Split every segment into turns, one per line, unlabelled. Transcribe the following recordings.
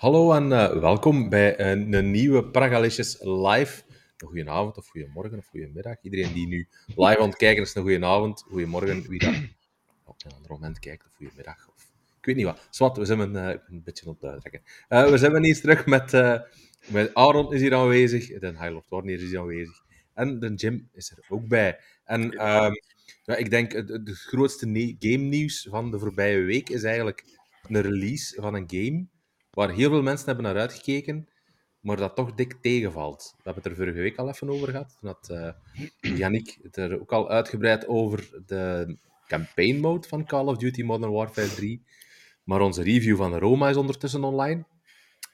Hallo en uh, welkom bij een, een nieuwe Pragalicious Live. Een goede avond of goedemorgen of goedemiddag. Iedereen die nu live aan het kijken is, een goede avond, goedemorgen. Wie dat op een ander moment kijkt, of goedemiddag. Of... Ik weet niet wat. Zwat, we zijn uh, een beetje aan het we zijn eens terug met, met Aaron is hier aanwezig, de High Warner is hier aanwezig. En de Jim is er ook bij. En ja, ik denk het, het grootste game nieuws van de voorbije week is eigenlijk een release van een game waar heel veel mensen hebben naar uitgekeken, maar dat toch dik tegenvalt. We hebben het er vorige week al even over gehad. Toen had uh, Yannick het er ook al uitgebreid over de campaign mode van Call of Duty Modern Warfare 3. Maar onze review van Roma is ondertussen online.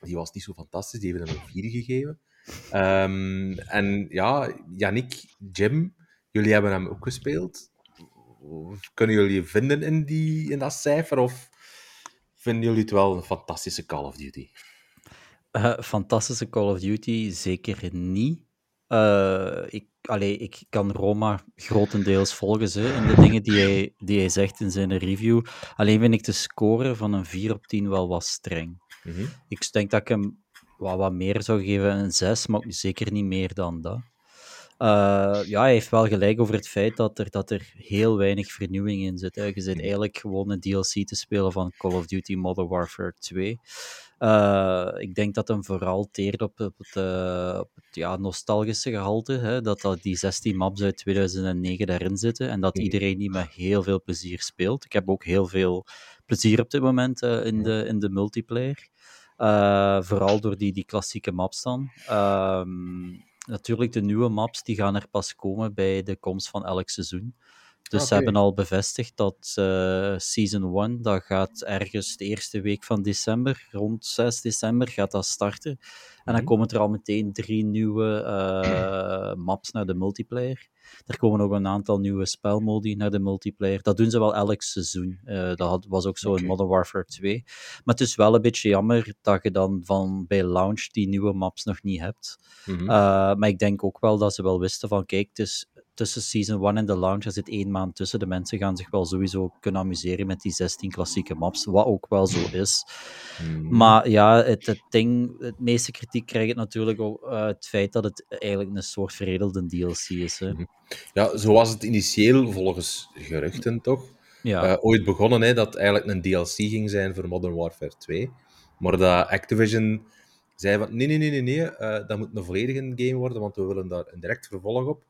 Die was niet zo fantastisch, die hebben een 4 gegeven. Um, en ja, Yannick, Jim, jullie hebben hem ook gespeeld. Kunnen jullie vinden in, die, in dat cijfer? Of vinden jullie het wel een fantastische Call of Duty?
Uh, fantastische Call of Duty zeker niet. Uh, ik, allee, ik kan Roma grotendeels volgen ze, in de dingen die hij, die hij zegt in zijn review. Alleen vind ik de score van een 4 op 10 wel wat streng. Mm -hmm. Ik denk dat ik hem wat, wat meer zou geven, een 6, maar zeker niet meer dan dat. Uh, ja, hij heeft wel gelijk over het feit dat er, dat er heel weinig vernieuwing in zit. Hè. Je zit eigenlijk gewoon een DLC te spelen van Call of Duty Modern Warfare 2. Uh, ik denk dat hem vooral teert op, op het, uh, op het ja, nostalgische gehalte. Hè, dat, dat die 16 maps uit 2009 daarin zitten en dat iedereen die met heel veel plezier speelt. Ik heb ook heel veel plezier op dit moment in, de, in de multiplayer. vooral door die, die klassieke maps dan. Um, natuurlijk, de nieuwe maps die gaan er pas komen bij de komst van elk seizoen. Dus okay. ze hebben al bevestigd dat uh, Season 1, dat gaat ergens de eerste week van december, rond 6 december, gaat dat starten. En dan
Mhm.
komen er al meteen drie nieuwe uh, maps naar de multiplayer. Er komen ook een aantal nieuwe spelmodi naar de multiplayer. Dat doen ze wel elk seizoen. Uh, dat had, was ook zo in Modern Warfare 2. Maar het is wel een beetje jammer dat je dan van bij launch die nieuwe maps nog niet hebt.
Mhm.
Maar ik denk ook wel dat ze wel wisten van, kijk, het is tussen Season 1 en de launch, er zit één maand tussen. De mensen gaan zich wel sowieso kunnen amuseren met die 16 klassieke maps, wat ook wel zo is.
Mhm.
Maar ja, het, het ding, het meeste kritiek krijgt het natuurlijk ook uh, het feit dat het eigenlijk een soort veredelde DLC is. Hè.
Mhm. Ja, zo was het initieel volgens geruchten toch?
Ja,
Eh, ooit begonnen hè, dat het eigenlijk een DLC ging zijn voor Modern Warfare 2. Maar dat Activision zei van nee, nee, nee, nee, nee eh, dat moet een volledige game worden, want we willen daar een direct vervolg op.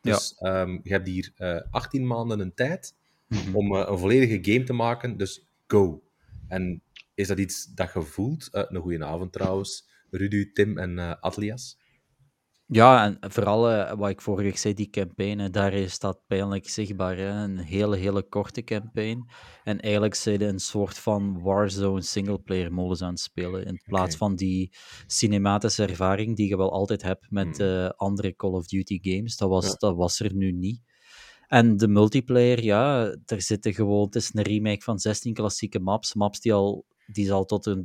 Dus ehm, je hebt hier eh 18 maanden een tijd
Mhm.
om eh, een volledige game te maken, dus go. En is dat iets dat je voelt? Eh, een goede avond trouwens, Rudy, Tim en Atlias.
Ja, en vooral eh, wat ik vorige week zei, die campaign, hè, daar is dat pijnlijk zichtbaar. Hè? Een hele, hele korte campaign. En eigenlijk zijn ze een soort van Warzone singleplayer modus aan het spelen. In plaats van die cinematische ervaring die je wel altijd hebt met
Hmm.
eh, andere Call of Duty games. Dat was,
Ja.
dat was er nu niet. En de multiplayer, ja, er zitten gewoon, het is een remake van 16 klassieke maps. Maps die al die ze al tot hun,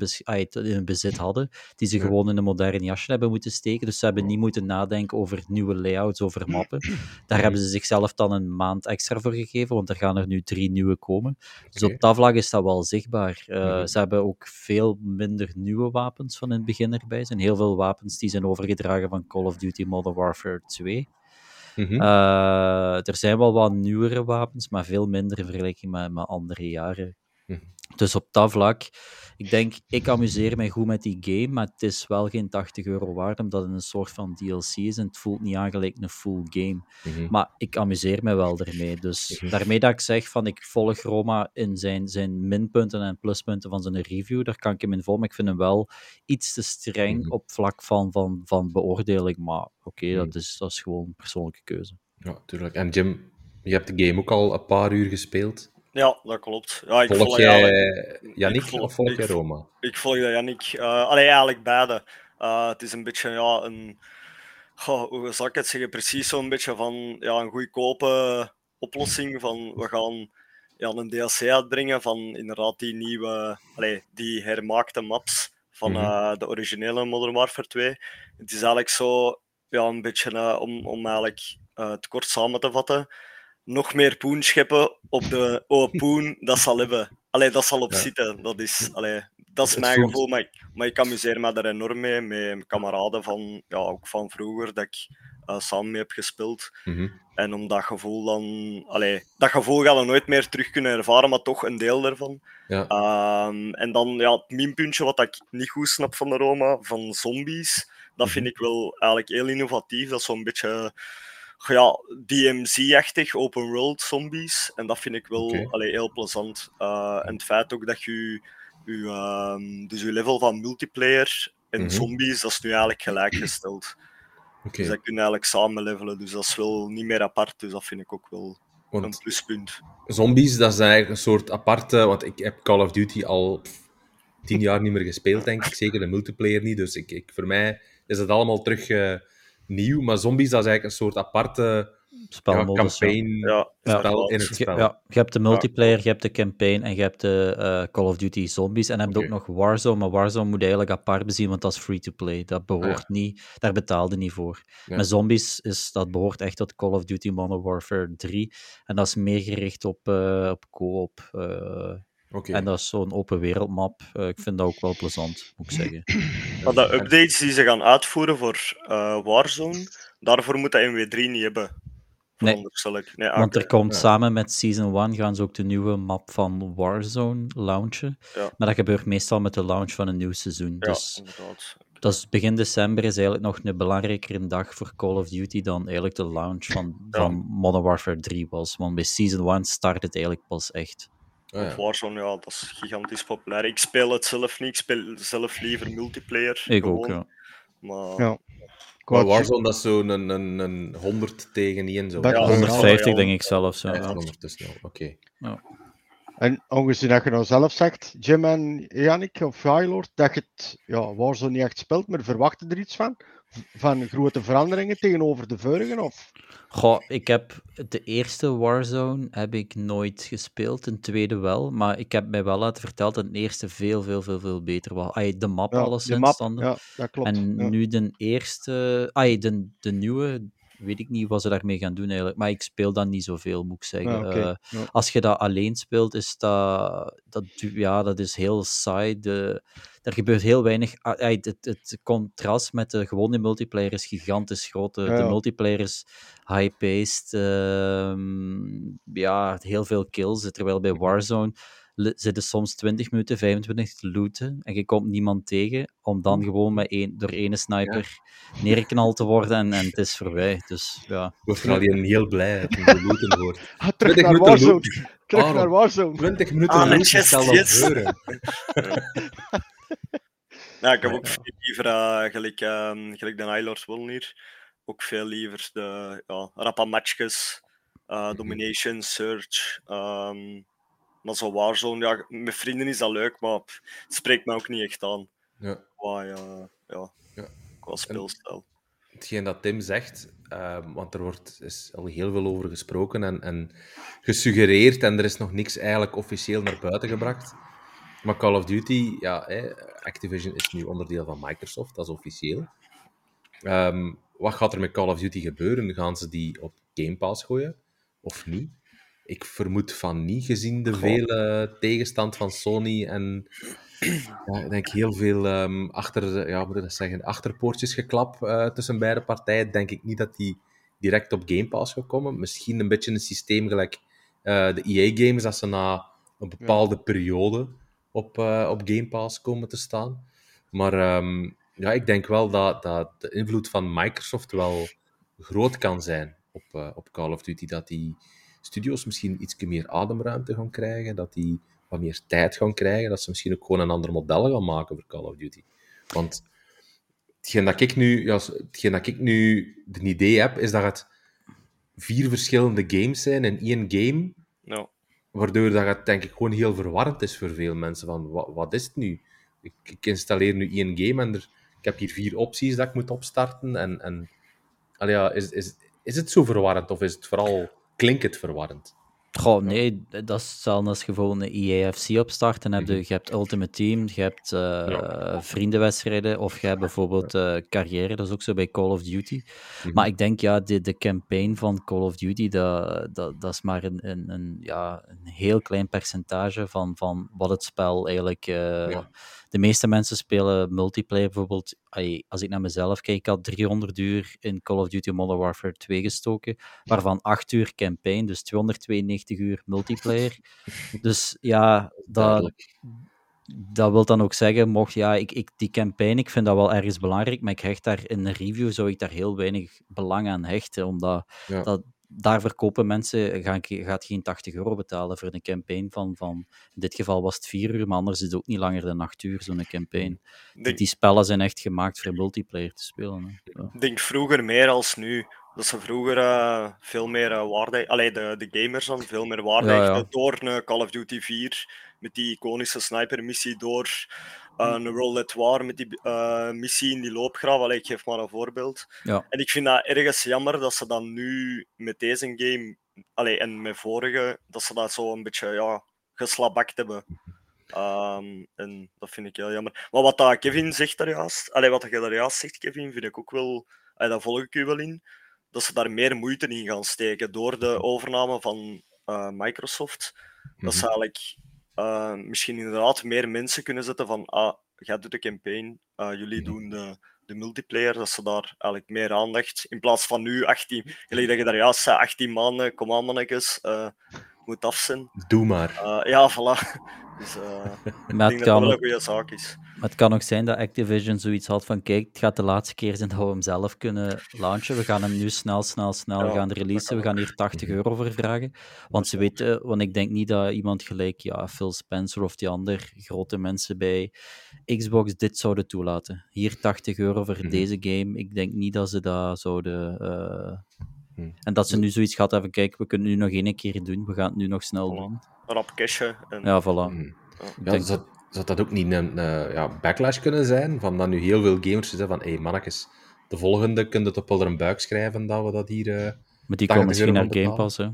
bezit hadden, die ze gewoon in een modern jasje hebben moeten steken. Dus ze hebben niet moeten nadenken over nieuwe layouts, over mappen. Daar hebben ze zichzelf dan een maand extra voor gegeven, want er gaan er nu drie nieuwe komen. Dus op dat vlak is dat wel zichtbaar. Eh,
Mhm.
Ze hebben ook veel minder nieuwe wapens van in het begin erbij. Er zijn heel veel wapens die zijn overgedragen van Call of Duty Modern Warfare 2.
Mhm.
Eh, er zijn wel wat nieuwere wapens, maar veel minder in vergelijking met, met andere jaren. Dus op dat vlak, ik denk, ik amuseer mij goed met die game, maar het is wel geen 80 euro waard, omdat het een soort van DLC is en het voelt niet aan gelijk een full game.
Mhm.
Maar ik amuseer me wel ermee. Dus
Mhm.
daarmee dat ik zeg van ik volg Roma in zijn, zijn minpunten en pluspunten van zijn review, daar kan ik hem in volgen. Maar ik vind hem wel iets te streng
Mhm.
op vlak van, van, van beoordeling. Maar oké, dat, is, dat is gewoon een persoonlijke keuze.
Ja, tuurlijk. En Jim, je hebt de game ook al een paar uur gespeeld.
Ja, dat klopt. Ja, ik
Volg
volg
jij
eigenlijk-
Yannick of volg jij Roma?
Ik volg dat Yannick. eh allee, eigenlijk beide. Eh, het is een beetje ja, een. goh, hoe zal ik het zeggen? Precies zo'n beetje van ja, een goedkope oplossing. Van we gaan ja, een DLC uitbrengen van inderdaad die nieuwe, allee, die hermaakte maps van
Mhm.
eh, de originele Modern Warfare 2. Het is eigenlijk zo ja, een beetje eh, om, om eigenlijk eh, het kort samen te vatten. Nog meer poen scheppen op de oude poen dat ze al hebben. allee, dat zal op
Ja.
zitten. Dat is, allee, dat is mijn gevoel, maar ik, maar ik amuseer me daar enorm mee. Met kameraden van, ja, ook van vroeger, dat ik eh, samen mee heb gespeeld.
Mhm.
En om dat gevoel dan... Allee, dat gevoel gaan we nooit meer terug kunnen ervaren, maar toch een deel daarvan.
Ja.
Ehm, en dan ja, het minpuntje wat ik niet goed snap van de Roma, van zombies, dat vind
Mhm.
ik wel eigenlijk heel innovatief. Dat is zo'n beetje ja, DMZ-achtig, open world zombies. En dat vind ik wel allee, heel plezant. Eh, en het feit ook dat je, je, ehm, dus je level van multiplayer en
Mhm.
zombies, dat is nu eigenlijk gelijkgesteld.
Oké,
Dus dat kun je eigenlijk samen levelen. Dus dat is wel niet meer apart. Dus dat vind ik ook wel een pluspunt.
zombies, dat is eigenlijk een soort aparte... Want ik heb Call of Duty al tien jaar niet meer gespeeld, denk ik. Zeker de multiplayer niet. Dus ik, ik, voor mij is het allemaal terug eh, nieuw. Maar zombies, dat is eigenlijk een soort aparte
Spelmodus, ja.
campaign
Ja,
Ja.
spel in het
Je,
spel.
ja, je hebt de multiplayer, je hebt de campaign en je hebt de eh, Call of Duty Zombies. En dan heb je ook nog Warzone, maar Warzone moet je eigenlijk apart bezien, want dat is free-to-play. Dat behoort
Ah, ja.
niet, daar betaalde niet voor.
Ja.
Met Zombies is, dat behoort echt tot Call of Duty Modern Warfare 3. En dat is meer gericht op, eh, op co-op. eh,
Oké.
En dat is zo'n open wereldmap. Eh, ik vind dat ook wel plezant, moet ik zeggen.
Maar de updates die ze gaan uitvoeren voor eh, Warzone, daarvoor moet dat in W3 niet hebben.
Nee.
Nee,
Want er komt
ja.
samen met Season 1 gaan ze ook de nieuwe map van Warzone launchen.
Ja.
Maar dat gebeurt meestal met de launch van een nieuw seizoen.
Ja,
Dus
inderdaad.
dat is begin december is eigenlijk nog een belangrijkere dag voor Call of Duty dan eigenlijk de launch van,
Ja.
van Modern Warfare 3 was. Want bij Season 1 start het eigenlijk pas echt.
Ah, ja.
Warzone, ja, dat is gigantisch populair. Ik speel het zelf niet, ik speel zelf liever multiplayer.
Ik
gewoon.
ook, ja.
Maar
Ja.
Maar Warzone, dat is zo'n een, een, een 100 tegen 1 zo.
Ja,
Ja,
150
ja.
denk ik. Ja.
Ja, ondertussen al. Oké.
En aangezien dat je nou zelf zegt, Jim en Yannick of Highlord, dat je het ja, Warzone niet echt speelt, maar verwachten er iets van? Van grote veranderingen tegenover de vorige? Of?
Goh, ik heb de eerste Warzone heb ik nooit gespeeld, de tweede wel. Maar ik heb mij wel laten vertellen dat de eerste veel, veel, veel, veel beter was. Ay, de map
Ja,
alleszins
de map, ja, dat klopt.
En
ja.
nu de eerste, ay, de, de nieuwe, weet ik niet wat ze daarmee gaan doen eigenlijk. Maar ik speel dan niet zoveel, moet ik zeggen.
Ah,
Eh,
ja.
als je dat alleen speelt, is dat, dat, ja, dat is heel saai. De, er gebeurt heel weinig. ah, het, het contrast met de gewone multiplayer is gigantisch groot. De,
Ja,
de
ja.
multiplayer is high-paced. ehm, ja, heel veel kills. Terwijl bij Warzone zitten soms 20 minuten, 25 te looten en je komt niemand tegen, om dan gewoon met één, door ene sniper neergeknald te worden en, en het is voorbij. Dus ja,
Ik word vooral hier heel blij dat het gelooten wordt.
Ah, terug
20
naar
minuten
Warzone.
looten.
Terug naar Warzone.
20 minuten
Ah,
looten, stel dat
ja, ik heb ook
Ja.
veel liever, eh, gelijk, ehm gelijk de Nylord Wilnir, ook veel liever de ja, rappa matchjes,
Mhm.
domination, search. Ehm, maar zo Warzone, ja, met vrienden is dat leuk, maar het spreekt mij ook niet echt aan.
Ja.
Qua, ja, ja,
Ja.
qua speelstijl.
Hetgeen dat Tim zegt, ehm, want er wordt, is al heel veel over gesproken en, en gesuggereerd en er is nog niks eigenlijk officieel naar buiten gebracht. Maar Call of Duty, ja, Activision is nu onderdeel van Microsoft, dat is officieel. Ehm, wat gaat er met Call of Duty gebeuren? Gaan ze die op Game Pass gooien of niet? Ik vermoed van niet, gezien de
Goh.
vele tegenstand van Sony en ja, ik denk heel veel ehm, achter, ja, moet ik dat zeggen, achterpoortjes geklap eh, tussen beide partijen. Denk ik niet dat die direct op Game Pass gaan komen. Misschien een beetje een systeem gelijk eh, de EA-games, dat ze na een bepaalde periode op, eh, op Game Pass komen te staan. Maar ehm, ja, ik denk wel dat, dat de invloed van Microsoft wel groot kan zijn op, op Call of Duty. Dat die studios misschien iets meer ademruimte gaan krijgen, dat die wat meer tijd gaan krijgen, dat ze misschien ook gewoon een ander model gaan maken voor Call of Duty. Want hetgeen dat ik nu, ja, hetgeen dat ik nu de idee heb, is dat het vier verschillende games zijn in één game, waardoor dat het denk ik gewoon heel verwarrend is voor veel mensen. Van, wat, wat is het nu? Ik, ik installeer nu één game en er, ik heb hier vier opties dat ik moet opstarten. En, en ja, is, is, is het zo verwarrend of is het vooral, klinkt het verwarrend?
Goh, nee, dat is hetzelfde als je gewoon een EAFC opstart. En heb je,
Mhm.
je hebt Ultimate Team, je hebt eh,
Ja.
vriendenwedstrijden, of je hebt bijvoorbeeld eh, carrière, dat is ook zo bij Call of Duty.
Mhm.
Maar ik denk, ja, de, de campaign van Call of Duty, dat, dat, dat is maar een, een, een, ja, een heel klein percentage van, van wat het spel eigenlijk... eh,
Ja.
De meeste mensen spelen multiplayer bijvoorbeeld. Als ik naar mezelf kijk, ik had 300 uur in Call of Duty Modern Warfare 2 gestoken, waarvan 8 uur campaign, dus 292 uur multiplayer. Dus ja, dat, dat wil dan ook zeggen, mocht ja, ik, ik, die campaign, ik vind dat wel ergens belangrijk, maar ik hecht daar in een review, zou ik daar heel weinig belang aan hechten, omdat
Ja.
dat, daar verkopen mensen, gaan, gaat geen 80 euro betalen voor een campaign van, van, in dit geval was het 4 uur, maar anders is het ook niet langer dan 8 uur, zo'n campaign. Die, die spellen zijn echt gemaakt voor multiplayer te spelen. Ja.
ik denk vroeger meer als nu. Dat ze vroeger eh, veel meer eh, waarde... Allee, de, de gamers dan veel meer waarde
Ja, ja.
hechten door een Call of Duty 4 met die iconische sniper-missie, door een World at War met die eh, missie in die loopgraaf. Allee, ik geef maar een voorbeeld.
Ja.
En ik vind dat ergens jammer dat ze dan nu met deze game, allee, en met vorige, dat ze dat zo een beetje ja, geslabakt hebben. Ehm, en dat vind ik heel jammer. Maar wat dat Kevin zegt daar juist, allee, wat je daar juist zegt, Kevin, vind ik ook wel, allee, daar volg ik u wel in, dat ze daar meer moeite in gaan steken door de overname van eh, Microsoft. Dat ze
Mhm.
eigenlijk eh, misschien inderdaad meer mensen kunnen zetten van, ah, jij doet de campaign, eh, jullie
Mhm.
doen de, de multiplayer, dat ze daar eigenlijk meer aandacht, in plaats van nu 18, gelijk dat je daar juist zei, 18 maanden, kom aan mannetjes, eh, moet af zijn.
Doe maar.
Eh, ja, voilà. Dus eh, ik denk
het
dat dat
kan
wel een
ook,
goede zaak is.
maar het kan ook zijn dat Activision zoiets had van kijk, het gaat de laatste keer zijn dat we hem zelf kunnen launchen. We gaan hem nu snel, snel, snel
Ja,
gaan releasen. We gaan hier 80 euro voor vragen. Want ze weten, want ik denk niet dat iemand gelijk ja, Phil Spencer of die andere grote mensen bij Xbox dit zouden toelaten. Hier 80 euro voor
Mhm.
deze game. Ik denk niet dat ze dat zouden. eh,
Mhm.
En dat ze nu zoiets gehad hebben, kijk, we kunnen het nu nog één keer doen. We gaan het nu nog snel
Voilà.
doen.
Rap cashen. En,
Ja, voilà.
Ja,
denk-
zou, zou dat ook niet een eh, ja, backlash kunnen zijn? Van dat nu heel veel gamers zeggen van, hé hey, mannetjes, de volgende kun je het op wel een buik schrijven dat we dat hier... eh,
Maar die
80
komen misschien naar Game. Pass, hè.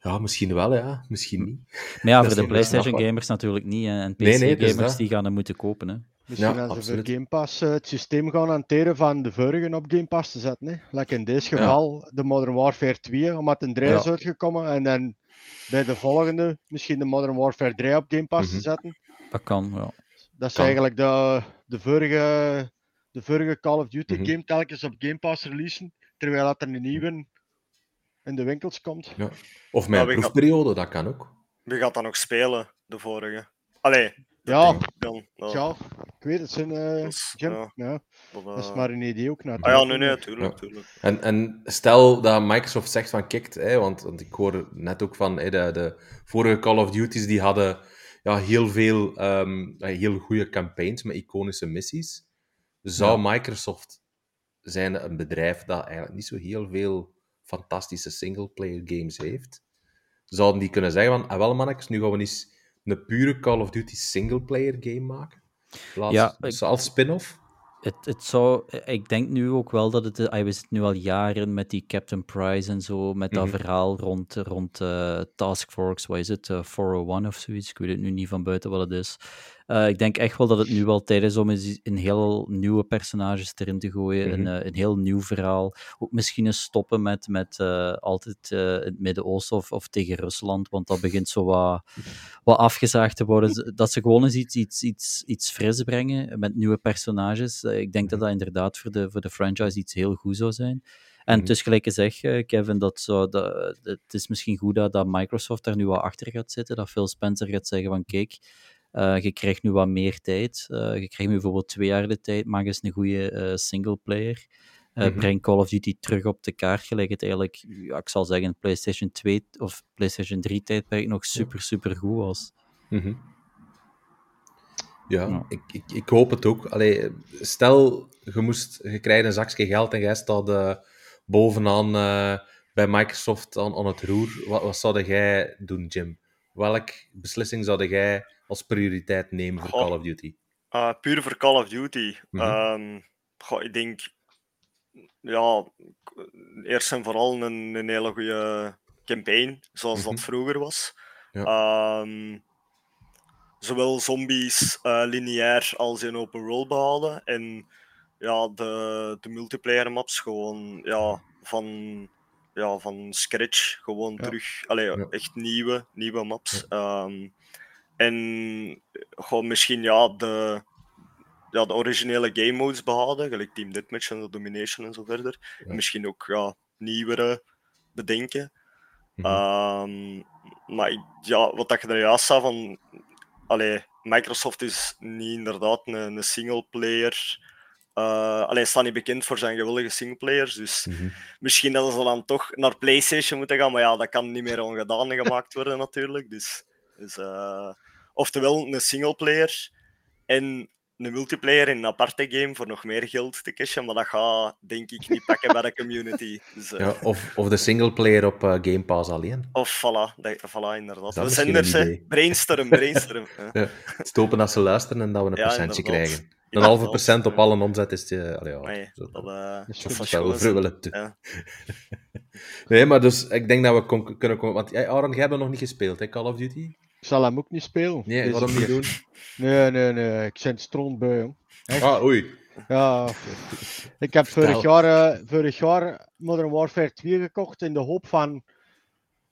Ja, misschien wel, ja. Misschien niet.
Maar ja, voor de
niet
PlayStation
snapbaar.
gamers natuurlijk niet. hè. En
Nee, nee,
PC-gamers
dus
die gaan hem moeten kopen. Hè.
Misschien
Ja,
als ze
absoluut.
voor Game Pass eh, het systeem gaan hanteren van de vorige op Game Pass te zetten. Hè. Like in deze
Ja.
geval de Modern Warfare 2, omdat een 3
Ja.
is uitgekomen. En dan bij de volgende misschien de Modern Warfare 3 op Game Pass
Mhm.
te zetten.
Dat kan, ja.
Dat is
Kan.
eigenlijk de, de, vorige, de vorige Call of Duty
Mhm.
game telkens op Game Pass releasen. Terwijl dat er een nieuwe in de winkels komt.
Ja. Of mijn proefperiode, dat kan ook.
Wie gaat dat nog spelen, de vorige? Allee,
Ja,
dan. Ja,
ja, ik weet het, zijn, eh, Jim.
ja.
Ja,
dat,
dat is
eh,
maar een idee ook
Ah ja,
natuurlijk.
nee, nee, tuurlijk,
Ja.
tuurlijk.
En, en stel dat Microsoft zegt van, kijk, hè, want, want ik hoor net ook van hè, de, de vorige Call of Duty's, die hadden ja, heel veel ehm, eh, heel goede campaigns met iconische missies. Zou Microsoft zijn een bedrijf dat eigenlijk niet zo heel veel fantastische singleplayer games heeft? Zouden die kunnen zeggen van, ah wel mannetjes, nu gaan we eens een pure Call of Duty singleplayer game maken? Plaats,
Ja, ik-
als spin-off?
Het, het zou, ik denk nu ook wel dat het. We zitten nu al jaren met die Captain Price en zo, met dat
Mhm.
verhaal rond, rond eh, Task Force, wat is het? eh, 401 of zoiets. Ik weet het nu niet van buiten wat het is. Eh, ik denk echt wel dat het nu wel tijd is om eens een heel nieuwe personages erin te gooien.
Mhm.
een, eh, een heel nieuw verhaal. Ook misschien eens stoppen met, met eh, altijd in het Midden-Oosten of, of tegen Rusland, want dat begint zo wat, wat afgezaagd te worden. Dat ze gewoon eens iets, iets, iets, iets fris brengen met nieuwe personages. Ik denk dat dat inderdaad voor de, voor de franchise iets heel goed zou zijn. En
Mhm.
het is gelijk gezegd, eh, Kevin, dat zo, dat, het is misschien goed dat, dat Microsoft daar nu wat achter gaat zitten. Dat Phil Spencer gaat zeggen van kijk, eh, je krijgt nu wat meer tijd. Eh, je krijgt nu bijvoorbeeld twee jaar de tijd. Maak eens een goede eh singleplayer.
Mhm.
Breng Call of Duty terug op de kaart. Gelijk het eigenlijk, ja, ik zal zeggen, PlayStation 2 of PlayStation 3 tijdperk nog super, super goed was.
Mhm. Ja,
Ja.
Ik, ik, ik hoop het ook. Allee, stel, je, moest, je krijgt een zakje geld en jij staat bovenaan bij Microsoft aan, aan het roer. Wat, wat zou jij doen, Jim? Welke beslissing zou jij als prioriteit nemen voor
Goh.
Call of Duty?
Uh, puur voor Call of Duty.
Mhm.
Ehm, goh, ik denk, ja, eerst en vooral een, een hele goede campaign, zoals
Mhm.
dat vroeger was.
Ja.
Ehm, zowel zombies eh, lineair als in open world behouden. En ja, de, de multiplayer maps gewoon ja, van, ja, van scratch gewoon
Ja.
terug. Allee,
Ja.
echt nieuwe, nieuwe maps. Ehm, en gewoon misschien ja, de, ja, de originele game modes behouden, gelijk Team Deathmatch en de Domination en zo verder.
Ja.
En misschien ook ja, nieuwere bedenken.
Mhm.
Ehm, maar ik- ja, wat dat je er juist zei van. Allee, Microsoft is niet inderdaad een, een singleplayer. eh allee, staat niet bekend voor zijn gewillige singleplayers. Dus
Mhm.
misschien dat ze dan toch naar PlayStation moeten gaan. Maar ja, dat kan niet meer ongedaan gemaakt worden, natuurlijk. Dus, dus, eh, oftewel een singleplayer en een multiplayer in een aparte game voor nog meer geld te cashen. Maar dat gaat denk ik niet pakken bij de community. Dus, eh,
Ja, of, of de singleplayer op eh, Game Pass alleen.
of voilà, dat, voilà inderdaad.
Dat
zenders,
een
hè. Brainstorm, brainstorm. ja.
Hopen dat ze luisteren en dat we een
Ja,
percentje
inderdaad.
krijgen. Een halve procent op
ja.
alle omzet is... eh allee, ja,
Nee,
zo-
dat, eh,
is
wel
Ja.
Nee, maar dus ik denk dat we kunnen komen. Want jij, Aaron, jij hebt nog niet gespeeld, hè, Call of Duty?
Ik zal hem ook niet spelen.
Nee,
deze
waarom niet doen?
Nee, nee, nee. Ik ben strontbui, jong.
Ah, oei.
Ja, ik heb vorig jaar, eh, vorig jaar Modern Warfare 2 gekocht in de hoop van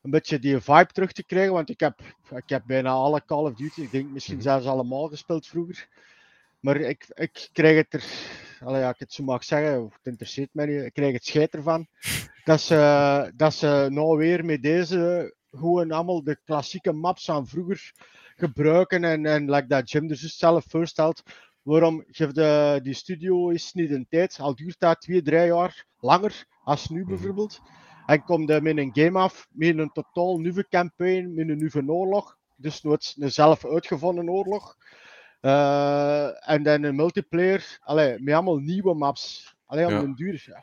een beetje die vibe terug te krijgen. Want ik heb, ik heb bijna alle Call of Duty, ik denk misschien
Mhm.
zelfs allemaal gespeeld vroeger. Maar ik, ik krijg het er, allee, ja, ik het zo mag zeggen, het interesseert mij niet, ik krijg het scheid ervan. Dat ze, dat ze nou weer met deze gewoon allemaal de klassieke maps van vroeger gebruiken. En, en like dat Jim dus zelf voorstelt, waarom geeft de, die studio is niet een tijd, al duurt dat twee, drie jaar langer als nu
Mhm.
bijvoorbeeld. En komt er met een game af, met een totaal nieuwe campaign, met een nieuwe oorlog. Dus nooit een zelf uitgevonden oorlog. Eh, en dan een multiplayer, allee, met allemaal nieuwe maps. Allee, om
Ja.
den duur.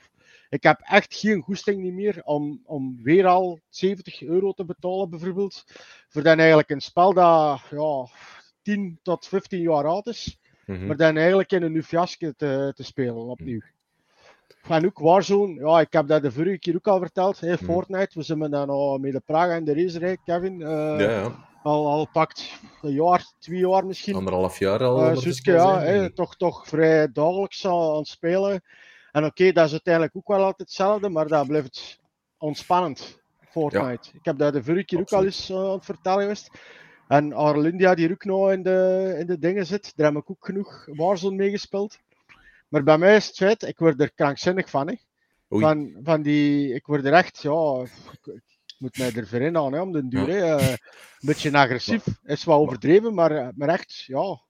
Ik heb echt geen goesting niet meer om, om weer al 70 euro te betalen, bijvoorbeeld. Voor dan eigenlijk een spel dat ja, 10 tot 15 jaar oud is.
Mhm.
Maar dan eigenlijk in een nieuw fiasco te, te spelen opnieuw. En ook Warzone, ja, ik heb dat de vorige keer ook al verteld. Hè,
Hmm.
Fortnite, we zijn dan al met de Praga en de racerij, Kevin. eh,
Ja, ja.
al, al pakt een jaar, twee jaar misschien.
Anderhalf jaar al.
Uh, Suske,
al
ja, toch, toch vrij dagelijks aan, aan het spelen. En oké, dat is uiteindelijk ook wel altijd hetzelfde, maar dat blijft ontspannend. Fortnite. Ik heb dat de vorige keer ook al eens eh, aan het vertellen geweest. En Arlindia, die ook nog in de, in de dingen zit, daar heb ik ook genoeg Warzone meegespeeld. Maar bij mij is het feit, ik word er krankzinnig van. Hè.
Oei.
Van, van die, ik word er echt, ja, ik, ik moet mij er voor aan hè, om de duur.
Ja.
hè. Eh, een beetje agressief, is wel overdreven, maar, maar echt, ja,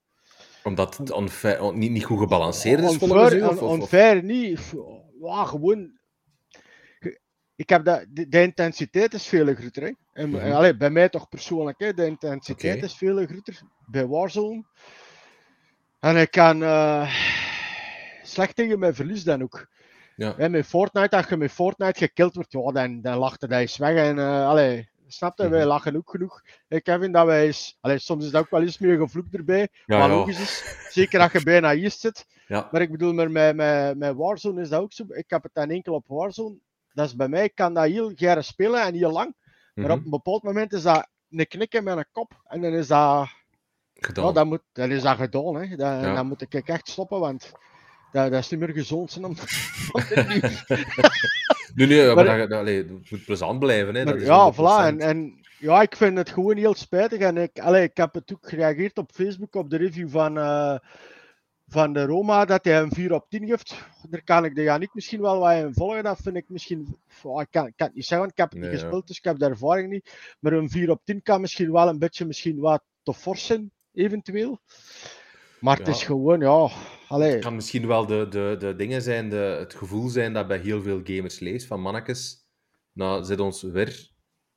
Omdat het onfair- on- niet, niet goed gebalanceerd is,
Onfair-
volgens u? Of,
on-
of, of-
Onfair niet. Ja, gewoon. Ik heb dat, de, de intensiteit is veel groter. Hè. En,
Mhm.
allee, bij mij toch persoonlijk, hè. de intensiteit is veel groter bij Warzone. En ik kan uh, slecht tegen mijn verlies dan ook.
Ja.
Met Fortnite, als je met Fortnite gekild wordt, ja, dan, dan lacht hij weg. En, uh, allee, snap je,
Mhm.
wij lachen ook genoeg. Hè, Kevin, dat wij eens, allee, soms is dat ook wel eens meer gevloekt erbij.
Ja,
maar logisch is, zeker als je bijna eerst zit.
Ja.
Maar ik bedoel, maar met, met, met Warzone is dat ook zo. Ik heb het dan enkel op Warzone. Dat is bij mij, ik kan dat heel graag spelen en heel lang. Maar
Mhm.
op een bepaald moment is dat een knik in mijn kop. En dan is dat,
Gedaan.
ja, dan, moet, dan is dat gedaan. Hè. Dan,
Ja.
dan moet ik echt stoppen, want dat, dat is niet meer gezond. Zijn om.
Nee, nee, maar,
Maar-
dat, dat- allee, het moet plezant blijven. Hè.
Maar
dat is
ja,
100%.
voilà. En, en ja, ik vind het gewoon heel spijtig. En ik, allee, ik heb het ook gereageerd op Facebook op de review van, eh, van de Roma, dat hij een 4 op 10 geeft. Daar kan ik de Janik misschien wel wat in volgen. Dat vind ik misschien... ja, ik, kan, ik kan het niet zeggen, want ik heb het
Nee,
niet
ja.
gespeeld, dus ik heb de ervaring niet. Maar een 4 op 10 kan misschien wel een beetje misschien wat te fors zijn, eventueel. Maar het is gewoon, ja... Allee,
Het kan misschien wel de, de, de dingen zijn, de, het gevoel zijn dat bij heel veel gamers leest van mannetjes, nou zit ons weer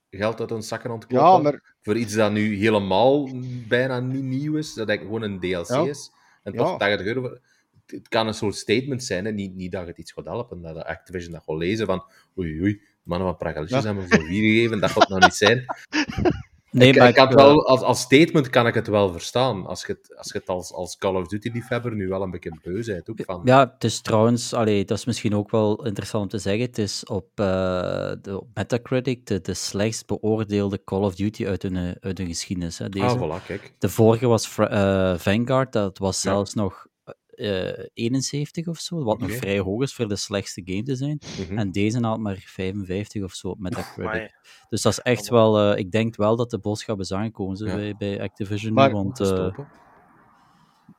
geld uit ons zakken aan het kloppen
ja, maar
voor iets dat nu helemaal bijna niet nieuw is, dat eigenlijk gewoon een DLC
Ja.
is. En
Ja.
toch 80 euro. voor- Het- Het kan een soort statement zijn, hè? Niet, niet dat het iets gaat helpen, dat Activision dat gaat lezen van oei oei, mannen van Pragalisjes
Ja.
hebben we voor vier gegeven, dat gaat nou niet zijn.
Nee,
ik,
maar
ik had
eh,
wel, als, als statement kan ik het wel verstaan. Als je het, als, je het als, als Call of Duty-liefhebber nu wel een beetje beu bent. Ook van,
Ja, het is trouwens, allee, dat is misschien ook wel interessant om te zeggen. Het is op, eh, de, op Metacritic de, de slechtst beoordeelde Call of Duty uit hun, uit hun geschiedenis. Hè, deze.
ah, voilà, kijk.
De vorige was eh, Vanguard, dat was
Ja.
zelfs nog 71 of zo, wat nog vrij hoog is voor de slechtste game te zijn.
Mhm.
En deze had maar 55 of zo op Metacritic.
Amai.
Dus dat is echt wel, eh, ik denk wel dat de boodschap is aangekomen
Ja.
bij, bij Activision.
Maar-
nu, want, eh.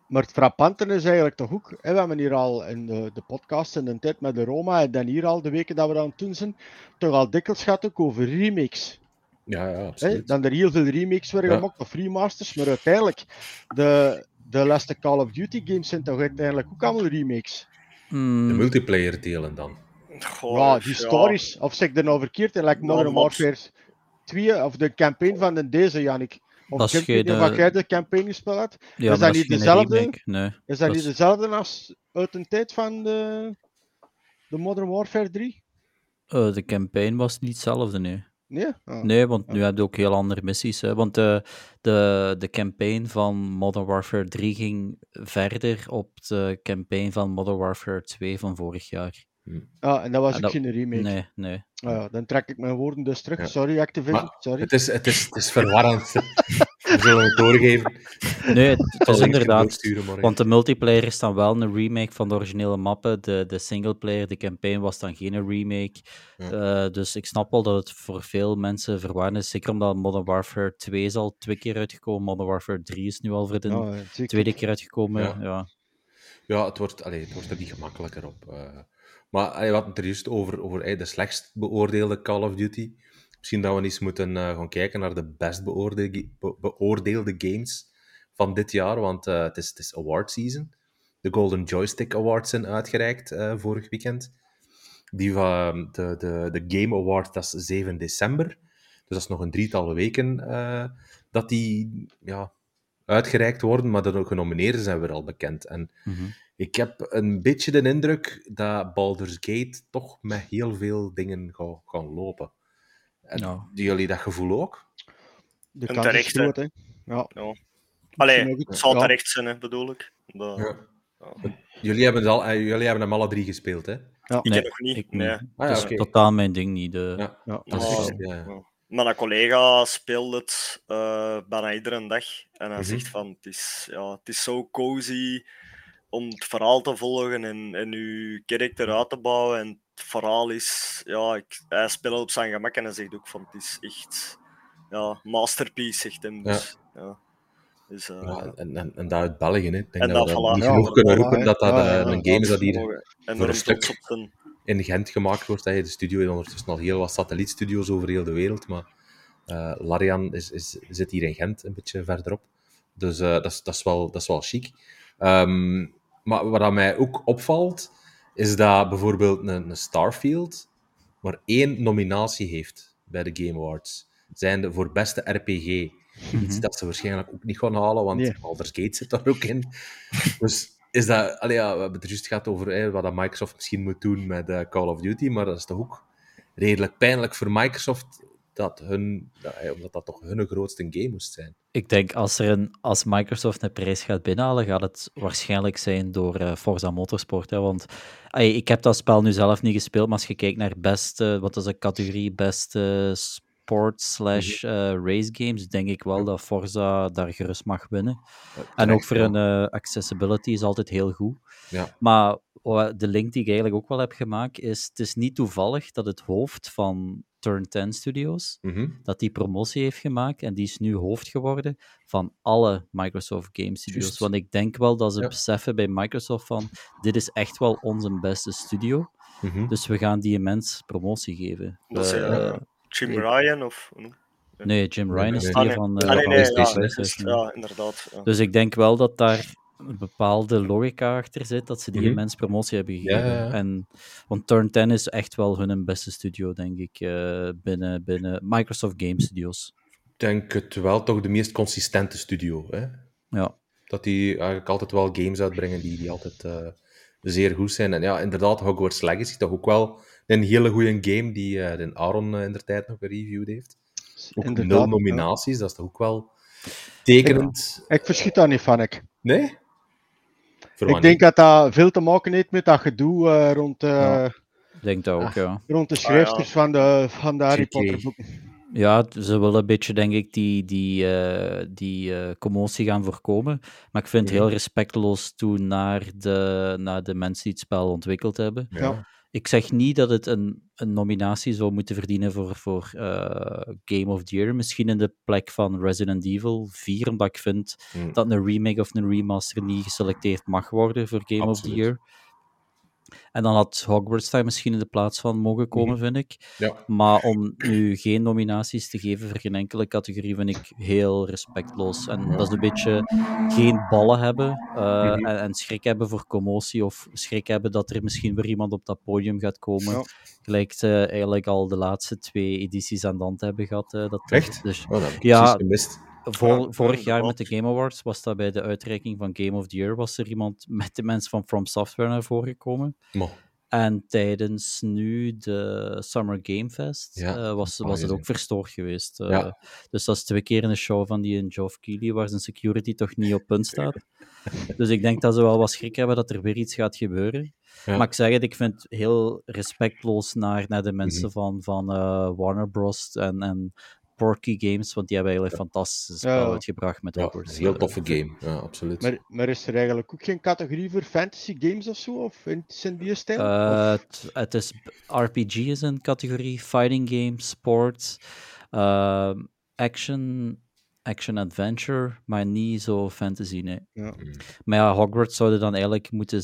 Maar het frappante is eigenlijk toch ook, hè, we hebben hier al in de, de podcast in de tijd met de Roma en dan hier al de weken dat we aan het doen zijn, toch al dikwijls gaat ook over remakes.
Ja, ja,
Hè? Dan er heel veel remakes worden
Ja.
gemaakt of remasters, maar uiteindelijk, de, de laatste Call of Duty games zijn toch uiteindelijk ook allemaal remakes.
mm,
De multiplayer delen dan.
Goh,
ja, die stories, of zeg ik er nou verkeerd in, like Modern. Warfare 2, of de campaign van de deze, Jannik. Of
Dat is
of
eh,
jij de campaign gespeeld hebt.
ja,
dat niet
is
dezelfde?
Nee.
Is dat,
Dat
niet
is-
dezelfde als uit de tijd van de, de Modern Warfare 3?
Eh, de campaign was niet hetzelfde, nee.
Nee? Ah.
Nee, want nu heb je ook heel andere missies. Hè? Want de, de, de campaign van Modern Warfare 3 ging verder op de campaign van Modern Warfare 2 van vorig jaar.
Ah, en dat was
Ah,
ook
dat-
geen remake.
Nee, nee.
Ah, ja, dan trek ik mijn woorden dus terug.
Ja.
Sorry, Activision.
Maar
Sorry.
Het is, het is, het is verwarrend. We zullen het doorgeven.
Nee, het, is inderdaad. Want de multiplayer is dan wel een remake van de originele mappen. De, de singleplayer, de campaign was dan geen remake. Eh, dus ik snap wel dat het voor veel mensen verwarrend is. Zeker omdat Modern Warfare 2 is al twee keer uitgekomen. Modern Warfare 3 is nu al voor de
Ah,
tweede keer uitgekomen.
Ja.
Ja.
Ja, het wordt, allee, het wordt er niet gemakkelijker op. eh. maar we hadden het er juist over, over eh, de slechtst beoordeelde Call of Duty. Misschien dat we eens moeten eh, gaan kijken naar de best beoordeelde, be- beoordeelde games van dit jaar, want eh, het, is, het is award season. De Golden Joystick Awards zijn uitgereikt eh, vorig weekend. Die van de, de, de Game Award, dat is 7 december. Dus dat is nog een drietal weken dat die ja, uitgereikt worden, maar de genomineerden zijn weer al bekend. En
Mhm.
ik heb een beetje de indruk dat Baldur's Gate toch met heel veel dingen gaat gaan lopen. En
Ja.
doen jullie dat gevoel ook?
De
En terecht, hè.
groot, hè. Ja.
Allee,
ook
het zal
ja.
terecht zijn, hè, bedoel ik. Dat-
Ja. Jullie hebben, het al, eh, jullie hebben hem alle drie gespeeld, hè?
Ja.
Ik
Nee,
nog niet.
ik
nee.
niet.
Ah, ja,
dat is totaal mijn ding niet. De...
Ja.
Ja.
Dat is juist-
Ja, ja.
Mijn collega speelt het eh, bijna iedere dag. En hij
Mhm.
zegt van, het is, ja, het is zo cozy om het verhaal te volgen en, en je karakter uit te bouwen. En het verhaal is, ja, ik, hij speelt op zijn gemak en hij zegt ook van, het is echt, ja, masterpiece, zegt hem. Dus, ja. Dus, eh,
Ja, en, en, en dat uit België, hè. Ik denk
En
dat we
dat
dat
voilà.
niet
Ja,
genoeg kunnen roepen dat dat
Ja,
eh, een
ja,
game is dat hier
mogen
een
enorm
stuk- in Gent gemaakt wordt. Hè. De studio heeft ondertussen al heel wat satellietstudio's over heel de wereld, maar eh, Larian is, is, zit hier in Gent, een beetje verderop. Dus eh, dat, is, dat, is wel, dat is wel chic. Ehm, maar wat aan mij ook opvalt, is dat bijvoorbeeld een, een Starfield maar één nominatie heeft bij de Game Awards. Zijnde voor beste RPG. Iets
Mhm.
dat ze waarschijnlijk ook niet gaan halen, want
Nee.
Baldur's Gate zit daar ook in. Dus is dat... Allee, ja, we hebben het juist gehad over hè, wat dat Microsoft misschien moet doen met eh, Call of Duty, maar dat is toch ook redelijk pijnlijk voor Microsoft, dat hun, dat, hè, omdat dat toch hun grootste game moest zijn.
Ik denk als, er een, als Microsoft een prijs gaat binnenhalen, gaat het waarschijnlijk zijn door eh, Forza Motorsport. Hè? Want ik heb dat spel nu zelf niet gespeeld, maar als je kijkt naar beste, wat is de categorie beste sport slash eh, race games, denk ik wel dat Forza daar gerust mag winnen. En ook voor een eh, accessibility is altijd heel goed.
Ja.
Maar de link die ik eigenlijk ook wel heb gemaakt is, het is niet toevallig dat het hoofd van Turn 10 Studios,
Mhm.
dat die promotie heeft gemaakt en die is nu hoofd geworden van alle Microsoft Game Studios. Want ik denk wel dat ze
Ja.
beseffen bij Microsoft van, dit is echt wel onze beste studio,
Mhm.
dus we gaan die mens promotie geven.
Dat is, eh, Jim Ryan of...
nee, Jim Ryan is die van
Ah,
eh,
PlayStation.
ja, inderdaad. ja.
Dus ik denk wel dat daar een bepaalde logica achter zit, dat ze die mens promotie hebben gegeven.
ja, ja.
En, want Turn 10 is echt wel hun beste studio, denk ik, eh, binnen, binnen Microsoft Game Studios.
Ik denk het wel toch de meest consistente studio. Hè?
Ja,
Dat die eigenlijk altijd wel games uitbrengen die, die altijd eh, zeer goed zijn. En ja, inderdaad, Hogwarts Legacy, toch ook wel een hele goede game die eh de Aaron in der tijd nog gereviewd heeft. Ook
inderdaad.
nul
ja.
nominaties, dat is toch ook wel tekenend?
Ik verschiet daar niet van, ik.
Nee?
Ik denk dat dat veel te maken heeft met dat gedoe eh, rond, eh,
Ja.
Ik denk dat ook, ja.
rond de schrijfsters van de, van de Harry. Potter boeken.
Ja, ze willen een beetje, denk ik, die, die, eh, die eh, commotie gaan voorkomen. Maar ik vind het
Mhm.
heel respectloos toe naar de, naar de mensen die het spel ontwikkeld hebben.
Ja.
Ik zeg niet dat het een, een nominatie zou moeten verdienen voor, voor eh, Game of the Year. Misschien in de plek van Resident Evil 4, omdat ik vind
Hm.
dat een remake of een remaster niet geselecteerd mag worden voor Game of the Year. En dan had Hogwarts daar misschien in de plaats van mogen komen,
Mhm.
vind ik.
Ja.
Maar om nu geen nominaties te geven voor geen enkele categorie vind ik heel respectloos. En dat is een beetje geen ballen hebben eh,
Mhm.
en, en schrik hebben voor commotie of schrik hebben dat er misschien weer iemand op dat podium gaat komen.
Ja.
Gelijk ze eigenlijk al de laatste twee edities aan de hand hebben gehad. eh, dat
Echt?
Dus
Oh, dat heb ik
Ja.
gemist.
Ja,
vorig jaar met de Game Awards was dat bij de uitreiking van Game of the Year was er iemand met de mensen van From Software naar voren gekomen.
Mo.
En tijdens nu de Summer Game Fest
Ja,
eh, was, was het ook verstoord geweest. eh.
Ja.
Dus dat is twee keer in een show van die in Geoff Keighley, waar zijn security toch niet op punt staat. Dus ik denk dat ze wel wat schrik hebben dat er weer iets gaat gebeuren.
Ja.
Maar ik zeg het, ik vind het heel respectloos naar, naar de mensen
Mhm.
van, van eh, Warner Bros. en, en Porky Games, want die hebben eigenlijk een fantastisch spel
Ja.
uitgebracht met
Ja,
Hogwarts.
een heel toffe game. Ja, absoluut.
Maar, maar is er eigenlijk ook geen categorie voor fantasy games of zo? Of in, in die stijl?
Eh,
Of-
het, het is RPG is een categorie, fighting game, sport, ehm, action, action adventure, maar niet zo fantasy, nee.
Ja.
Mm.
Maar ja, Hogwarts zouden dan eigenlijk moeten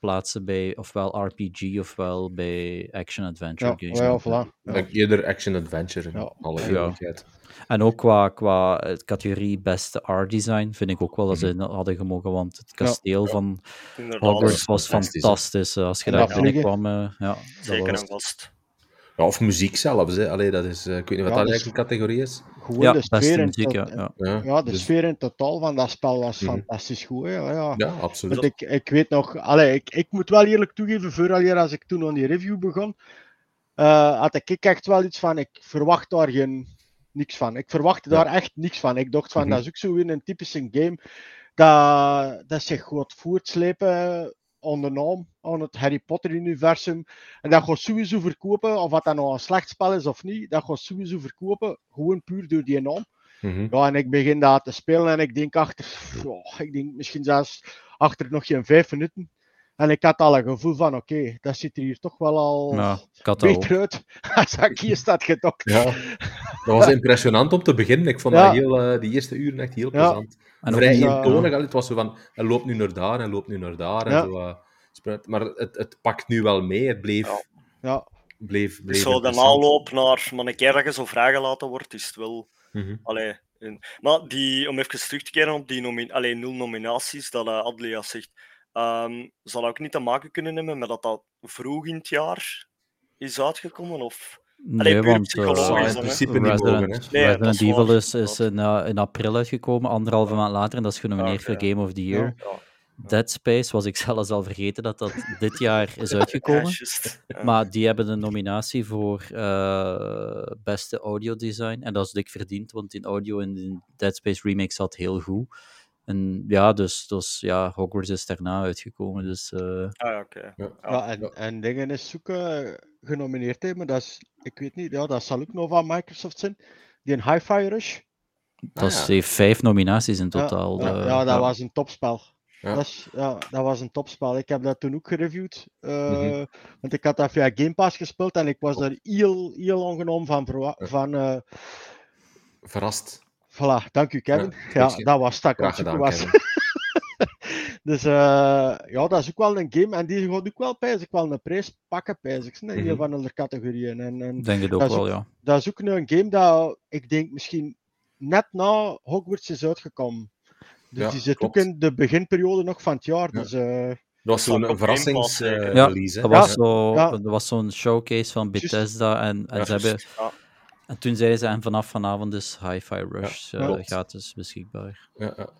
plaatsen bij ofwel RPG ofwel bij action adventure
ja,
games.
ja, voilà. Ja.
Eerder action-adventure in
Ja.
alle eerlijkheid.
En ook qua, qua categorie beste art design vind ik ook wel dat ze in hadden gemogen, want het kasteel van. Hogwarts was
fantastisch,
fantastisch. eh, Als je daar binnenkwam, eh, ja, dat
Zeker
was
en vast.
Ja, of muziek zelfs. Hè. Allee, dat is, eh, ik weet niet wat
Ja,
dat
dus-
eigenlijk een categorie is.
Gewoon
ja,
de
beste
sfeer, in,
muziek, ja.
tot-
ja.
Ja,
ja, de
dus-
sfeer in totaal van dat spel was
Mhm.
fantastisch goed. Hè? Ja.
ja, absoluut.
Want ik, ik weet nog, allee, ik, ik moet wel eerlijk toegeven, vooral als ik toen aan die review begon, eh, had ik echt wel iets van, ik verwacht daar geen, niks van. Ik verwachtte
Ja.
daar echt niks van. Ik dacht van,
Mhm.
dat is ook zo weer een typische game dat, dat zich gaat voortslepen de naam, aan het Harry Potter-universum. En dat gaat sowieso verkopen, of wat dat nou een slecht spel is of niet, dat gaat sowieso verkopen, gewoon puur door die naam.
Mhm.
Ja, en ik begin dat te spelen en ik denk achter, oh, ik denk misschien zelfs achter nog geen vijf minuten. En ik had al een gevoel van, oké, dat ziet er hier toch wel al
ook.
beter uit als ik hier staat gedokt.
Ja, dat was impressionant om te beginnen. Ik vond
Ja.
dat heel, eh, die eerste uren echt heel
Ja.
plezant.
En
Vrij
die-
eentonig. Het was zo van, hij loopt nu naar daar en loopt nu naar daar. En zo, eh. Maar het, het pakt nu wel mee. Het bleef,
Ja.
Ja,
bleef, bleef
zo de aanloop naar, maar een keer dat je zo vrijgelaten wordt, is het wel. Allee, in- maar die, om even terug te keren op die nomi allee, nul nominaties, dat uh, Adlia zegt, ehm, zal ook niet te maken kunnen hebben met dat dat vroeg in het jaar is uitgekomen? Of... Allee,
Nee, want eh,
in principe niet mogen.
Resident.
Nee, dat
Resident
is waar,
Evil is, is in, eh, in april uitgekomen, anderhalve maand later, en dat is genomineerd
Ah,
voor Game of the Year.
Ja,
Dead Space was ik zelfs al vergeten dat dat dit jaar is uitgekomen.
Ja.
Maar die hebben een nominatie voor eh, beste audio design. En dat is dik verdiend, want in audio in de Dead Space remake zat heel goed. En ja, dus, dus ja, Hogwarts is daarna uitgekomen. Dus eh,
Ah, ja, oké.
Ja.
ja, en, en dingen is zoeken eh, genomineerd, hè, maar dat is, ik weet niet, ja, dat zal ook nog van Microsoft zijn. Die een Hi-Fi Rush.
dat is,
ja.
heeft vijf nominaties in totaal.
Ja, ja, dat
ja.
was een topspel.
Ja.
Dat, is, ja, dat was een topspel. Ik heb dat toen ook gereviewd. eh,
Mhm.
Want ik had dat via Game Pass gespeeld en ik was er heel, heel ongenaam van. verwa-
Ja.
van eh,
Verrast.
voilà, dank u Kevin.
Ja,
dat was dat
Graag gedaan,
was.
Kevin.
dus eh, ja, dat is ook wel een game. En die gaat ook wel pijs ik wel een prijs pakken, pijs ik, in een van de categorieën. En, en
Ik denk het ook wel,
ook-
ja.
dat is ook een game dat ik denk misschien net na Hogwarts is uitgekomen. Dus
Ja,
die zit
klopt.
ook in de beginperiode nog van het jaar.
Ja.
Dus eh,
Dat was zo'n
op Game Pass,
verrassings
zeker.
eh,
Ja,
release. hè.
Dat was,
Ja.
zo,
Ja.
dat was zo'n showcase van. Bethesda. En, en,
Ja,
ze hebben, en toen zeiden ze, en vanaf vanavond is Hi-Fi Rush eh, gratis beschikbaar.
Ja, ja.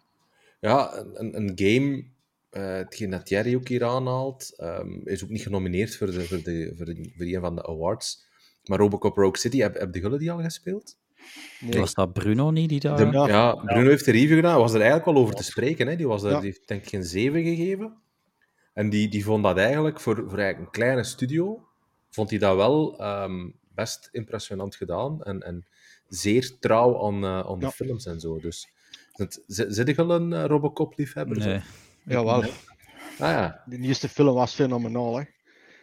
ja een, een game, eh, hetgeen dat Thierry ook hier aanhaalt, ehm, is ook niet genomineerd voor, de, voor, de, voor, de, voor een van de awards. Maar Robocop Rogue City, heb, heb de Gulle die al gespeeld?
Nee.
Was dat Bruno niet die daar...
De-
Ja.
ja. Bruno heeft de review gedaan, was er eigenlijk wel over te spreken. Hè? Die, was er,
Ja.
die heeft denk ik een 7 gegeven. En die, die vond dat eigenlijk, voor, voor eigenlijk een kleine studio, vond hij dat wel ehm, best impressionant gedaan. En, en zeer trouw aan, eh, aan de films en zo. Dus, het- zit zit je al een eh, Robocop-liefhebber?
Nee.
Jawel.
Ah ja.
De eerste film was fenomenaal, hè.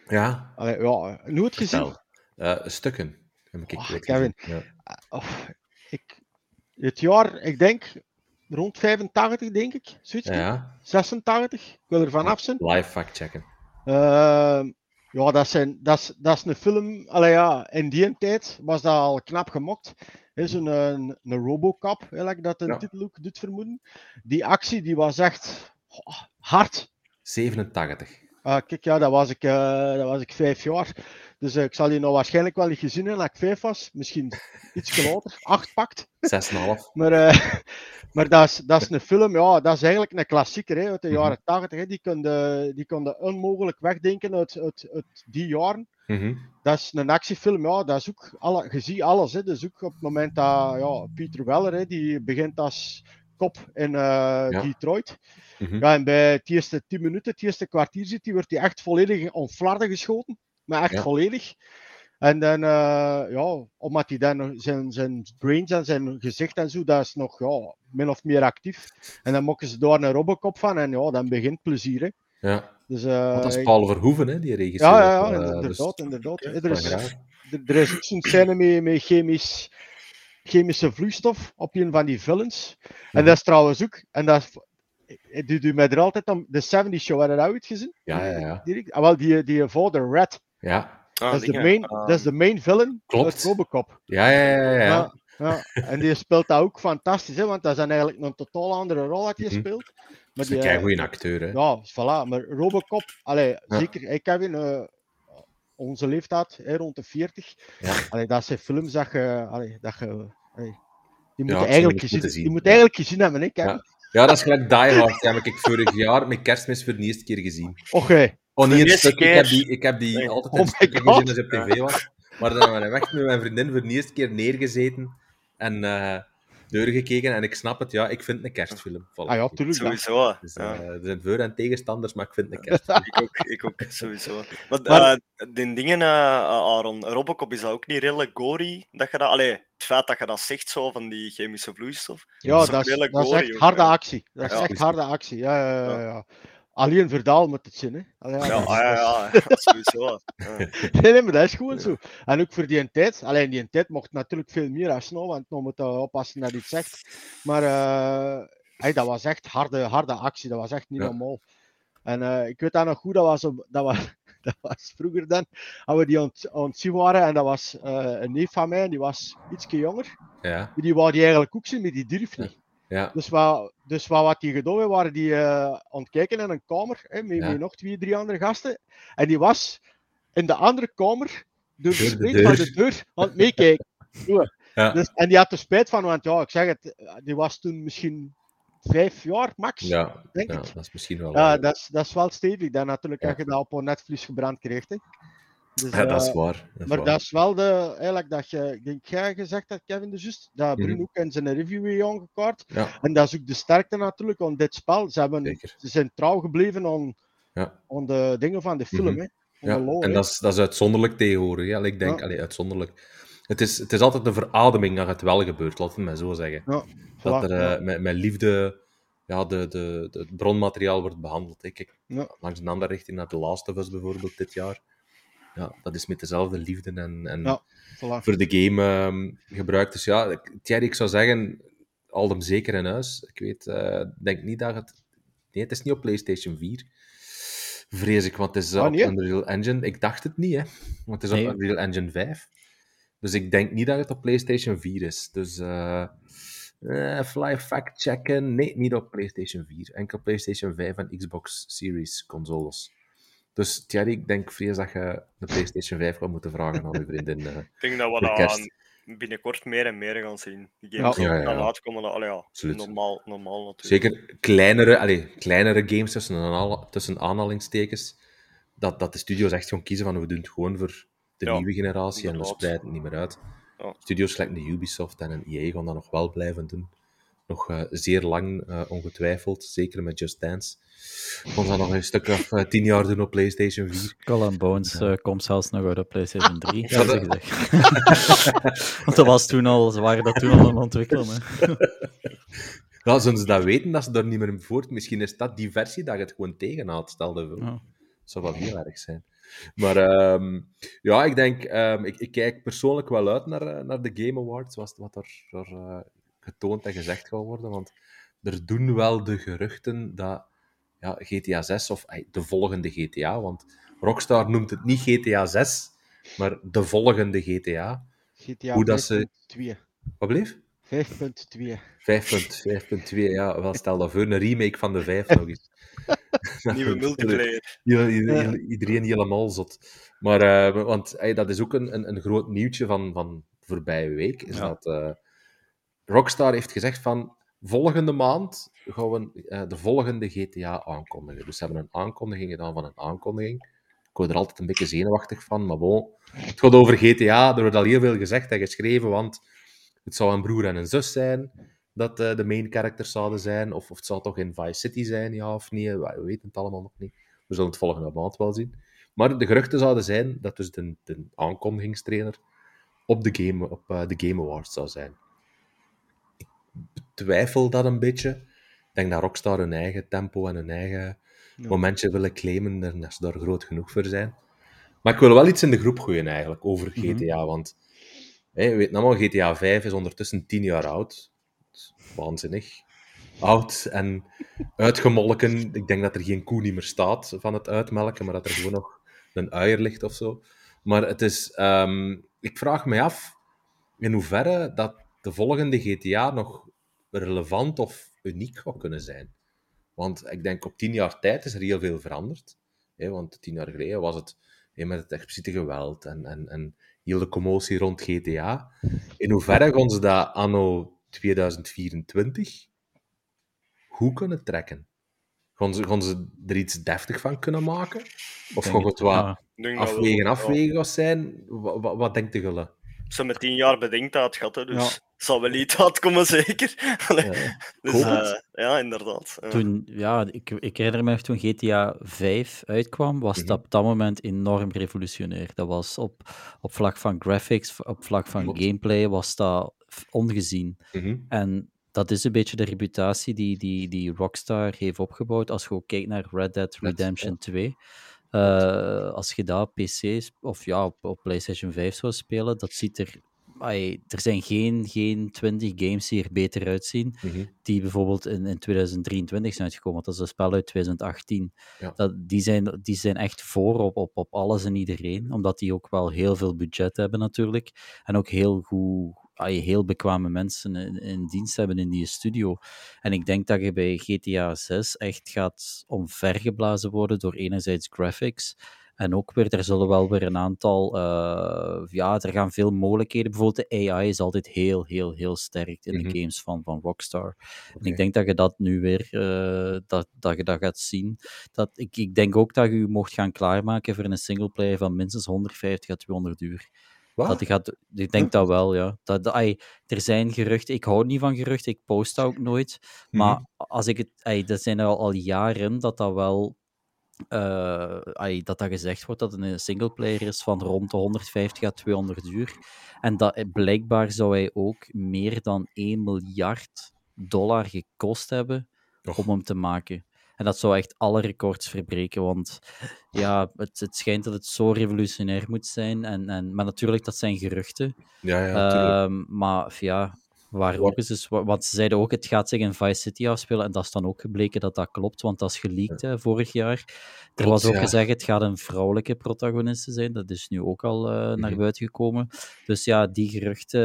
Ja,
Allee, ja, nooit gezien.
vertel. Eh, stukken. Heb ik
Oh,
ooit
Kevin.
gezien, Ja.
Of, ik, het jaar, ik denk rond 85, denk ik. Zoiets.
ja,
86. Ik wil er vanaf zijn.
live fact-checken.
Ehm, ja, dat, zijn, dat, is, dat is een film. Allee, ja, in die tijd was dat al knap gemokt. Zo'n een, een Robocop, like dat een
Ja.
titel ook doet vermoeden. Die actie die was echt oh, hard.
87.
Ah, kijk, ja, dat was ik, eh, dat was ik vijf jaar. Dus eh, ik zal die nou waarschijnlijk wel niet gezien hebben ik vijf was. Misschien iets later, acht pakt.
6,5.
Maar, eh, maar dat, is, dat is een film, ja, dat is eigenlijk een klassieker hè, uit de
Mhm.
jaren 80. Hè. Die konden die konden onmogelijk wegdenken uit, uit, uit die jaren.
Mhm.
Dat is een actiefilm, ja, dat is ook, alle, je ziet alles. Hè. Dus ook op het moment dat ja, Peter Weller, hè, die begint als kop in eh,
Ja.
Detroit.
Mhm.
Ja, en bij het eerste 10 minuten, het eerste kwartier zit hij, wordt hij echt volledig on flarden geschoten. Maar echt
Ja.
volledig. En dan, eh, ja, omdat hij dan zijn, zijn brains en zijn gezicht en zo, dat is nog ja, min of meer actief. En dan mokken ze daar een Robocop van en ja, dan begint plezier. Hè.
Ja,
Dus, eh,
want dat is Paul Verhoeven, hè, die regisseur.
ja, ja, ja,
Eh,
inderdaad,
dus-
inderdaad. Er, is, er, er is ook zo'n scène met, met chemisch, chemische vloeistof op een van die villains. En
Mhm.
dat is trouwens ook, en dat is, het doet u mij er altijd om, de 70 Show, had je dat ooit gezien?
Ja, ja, ja.
Die, ah, wel, die, die vader Red,
Ja,
Ah,
dat, is de main,
Ah,
dat is de main villain
Klopt.
uit Robocop.
ja, ja, ja. ja,
Ja, ja. En die speelt dat ook fantastisch, hè, want dat is dan eigenlijk een totaal andere rol dat
Mhm.
speelt. Maar
Dat is een
eh,
keigoeie acteur, hè.
ja, voilà. Maar Robocop, allee,
Ja.
zeker, ik heb in eh, onze leeftijd, hè, rond de 40.
Ja.
Allee, dat zijn films dat je, allee, dat je allee, die moet eigenlijk gezien,
moeten zien,
die moet
ja.
eigenlijk gezien hebben, hè, Kevin?
Ja. Ja, dat is gelijk Die Hard. Die heb ik vorig jaar met kerstmis voor de eerste keer gezien.
Oké,
Oh,
de
stuk. Ik heb die, ik heb die
Nee.
altijd
Oh
in gezien als op tv was. Maar dan hebben we echt met mijn vriendin voor de eerste keer neergezeten en eh doorgekeken. En ik snap het, ja, ik vind het een kerstfilm. Voilà.
ah ja, tuurlijk.
Sowieso.
Dus,
ja.
eh, er zijn voor- en tegenstanders, maar ik vind het een kerstfilm.
Ik ook, ik ook, sowieso. Maar,
Maar-
eh, die dingen, Aaron, Robocop is dat ook niet redelijk gory? Dat je dat, allee, het feit dat je dat zegt zo van die chemische vloeistof.
Ja,
Dat is
dat is, dat echt harde actie. Dat is
Ja.
echt harde actie. Ja, ja, ja.
Ja.
Alleen Verdaal moet het zijn, hè. Allee,
Ja,
dat is-
ah, ja,
dat is-
ja, sowieso. Ja.
Nee, nee, maar dat is gewoon zo. En ook voor die tijd. Alleen die tijd mocht natuurlijk veel meer als nou, want nou moet je oppassen dat hij het zegt. Maar eh, hey, dat was echt harde, harde actie. Dat was echt niet
Ja.
normaal. En eh, ik weet dat nog goed, dat was, op, dat was, dat was vroeger dan, als we die aan het- zien waren. En dat was eh, een neef van mij, en die was ietsje jonger.
Ja,
Die wou die eigenlijk ook zien, maar die durf niet.
Ja.
Dus wat, dus wat, wat die gedaan hebben, waren die eh, aan het kijken in een kamer hè, met,
Ja.
met nog twee, drie andere gasten. En die was in de andere kamer door de spleet van de deur aan het meekijken.
Ja.
Dus, en die had er spijt van, want ja, ik zeg het, die was toen misschien vijf jaar max.
Ja,
denk
ja,
ik.
dat is misschien wel...
Ja, dat is, dat is wel stevig. Dan natuurlijk heb je dat op een netvlies gebrand kreeg. Hè. Dus,
ja, dat is
eh,
waar. Dat
maar
waar.
dat is wel de, eigenlijk dat je, ik denk jij gezegd dat Kevin de Just, dat
Mhm.
Bruno ook in zijn review heeft aangekaart.
Ja,
En dat is ook de sterkte natuurlijk aan dit spel. Ze, hebben,
zeker.
ze zijn trouw gebleven aan,
Ja.
aan de dingen van de film.
Mhm.
hè. Aan
Ja,
lore,
en
hè.
dat is, dat is uitzonderlijk tegenwoordig. Ja. Ik denk,
Ja.
allee, uitzonderlijk. Het is, het is altijd een verademing dat het wel gebeurt, laat het mij zo zeggen.
Ja,
Dat er
ja.
eh, met, met liefde ja, de, de, de, het bronmateriaal wordt behandeld. hè. Kijk,
Ja.
langs een andere richting naar The Last of Us bijvoorbeeld dit jaar. Ja, dat is met dezelfde liefde en, en
Ja. Voilà.
voor de game ehm, gebruikt. Dus ja, ik- Thierry, ik zou zeggen, al hem zeker in huis. Ik weet, eh, denk niet dat het... Nee, het is niet op PlayStation 4. Vrees ik, want het is
Ah,
op
nee?
Unreal Engine. Ik dacht het niet, hè. Want het is
Nee.
op Unreal Engine 5. Dus ik denk niet dat het op PlayStation 4 is. Dus eh eh, fly fact checken. Nee, niet op PlayStation 4. Enkel PlayStation 5 en Xbox Series consoles. Dus Thierry, ik denk vrees dat je de PlayStation 5 gaat moeten vragen aan uw vriendin. eh.
Ik denk dat we dat binnenkort meer en meer gaan zien. Die games
Ja.
die
Ja, ja,
uitkomen, dat, allee, ja,
Absoluut.
normaal, normaal natuurlijk.
Zeker kleinere, allee, kleinere games tussen, aanhal- tussen aanhalingstekens. Dat, dat de studio's echt gewoon kiezen van we doen het gewoon voor de
Ja,
nieuwe generatie en we spreiden het niet meer uit.
Ja.
Studios gelijk de Ubisoft en een EA gaan dat nog wel blijven doen. Nog eh, zeer lang, eh, ongetwijfeld. Zeker met Just Dance. Ze dat nog een stuk of eh, tien jaar doen op PlayStation 4.
Skull and Bones komt zelfs nog uit op PlayStation 3.
Ja, dat-
Want dat was toen al, ze waren dat toen al aan het ontwikkelen. Hè.
Ja, zullen ze dat weten, dat ze daar niet meer in voort... Misschien is dat die versie dat je het gewoon tegenhaalt, stel je voor.
Ja.
Dat zou wel heel erg zijn. Maar ehm, ja, ik denk, ehm, ik, ik kijk persoonlijk wel uit naar, naar de Game Awards, wat, wat er, er eh, getoond en gezegd gaat worden. Want er doen wel de geruchten dat ja, GTA 6 of de volgende GTA, want Rockstar noemt het niet GTA 6, maar de volgende GTA.
GTA
Hoe dat ze-
5.2.
Wat bleef?
5.2.
5.5.2, ja, wel stel dat voor, een remake van de 5 nog eens.
Nieuwe multiplayer.
Iedereen helemaal zot. Maar, eh, want dat is ook een, een, een groot nieuwtje van, van voorbije week, is
Ja.
dat eh, Rockstar heeft gezegd van volgende maand gaan we eh, de volgende GTA aankondigen. Dus ze hebben een aankondiging gedaan van een aankondiging. Ik word er altijd een beetje zenuwachtig van, maar bon. Het gaat over GTA, er wordt al heel veel gezegd en geschreven, want het zou een broer en een zus zijn dat eh, de main characters zouden zijn, of, of het zou toch in Vice City zijn, ja of niet, we we weten het allemaal nog niet. We zullen het volgende maand wel zien. Maar de geruchten zouden zijn dat dus de, de aankondigingstrainer op de Game, op, eh, de Game Awards zou zijn. Ik betwijfel dat een beetje. Ik denk dat Rockstar hun eigen tempo en hun eigen
Ja.
momentje willen claimen en dat ze daar groot genoeg voor zijn. Maar ik wil wel iets in de groep gooien eigenlijk over
Mhm.
GTA, want hè, we weten allemaal, GTA 5 is ondertussen 10 jaar oud. Waanzinnig. Oud en uitgemolken. Ik denk dat er geen koe niet meer staat van het uitmelken, maar dat er gewoon nog een uier ligt of zo. Maar het is... ehm, ik vraag me af in hoeverre dat de volgende GTA nog relevant of uniek gaat kunnen zijn. Want ik denk op tien jaar tijd is er heel veel veranderd. Hè, want tien jaar geleden was het hè, met het expliciete geweld en, en, en heel de commotie rond GTA. In hoeverre gaan ze dat anno 2024 goed kunnen trekken? Gaan ze, gaan ze er iets deftig van kunnen maken? Of gaat het wat
dat
afwegen,
ja.
afwegen zijn? Wat, wat, wat denkt de gulle?
Ze hebben tien jaar bedenktijd gehad, hè, dus
Ja.
Zal wel iets uitkomen, zeker.
Ja.
dus, eh, ja, inderdaad. Ja.
Toen, ja, ik, ik herinner me toen GTA 5 uitkwam, was
Mhm.
dat op dat moment enorm revolutionair. Dat was op, op vlak van graphics, op vlak van
Klopt.
gameplay, was dat ongezien.
Mhm.
En dat is een beetje de reputatie die, die, die Rockstar heeft opgebouwd. Als je ook kijkt naar Red Dead
Net,
Redemption 2. eh, als je dat op PC's of ja, op, op PlayStation 5 zou spelen, dat ziet er. Er zijn geen, geen 20 games die er beter uitzien.
Mhm.
Die bijvoorbeeld in, in 2023 zijn uitgekomen. want Dat is een spel uit 2018.
Ja.
Dat, die, zijn, die zijn echt voor op, op, op alles en iedereen. Omdat die ook wel heel veel budget hebben, natuurlijk. En ook heel goed, ai, heel bekwame mensen in, in dienst hebben in die studio. En ik denk dat je bij GTA 6 echt gaat omvergeblazen worden door enerzijds graphics. En ook weer, er zullen wel weer een aantal, eh, ja, er gaan veel mogelijkheden. Bijvoorbeeld de AI is altijd heel, heel, heel sterk in
Mhm.
de games van, van Rockstar. En ik denk dat je dat nu weer, eh, dat, dat je dat gaat zien. Dat, ik, ik denk ook dat je je mocht gaan klaarmaken voor een singleplayer van minstens 150 à 200 uur. Dat gaat, ik denk dat wel, ja. Dat, er zijn geruchten, ik hou niet van geruchten, ik post dat ook nooit. Maar
Mhm.
als ik het, ai, dat zijn er al, al jaren dat dat wel, eh, dat dat gezegd wordt dat het een singleplayer is van rond de 150 à 200 uur. En dat eh, blijkbaar zou hij ook meer dan 1 miljard dollar gekost hebben
Och.
om hem te maken. En dat zou echt alle records verbreken, want ja, het, het schijnt dat het zo revolutionair moet zijn. En, en, maar natuurlijk, dat zijn geruchten.
Ja, ja.
Ehm, maar ja, waar ook is, wa- want ze zeiden ook, het gaat zich in Vice City afspelen. En dat is dan ook gebleken dat dat klopt, want dat is geleakt hè, vorig jaar. Er
Klopt,
was ook
ja.
gezegd, het gaat een vrouwelijke protagoniste zijn. Dat is nu ook al eh, naar
Mhm.
buiten gekomen. Dus ja, die geruchten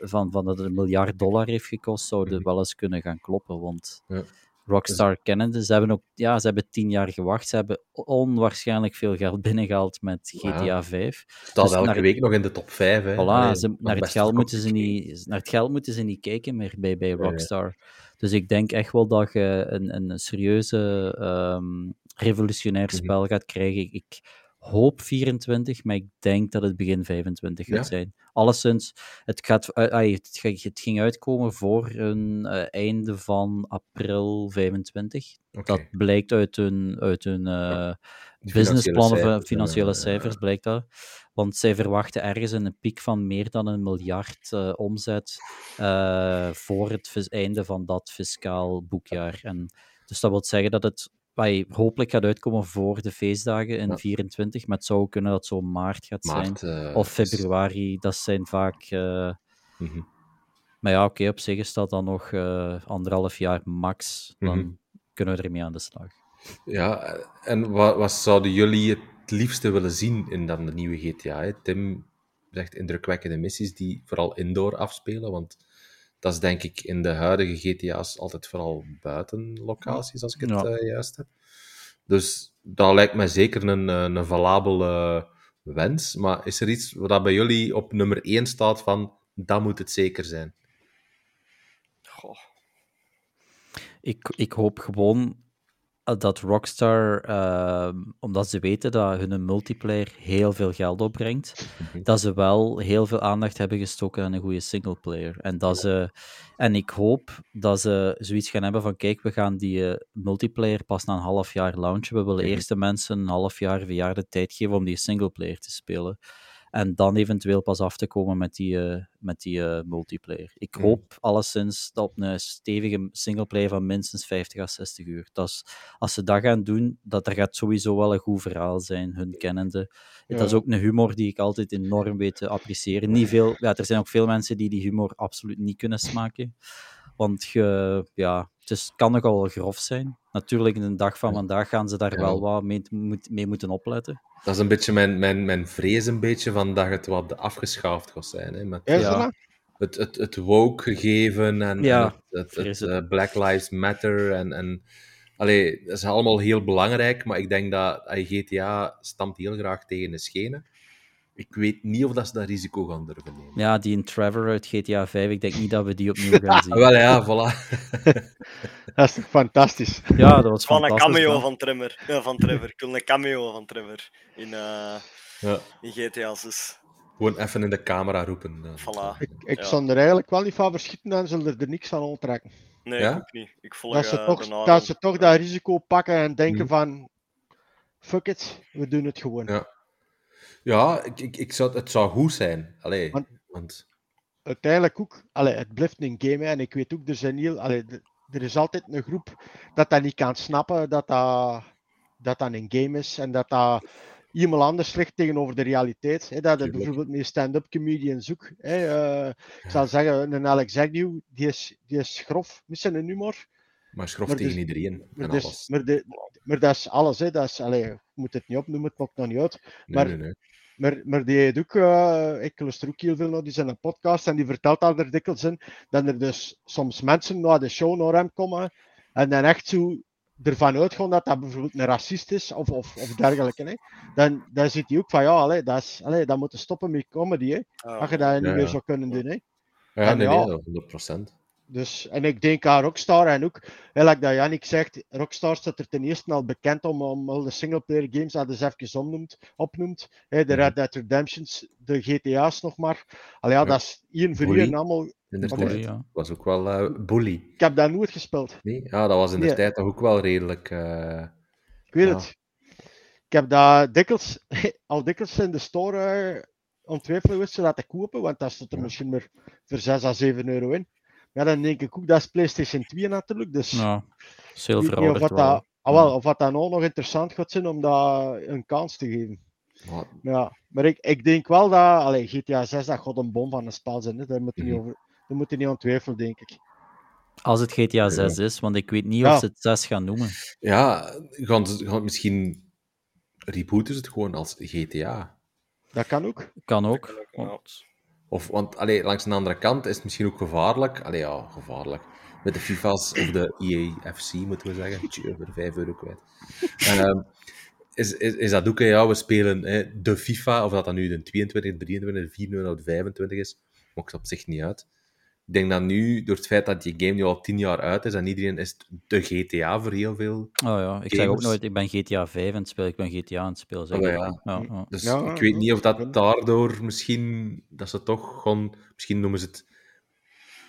eh, van, van dat het een miljard dollar heeft gekost, zouden
Mhm.
wel eens kunnen gaan kloppen. Want
Ja.
Rockstar kennende, ze hebben ook ja, ze hebben tien jaar gewacht. Ze hebben onwaarschijnlijk veel geld binnengehaald met
Ja.
GTA 5.
Staat
dus
elke
naar-
week nog in de top 5. Hè.
Voilà,
Allee,
ze, naar, het geld moeten ze niet, naar het geld moeten ze niet kijken meer bij, bij
ja.
Rockstar. Dus ik denk echt wel dat je een, een serieuze, ehm, revolutionair
Mhm.
spel gaat krijgen. Ik hoop 24, maar ik denk dat het begin 25 gaat
Ja?
zijn. Alleszins, het, gaat, eh, ai, het, ging uitkomen voor een eh, einde van april 25.
Oké.
Dat blijkt uit hun, uit hun eh, businessplannen,
financiële cijfers,
financiële cijfers, blijkt dat. Want zij verwachten ergens een piek van meer dan een miljard omzet voor het einde van dat fiscaal boekjaar. En, dus dat wil zeggen dat het ai, hopelijk gaat uitkomen voor de feestdagen in
Ja.
24, maar het zou kunnen dat het zo maart gaat
Maart,
zijn.
eh,
Of februari, dat zijn vaak... eh,
Mhm.
maar ja, oké, op zich is dat dan nog eh, anderhalf jaar max. Dan
Mhm.
kunnen we ermee aan de slag.
Ja, en wat, wat zouden jullie het liefste willen zien in dan de nieuwe GTA? Hè? Tim zegt indrukwekkende missies die vooral indoor afspelen, want dat is denk ik in de huidige GTA's altijd vooral buiten locaties, als ik het
Ja.
eh, juist heb. Dus dat lijkt mij zeker een, een valabele wens. Maar is er iets wat bij jullie op nummer 1 staat van dat moet het zeker zijn?
Goh.
Ik, ik hoop gewoon dat Rockstar, eh, omdat ze weten dat hun multiplayer heel veel geld opbrengt,
Mhm.
dat ze wel heel veel aandacht hebben gestoken aan een goede singleplayer. En, dat ze, en ik hoop dat ze zoiets gaan hebben van, kijk, we gaan die eh, multiplayer pas na een half jaar launchen. We willen
Mhm.
eerst de mensen een half jaar, verjaar de tijd geven om die singleplayer te spelen. En dan eventueel pas af te komen met die, eh, met die eh, multiplayer. Ik
Mhm.
hoop alleszins dat op een stevige singleplayer van minstens 50 à 60 uur. Dat is, als ze dat gaan doen, dat er gaat sowieso wel een goed verhaal zijn, hun kennende. Dat is
Ja.
ook een humor die ik altijd enorm weet te appreciëren. Niet veel, ja, er zijn ook veel mensen die die humor absoluut niet kunnen smaken. Want je, ja, het is, kan nogal wel grof zijn. Natuurlijk, in de dag van vandaag gaan ze daar
Ja.
wel wat mee, moet- mee moeten opletten.
Dat is een beetje mijn, mijn, mijn vrees, een beetje, van dat het wat afgeschaafd gaat zijn. Hè, met,
Ja.
dat?
het, het, het woke gegeven en,
Ja,
en het, het,
vrees
het,
het.
eh, Black Lives Matter. En, en, allee, dat is allemaal heel belangrijk, maar ik denk dat eh, GTA stamt heel graag tegen de schenen. Ik weet niet of dat ze dat risico gaan durven nemen.
Ja, die in Trevor uit GTA 5, ik denk niet dat we die opnieuw gaan zien.
wel ja, voilà.
Dat is toch fantastisch?
Ja, dat was
Van een
fantastisch.
cameo
ja.
van Trevor. Ja, van Trevor. Ik wil een cameo van Trevor in, eh,
Ja,
in GTA 6.
gewoon even in de camera roepen. dan.
Voilà.
Ik, ik
Ja.
zou er eigenlijk wel niet van verschieten en zullen er niks van onttrekken.
Nee,
Ja?
ik ook niet. Ik volg
Dat ze,
eh,
toch, dat ze toch dat risico pakken en denken van... Fuck it, we doen het gewoon.
Ja. Ja, ik, ik, ik zou, het zou goed zijn. Allee,
Want-
want...
Uiteindelijk ook, allee, het blijft een game hè, en ik weet ook, er zijn heel... Allee, er is altijd een groep dat dat niet kan snappen, dat dat, dat, dat een game is en dat dat iemand anders ligt tegenover de realiteit. Hè, dat het
Tuurlijk.
bijvoorbeeld met stand-up comedians ook. Hè, eh, ik zal zeggen, een Alex Agnew, die is, die is grof met zijn humor.
Maar schrof
Maar
tegen
dus-
iedereen
Maar, dus- maar, de, maar dat is alles, hè. Dat is, allee, ik moet het niet opnoemen, het maakt nog niet uit.
Nee,
maar-
nee, nee.
Maar, maar die heeft ook, eh, ik luister ook heel veel naar die zijn podcast en die vertelt daar er dikwijls in dat er dus soms mensen naar de show naar hem komen en dan echt zo ervan uitgaan dat dat bijvoorbeeld een racist is of, of, of dergelijke. Hè. Dan, dan zit hij ook van ja, allee, dat, is, allee, dat moet je stoppen met comedy. Hè.
Ja.
Als je dat niet meer
ja.
zou kunnen doen. Hè.
Ja,
En
nee,
ja.
nee, 100 procent.
Dus, en ik denk aan Rockstar en ook, hè, like dat Jannik zegt, Rockstar staat er ten eerste al bekend om, om al de singleplayer games dat eens even opnoemt. opnoemt hè, de
Mhm.
Red Dead Redemptions, de GTA's nog maar. Allee, ja,
Ja.
dat is één voor één allemaal.
Inderdaad.
Oké.
Sorry, ja.
was ook wel eh bully.
Ik heb dat nooit gespeeld.
Nee? Ja, dat was in de
Nee.
tijd toch ook wel redelijk. eh,
Ik weet
Ja.
het. Ik heb dat dikwijls, al dikwijls in de store eh, om twijfelen geweest zodat te kopen, want daar stond er
Ja.
misschien maar voor 6 à 7 euro in. Ja, dan denk ik ook, dat is PlayStation 2 natuurlijk, dus...
Ja,
niet of wat dat, ah, wel, of wat dat nou nog interessant gaat zijn om dat een kans te geven.
maar-
Ja, maar ik, ik denk wel dat allee, GTA 6 dat god een bom van een spel zijn. Hè. Daar moet je niet
Mhm.
over, daar moet je niet aan twijfelen, denk ik.
Als het GTA 6 is, want ik weet niet
Ja.
of ze het 6 gaan noemen.
ja, gaan ze gaan misschien rebooten ze het gewoon als GTA.
Dat kan ook.
Kan ook.
kan ook, ja.
want-
Of, want allee, langs de andere kant is het misschien ook gevaarlijk. Allee, ja, gevaarlijk. Met de FIFA's of de EAFC, moeten we zeggen. Tjie, voor 5 euro kwijt. Ehm, is, is, is dat ook, ja, we spelen hè, de FIFA, of dat dan nu de 22, 23, 24 of 25 is, maakt op zich niet uit. Ik denk dat nu, door het feit dat die game nu al tien jaar uit is, en iedereen is de GTA voor heel veel.
Oh ja, ik zeg ook nooit, ik ben GTA 5 aan het spelen, ik ben GTA aan het spelen. Zeg
Oh, ja.
Ja, ja.
Dus
Ja,
ik weet
ja,
niet of
dat
daardoor misschien, dat ze toch gewoon, misschien noemen ze het,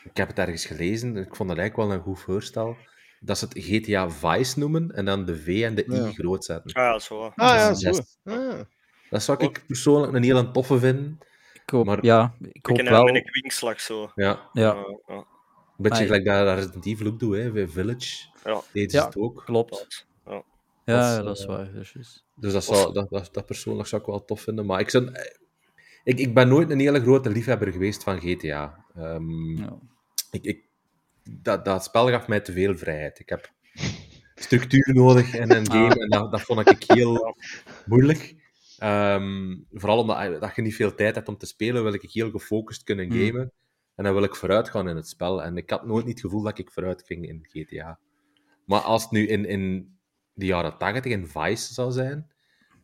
ik heb het ergens gelezen, ik vond het eigenlijk wel een goed voorstel, dat ze het GTA Vice noemen en dan de V en de I
Ja.
groot zetten.
Ah ja, zo.
Ah ja,
Dat is
zo. Ah.
Dat zou ik persoonlijk een hele toffe vinden.
Ik hoop,
Maar-
ja, ik hoop wel...
met een kwinkslag zo.
Ja,
Ja,
een beetje
Maar-
gelijk dat dat Resident Evil ook doet, hè, bij Village.
Ja.
Deed ze
Ja.
het ook.
klopt.
Ja.
Ja,
Dat is,
ja, dat is
eh,
waar.
Dus dat, zou, dat, dat, dat persoonlijk zou ik wel tof vinden. Maar ik, zou, ik, ik ben nooit een hele grote liefhebber geweest van GTA. Ehm,
Ja.
ik, ik, dat, dat spel gaf mij te veel vrijheid. Ik heb structuur nodig in een game en dat, dat vond ik heel moeilijk. Ehm, vooral omdat dat je niet veel tijd hebt om te spelen, wil ik heel gefocust kunnen
Hmm.
gamen. En dan wil ik vooruit gaan in het spel. En ik had nooit niet het gevoel dat ik vooruit ging in GTA. Maar als het nu in, in de jaren 80 in Vice zou zijn,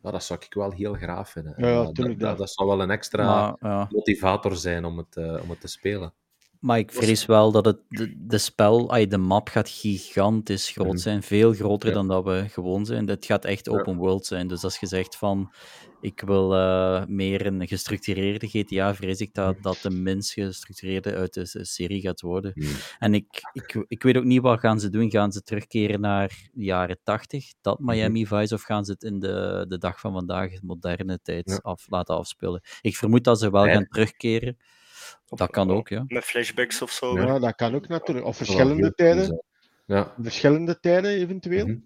ja, dat zou ik wel heel graag vinden.
Ja, ja,
En
dat,
dat, zou wel een extra
Maar, ja.
motivator zijn om het, eh, om het te spelen.
Maar ik vrees wel dat het, de, de spel, ay, de map gaat gigantisch groot
Mhm.
zijn. Veel groter
Ja.
dan dat we gewoon zijn. Het gaat echt
Ja.
open world zijn. Dus als je zegt van, ik wil eh, meer een gestructureerde GTA, vrees ik dat dat de minst gestructureerde uit de serie gaat worden.
Mhm.
En ik, ik, ik weet ook niet wat gaan ze doen. Gaan ze terugkeren naar de jaren 80, dat
Mhm.
Miami Vice, of gaan ze het in de, de dag van vandaag, de moderne tijd,
Ja.
af, laten afspelen? Ik vermoed dat ze wel gaan terugkeren. Dat kan ook, ja.
Met flashbacks of zo.
Ja.
Dat kan ook natuurlijk. Of verschillende tijden.
zijn. Ja.
Verschillende tijden eventueel.
Mhm.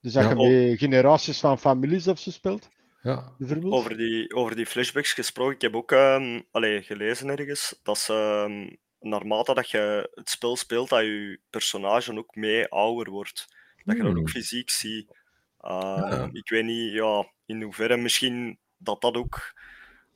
Dus dat
Ja.
je met generaties van families of zo speelt,
ja.
bijvoorbeeld.
Over die, over die flashbacks gesproken, ik heb ook ehm, allee, gelezen ergens dat ze, ehm, naarmate dat je het spel speelt, dat je personage ook mee ouder wordt. Dat je dat
Hmm.
ook fysiek ziet. Ehm,
Ja.
Ik weet niet ja, in hoeverre misschien dat dat ook...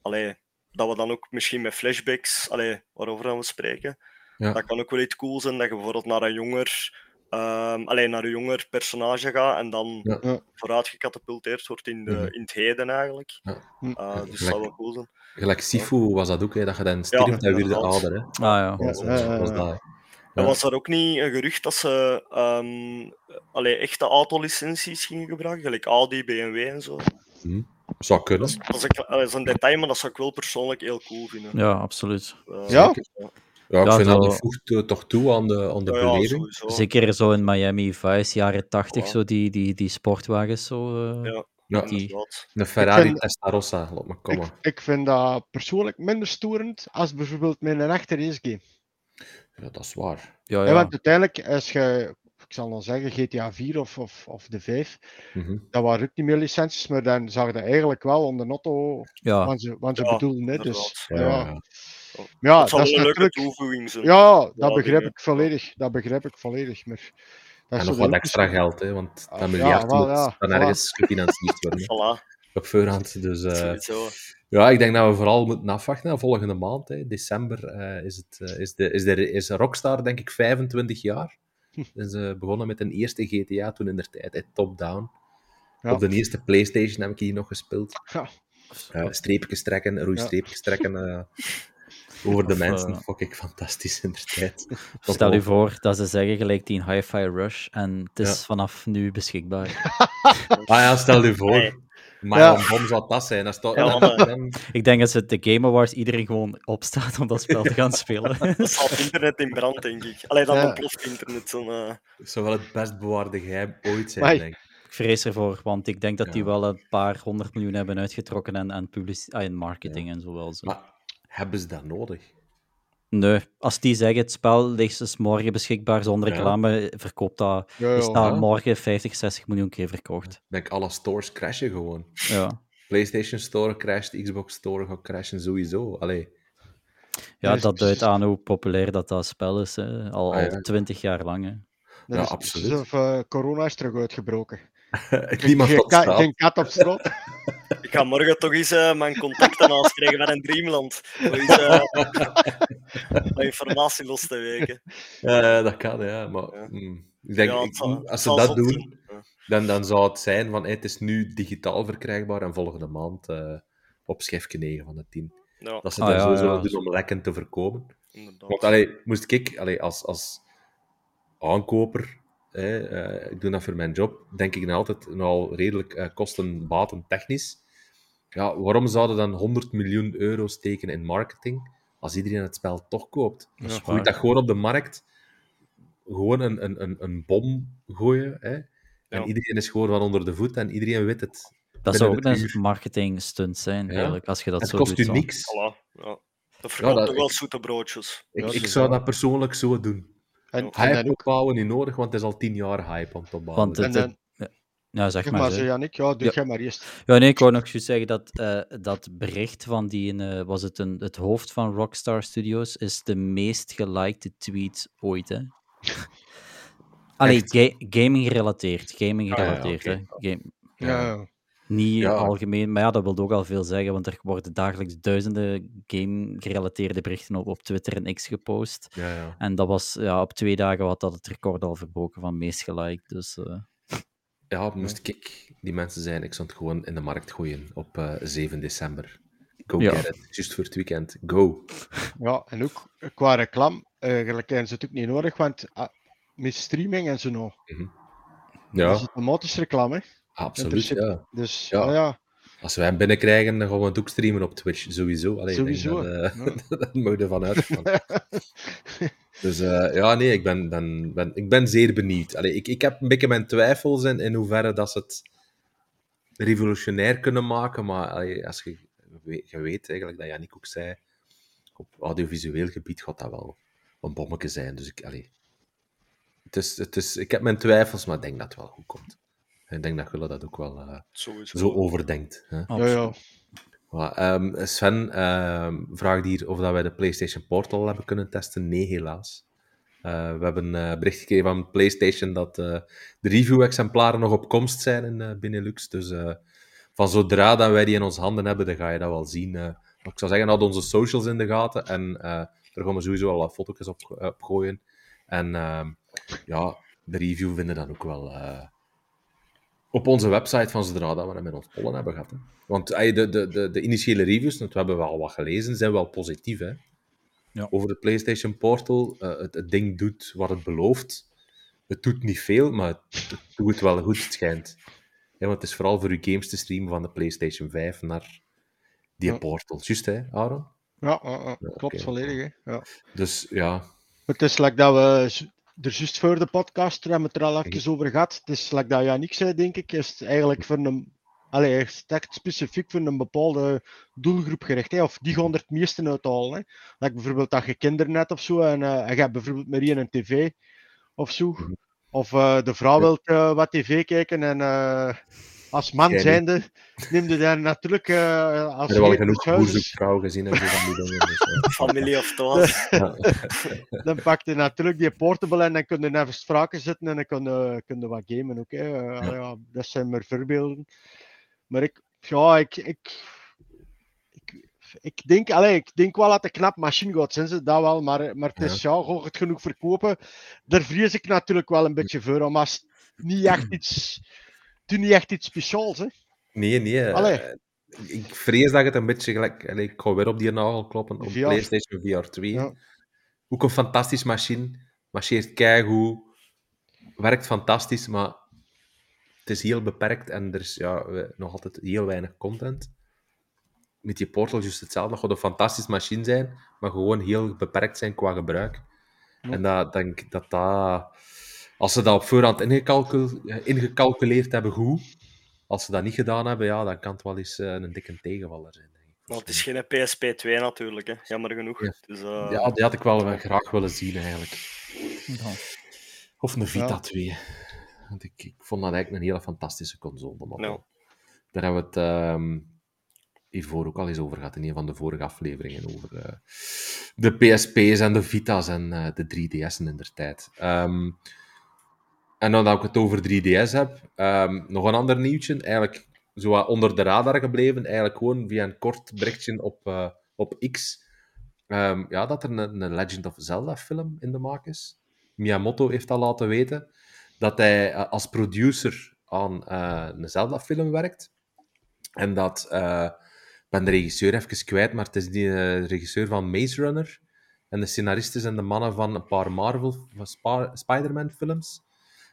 Allee, dat we dan ook misschien met flashbacks, allee, waarover gaan we spreken,
Ja.
dat kan ook wel iets cool zijn, dat je bijvoorbeeld naar een jonger... ehm allee, naar een jonger personage gaat en dan
Ja.
Ja.
vooruit gecatapulteerd wordt in, de,
Mhm.
in het heden eigenlijk.
Ja.
Hm.
Uh,
Ja,
dus dat zou wel cool zijn.
Gelijk Sifu was dat ook, hè, dat je dan stierf
Ja,
en weer de ouder. Hè.
Ah ja.
Ja,
Was,
ja, ja,
was
ja.
dat.
En was er ook niet een gerucht dat ze ehm allee, echte autolicenties gingen gebruiken, gelijk Audi, BMW en zo?
Zou kunnen.
Dat is, dat is, een, allee, dat is een detail, maar dat zou ik wel persoonlijk heel cool vinden.
Ja, absoluut.
Eh,
Ja?
ja.
Ja, ik
Ja,
vind dat
zo-
dat voegt eh, toch toe aan de, aan de
Ja,
beleving.
Zeker zo in Miami Vice, jaren 80,
Ja.
zo die, die, die sportwagens. Zo, eh,
Ja,
Ja,
die-
een Ferrari
vind-
Testarossa, laat maar komen.
Ik, ik vind dat persoonlijk minder storend als bijvoorbeeld met een echte racegame.
Ja, dat is waar.
ja,
Ja.
ja.
want uiteindelijk, als je, ik zal dan zeggen, GTA 4 of, of, of de 5,
Mhm.
dat waren ook niet meer licenties, maar dan zag je eigenlijk wel onder Notto
ja.
wat ze, wat ze
Ja,
bedoelen. Hè. Dus.
Ja,
ja.
ja.
Maar ja,
dat
is
een leuke toevoeging.
Ja, dat
Ja,
begrijp
dingen.
ik volledig. Dat begrijp ik volledig. Maar dat
En
is
nog wat extra geld, hè, want
Ah,
dat
ja,
miljard
wel,
moet
ja,
dan
voilà.
ergens gefinancierd worden. hè,
Voilà,
op voorhand. Dus eh, ja, ik denk dat we vooral moeten afwachten. Volgende maand, hè, december, eh, is, het, eh, is, de, is, de, is Rockstar, denk ik, 25 jaar. Dus ze begonnen met een eerste GTA toen in der tijd, hè, top-down.
Ja.
Op de eerste PlayStation heb ik hier nog gespeeld.
Ja.
Eh, streepjes trekken, roeistreepjes trekken. eh, over de
Of,
mensen, vond ik fantastisch in de tijd. Tot
Stel je voor dat ze zeggen gelijk die in Hi-Fi Rush en het is
Ja.
vanaf nu beschikbaar.
Ah ja, stel je voor. Maar
Ja.
een bom zou dat zijn. Dat is toch,
Ja,
dan-
maar-
dan-
Ik denk dat ze de Game Awards iedereen gewoon opstaat om dat spel te gaan spelen.
Dat staat internet in brand, denk ik. Alleen dan
Ja.
ontploft internet. Zo'n, eh,
Het zou wel het best bewaarde geheim ooit zijn, denk ik.
Ik vrees ervoor, want ik denk dat die wel een paar honderd miljoen hebben uitgetrokken aan, aan, publici- marketing en zo wel. Zo.
Maar hebben ze dat nodig?
Nee, als die zeggen het spel ligt dus morgen beschikbaar zonder
Ja.
reclame, verkoopt dat,
Ja,
is dat morgen 50, 60 miljoen keer verkocht.
Ik denk alle stores crashen gewoon.
Ja,
PlayStation Store crasht, Xbox Store gaat crashen sowieso. Allee,
ja dat duidt aan hoe populair dat, dat spel is. Hè. Al,
Ah, ja.
al 20 jaar lang. Hè.
Dat
Ja,
is
absoluut.
Alsof eh, corona is terug uitgebroken.
niemand
geen, kat op straat.
ik ga morgen toch eens eh, mijn contacten aanspreken met een Dreamland. Om eens eh, informatie los te weken.
Ja, dat kan, ja. Maar
Ja.
mm, ik denk,
Ja, het
ik-
zal- het
als ze dat doen.
Ja.
dan, dan zou het zijn van hey, het is nu digitaal verkrijgbaar en volgende maand eh, op schijfje 9 van de 10.
Ja.
Dat ze
Ah,
dat
ja,
sowieso doen om lekken te voorkomen.
inderdaad.
Want allee, moest ik allee, als, als aankoper, hè, eh, ik doe dat voor mijn job, denk ik dan altijd nogal redelijk eh, kosten-baten technisch. Ja, waarom zouden dan 100 miljoen euro steken in marketing als iedereen het spel toch koopt?
Is
Gooi
waar.
dat gewoon op de markt, gewoon een, een, een, een bom gooien. Hè? En
Ja.
iedereen is gewoon van onder de voet en iedereen weet het.
Dat zou ook een
het
marketing stunt zijn,
Ja.
eigenlijk, als je dat
Het
zo
kost
doet.
u
zo.
niks.
Voilà, ja. Dat verkoopt toch wel zoete broodjes.
Ik,
Ja,
zou dat persoonlijk zo doen.
En,
Ja.
en
Hype
dan ook,
opbouwen niet nodig, want het is al tien jaar hype aan het opbouwen.
Want
Dus-
het,
en dan,
ja, zeg
zeg
maar.
maar,
zeg.
zo, Jannik, ja, doe
Ja.
jij maar eerst.
Ja, nee, ik wou nog juist zeggen dat eh, dat bericht van die, eh, was het een, het hoofd van Rockstar Studios, is de meest gelikte tweet ooit, hè? Allee, ga- gaming gerelateerd, gaming
Ah, ja,
gerelateerd, hè? Game-
Ja, ja.
niet
Ja.
algemeen, maar ja, dat wil ook al veel zeggen, want er worden dagelijks duizenden game-gerelateerde berichten op, op Twitter en X gepost.
ja, ja.
En dat was, ja, op twee dagen had dat het record al verbroken van meest geliked, dus... eh,
Ja, moest ik die mensen zijn, ik zou het gewoon in de markt gooien op eh, 7 december. Go
Ja.
get it. Just voor het weekend. Go.
ja, en ook qua reclame, eigenlijk hebben ze het ook niet nodig, want ah, met streaming en zo nog,
Ja,
is het automatisch reclame. hè.
absoluut.
zit-
Ja.
Dus
Ja.
ja, ja
Als wij hem binnenkrijgen, dan gaan we het ook streamen op Twitch. Sowieso. Allee,
Sowieso,
Dat, eh,
ja.
dat moet je ervan uitgaan. dus eh, ja, nee, ik ben, ben, ben, ik ben zeer benieuwd. Allee, ik, ik heb een beetje mijn twijfels in, in hoeverre dat ze het revolutionair kunnen maken. Maar allee, als je, je weet eigenlijk dat Jannik ook zei, op audiovisueel gebied gaat dat wel een bommetje zijn. Dus ik, allee, het is, het is, ik heb mijn twijfels, maar ik denk dat het wel goed komt. Ik denk dat Gulle dat ook wel eh, zo overdenkt. Hè?
ja, ja.
Ehm, Sven ehm, vraagt hier of dat wij de PlayStation Portal hebben kunnen testen. Nee, helaas. Eh, we hebben een bericht gekregen van PlayStation dat eh, de review-exemplaren nog op komst zijn in eh, Benelux. Dus eh, van zodra dat wij die in onze handen hebben, dan ga je dat wel zien. eh. ik zou zeggen, houd onze socials in de gaten en eh daar gaan we sowieso al wat foto's op, op gooien. En ehm, ja, de review vinden dan ook wel eh, op onze website van zodra dat we hem in ons pollen hebben gehad. Hè. Want de, de, de, de initiële reviews, we hebben wel wat gelezen, zijn wel positief. Hè?
Ja.
Over de PlayStation Portal. eh, het, het ding doet wat het belooft. Het doet niet veel, maar het, het doet wel goed, het schijnt. Ja, want het is vooral voor uw games te streamen van de PlayStation 5 naar die
Ja.
Portal. Juist, hè, Aaron?
Ja, ja, klopt volledig. Hè. Ja.
Dus ja,
Het is like dat we er juist voor de podcast, daar hebben we het er al even over gehad. Het is like dat Janik zei, denk ik, is het eigenlijk voor een, allee, is echt specifiek voor een bepaalde doelgroep gericht. Hè? Of die gaan er het meeste uithalen. Hè? Like bijvoorbeeld dat je kinderen hebt of zo, en, eh, en je hebt bijvoorbeeld maar één een tv of zo.
Mhm.
Of eh, de vrouw wil eh, wat tv kijken en als man zijnde neem je daar natuurlijk eh als
we hebben wel genoeg boerzoekvrouw gezien en zo van die dingen. Dus, eh,
Familie of
ja.
dan pak je natuurlijk die portable en dan kun je even spraken zitten en dan kun je, kun je wat gamen ook. Hè. Eh, ja. dat zijn maar voorbeelden. Maar ik, ja, ik, ik, ik, ik, denk, allee, ik denk wel dat het een knap machine gaat zijn, ze, dat wel. Maar, maar het is, ja, het genoeg verkopen? Daar vrees ik natuurlijk wel een beetje voor. Maar het is niet echt iets, is niet echt iets speciaals. Hè.
Nee, nee. eh,
Allee.
ik vrees dat het een beetje gelijk... allee, ik ga weer op die nagel kloppen op
VR.
PlayStation VR 2.
Ja.
Ook een fantastisch machine. Marcheert keigoed. Werkt fantastisch, maar het is heel beperkt en er is ja, nog altijd heel weinig content. Met die Portal juist hetzelfde. Dat gaat een fantastisch machine zijn, maar gewoon heel beperkt zijn qua gebruik.
Ja.
En dat denk ik dat dat... Als ze dat op voorhand ingecalcul- ingecalculeerd hebben, goed. Als ze dat niet gedaan hebben, ja, dan kan het wel eens eh, een dikke tegenvaller zijn. Denk ik.
Maar het is geen PSP 2 natuurlijk, hè. jammer genoeg.
Ja.
Dus, eh,
Ja, die had ik wel graag willen zien, eigenlijk.
ja.
Of een Vita
Ja.
2. Want ik, ik vond dat eigenlijk een hele fantastische console. Maar. Daar hebben we het ehm, hiervoor ook al eens over gehad in een van de vorige afleveringen. Over eh, de PSP's en de Vita's en eh, de 3DS'en in der tijd. Ehm, en dan dat ik het over 3DS heb, ehm, nog een ander nieuwtje. Eigenlijk zo onder de radar gebleven. Eigenlijk gewoon via een kort berichtje op, eh, op X. Ehm, ja, dat er een, een Legend of Zelda film in de maak is. Miyamoto heeft al laten weten dat hij eh, als producer aan eh, een Zelda-film werkt. En dat, ik ben de regisseur even kwijt, maar het is die regisseur van Maze Runner, En de scenaristen zijn de mannen van een paar Marvel, van Spa-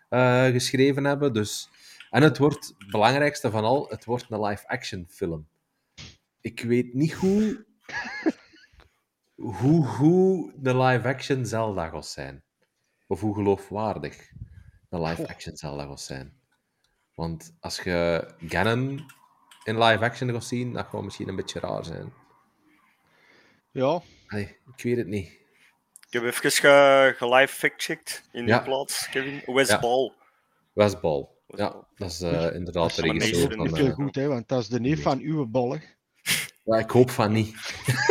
Eh, geschreven hebben. Dus... En het wordt, het belangrijkste van al, het wordt een live-action film. Ik weet niet hoe, hoe, hoe de live-action Zelda gaat zijn. Of hoe geloofwaardig de live-action Zelda gaat zijn. Want als je Ganon in live-action gaat zien, dat gaat misschien een beetje raar zijn.
Ja,
Allee, ik weet het niet.
Ik heb even ge, ge live fact-checked in
Ja.
die plaats, Kevin. Wes
Ja.
Ball.
Westbal.
Wes
Ja, dat is eh, inderdaad de
de
regisseur van...
niet
eh,
veel
eh,
goed, hè, want dat is de neef van uw ballen.
Ja, ik hoop van niet.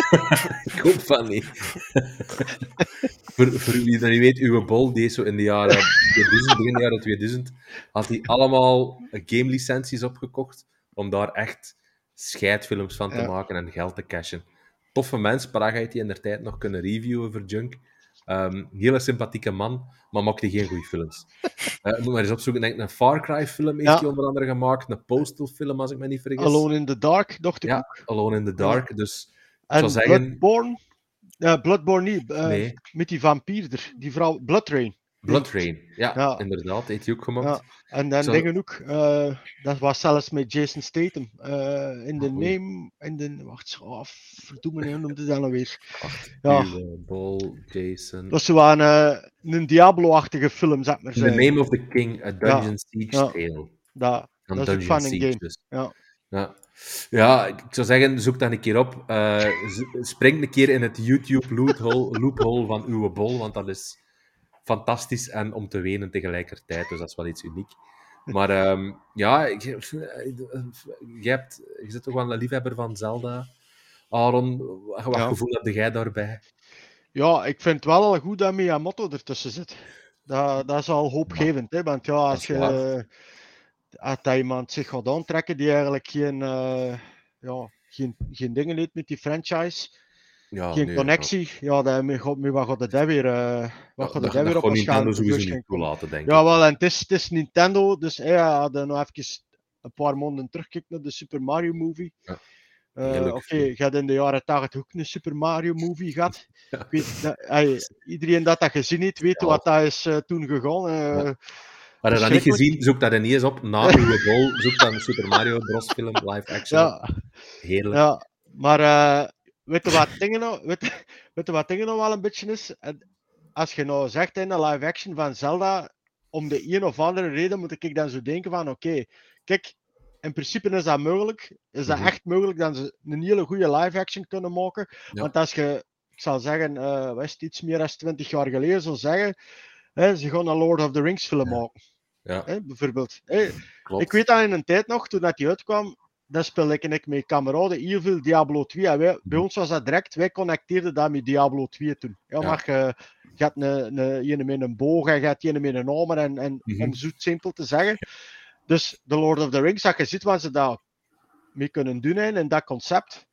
ik hoop van niet. voor, voor wie dat niet weet, uw bol deed zo in de jaren 2000, begin de jaren 2000, had hij allemaal game licenties opgekocht om daar echt scheidfilms van te
Ja.
maken en geld te cashen. Toffe mens, Praga heeft hij in der tijd nog kunnen reviewen voor Junk. Ehm hele sympathieke man, maar maakte geen goede films. Eh, moet maar eens opzoeken. Denk, een Far Cry film heeft
Ja.
hij onder andere gemaakt. Een Postal film, als ik me niet vergis.
Alone in the Dark, dacht ik
Ja,
ook.
Alone in the Dark. Dus
En
zou zeggen-
Bloodborne. Ja, Bloodborne niet. eh,
nee,
Met die vampierder. Die vrouw, Blood Rain.
Blood Rain. Ja,
Ja.
inderdaad. Heeft hij ook gemaakt.
Ja. En dan
Zo.
dingen ook. eh, dat was zelfs met Jason Statham. eh, in de
Ah,
name. In de. Wacht, oh, verdomme, hoe noemde dat nou weer? Ja.
Jason.
Dat is zo aan eh, een Diablo-achtige film, zeg maar.
In the. Name of the King, A Dungeon Siege. Tale.
Dat, dat is ook van een game.
dus.
Ja.
Ja. Ja, ik zou zeggen, zoek dat een keer op. Spring een keer in het YouTube loophole, loophole van uw bol, want dat is fantastisch en om te wenen tegelijkertijd. Dus dat is wel iets uniek. Maar ehm, ja, ik- je, hebt, je zit toch wel een liefhebber van Zelda. Aaron, wat
Ja.
gevoel heb jij daarbij?
Ja, ik vind het wel al goed dat Miyamoto ertussen zit. Dat, dat is al hoopgevend, hè? want ja, als je als dat iemand zich gaat aantrekken die eigenlijk geen, eh, ja, geen, geen dingen heeft met die franchise,
Ja,
geen
nee,
connectie, ja, dan met, God- met wat gaat het dat weer, eh,
Ja,
wat gaat
dat,
dat
dat
weer op
Nintendo sowieso niet toelaten, denk
Ja,
ik.
wel, en het is, het is Nintendo, dus hij hadden nog even een paar maanden teruggekeken naar de Super Mario movie.
Ja,
Eh, Oké,
film.
je had in de jaren 80 ook een Super Mario movie gehad.
Ja.
Ik weet, dat, iedereen dat dat gezien heeft, weet
Ja.
wat dat is eh, toen gegaan. eh,
Ja. Had je dat niet gezien, zoek dat er niet eens op. Na uw bol, zoek dan een Super Mario Bros. film, live action.
ja,
Heerlijk.
ja, maar eh, weet, je wat dingen nou, weet, weet je wat dingen nou wel een beetje is? En Als je nou zegt in de live action van Zelda, om de een of andere reden moet ik dan zo denken van oké, kijk, in principe is dat mogelijk. Is dat
Mhm.
echt mogelijk dat ze een hele goede live action kunnen maken?
Ja.
Want als je, ik zal zeggen, eh wat is het, iets meer dan 20 jaar geleden zou zeggen, hè, ze gaan een Lord of the Rings film
Ja.
maken,
Ja,
hè, bijvoorbeeld. Hè, ik weet dat in een tijd nog, toen dat die uitkwam, dan speelde ik en ik met kameraden heel veel Diablo 2. En wij, bij ons was dat direct, wij connecteerden dat met Diablo 2 toen. Ja,
Ja.
maar je, je had een, een, ene met een boog en je had ene met een hamer, en, en
Mhm.
om zo simpel te zeggen. Dus de Lord of the Rings, dat je ziet wat ze daar mee kunnen doen in dat concept,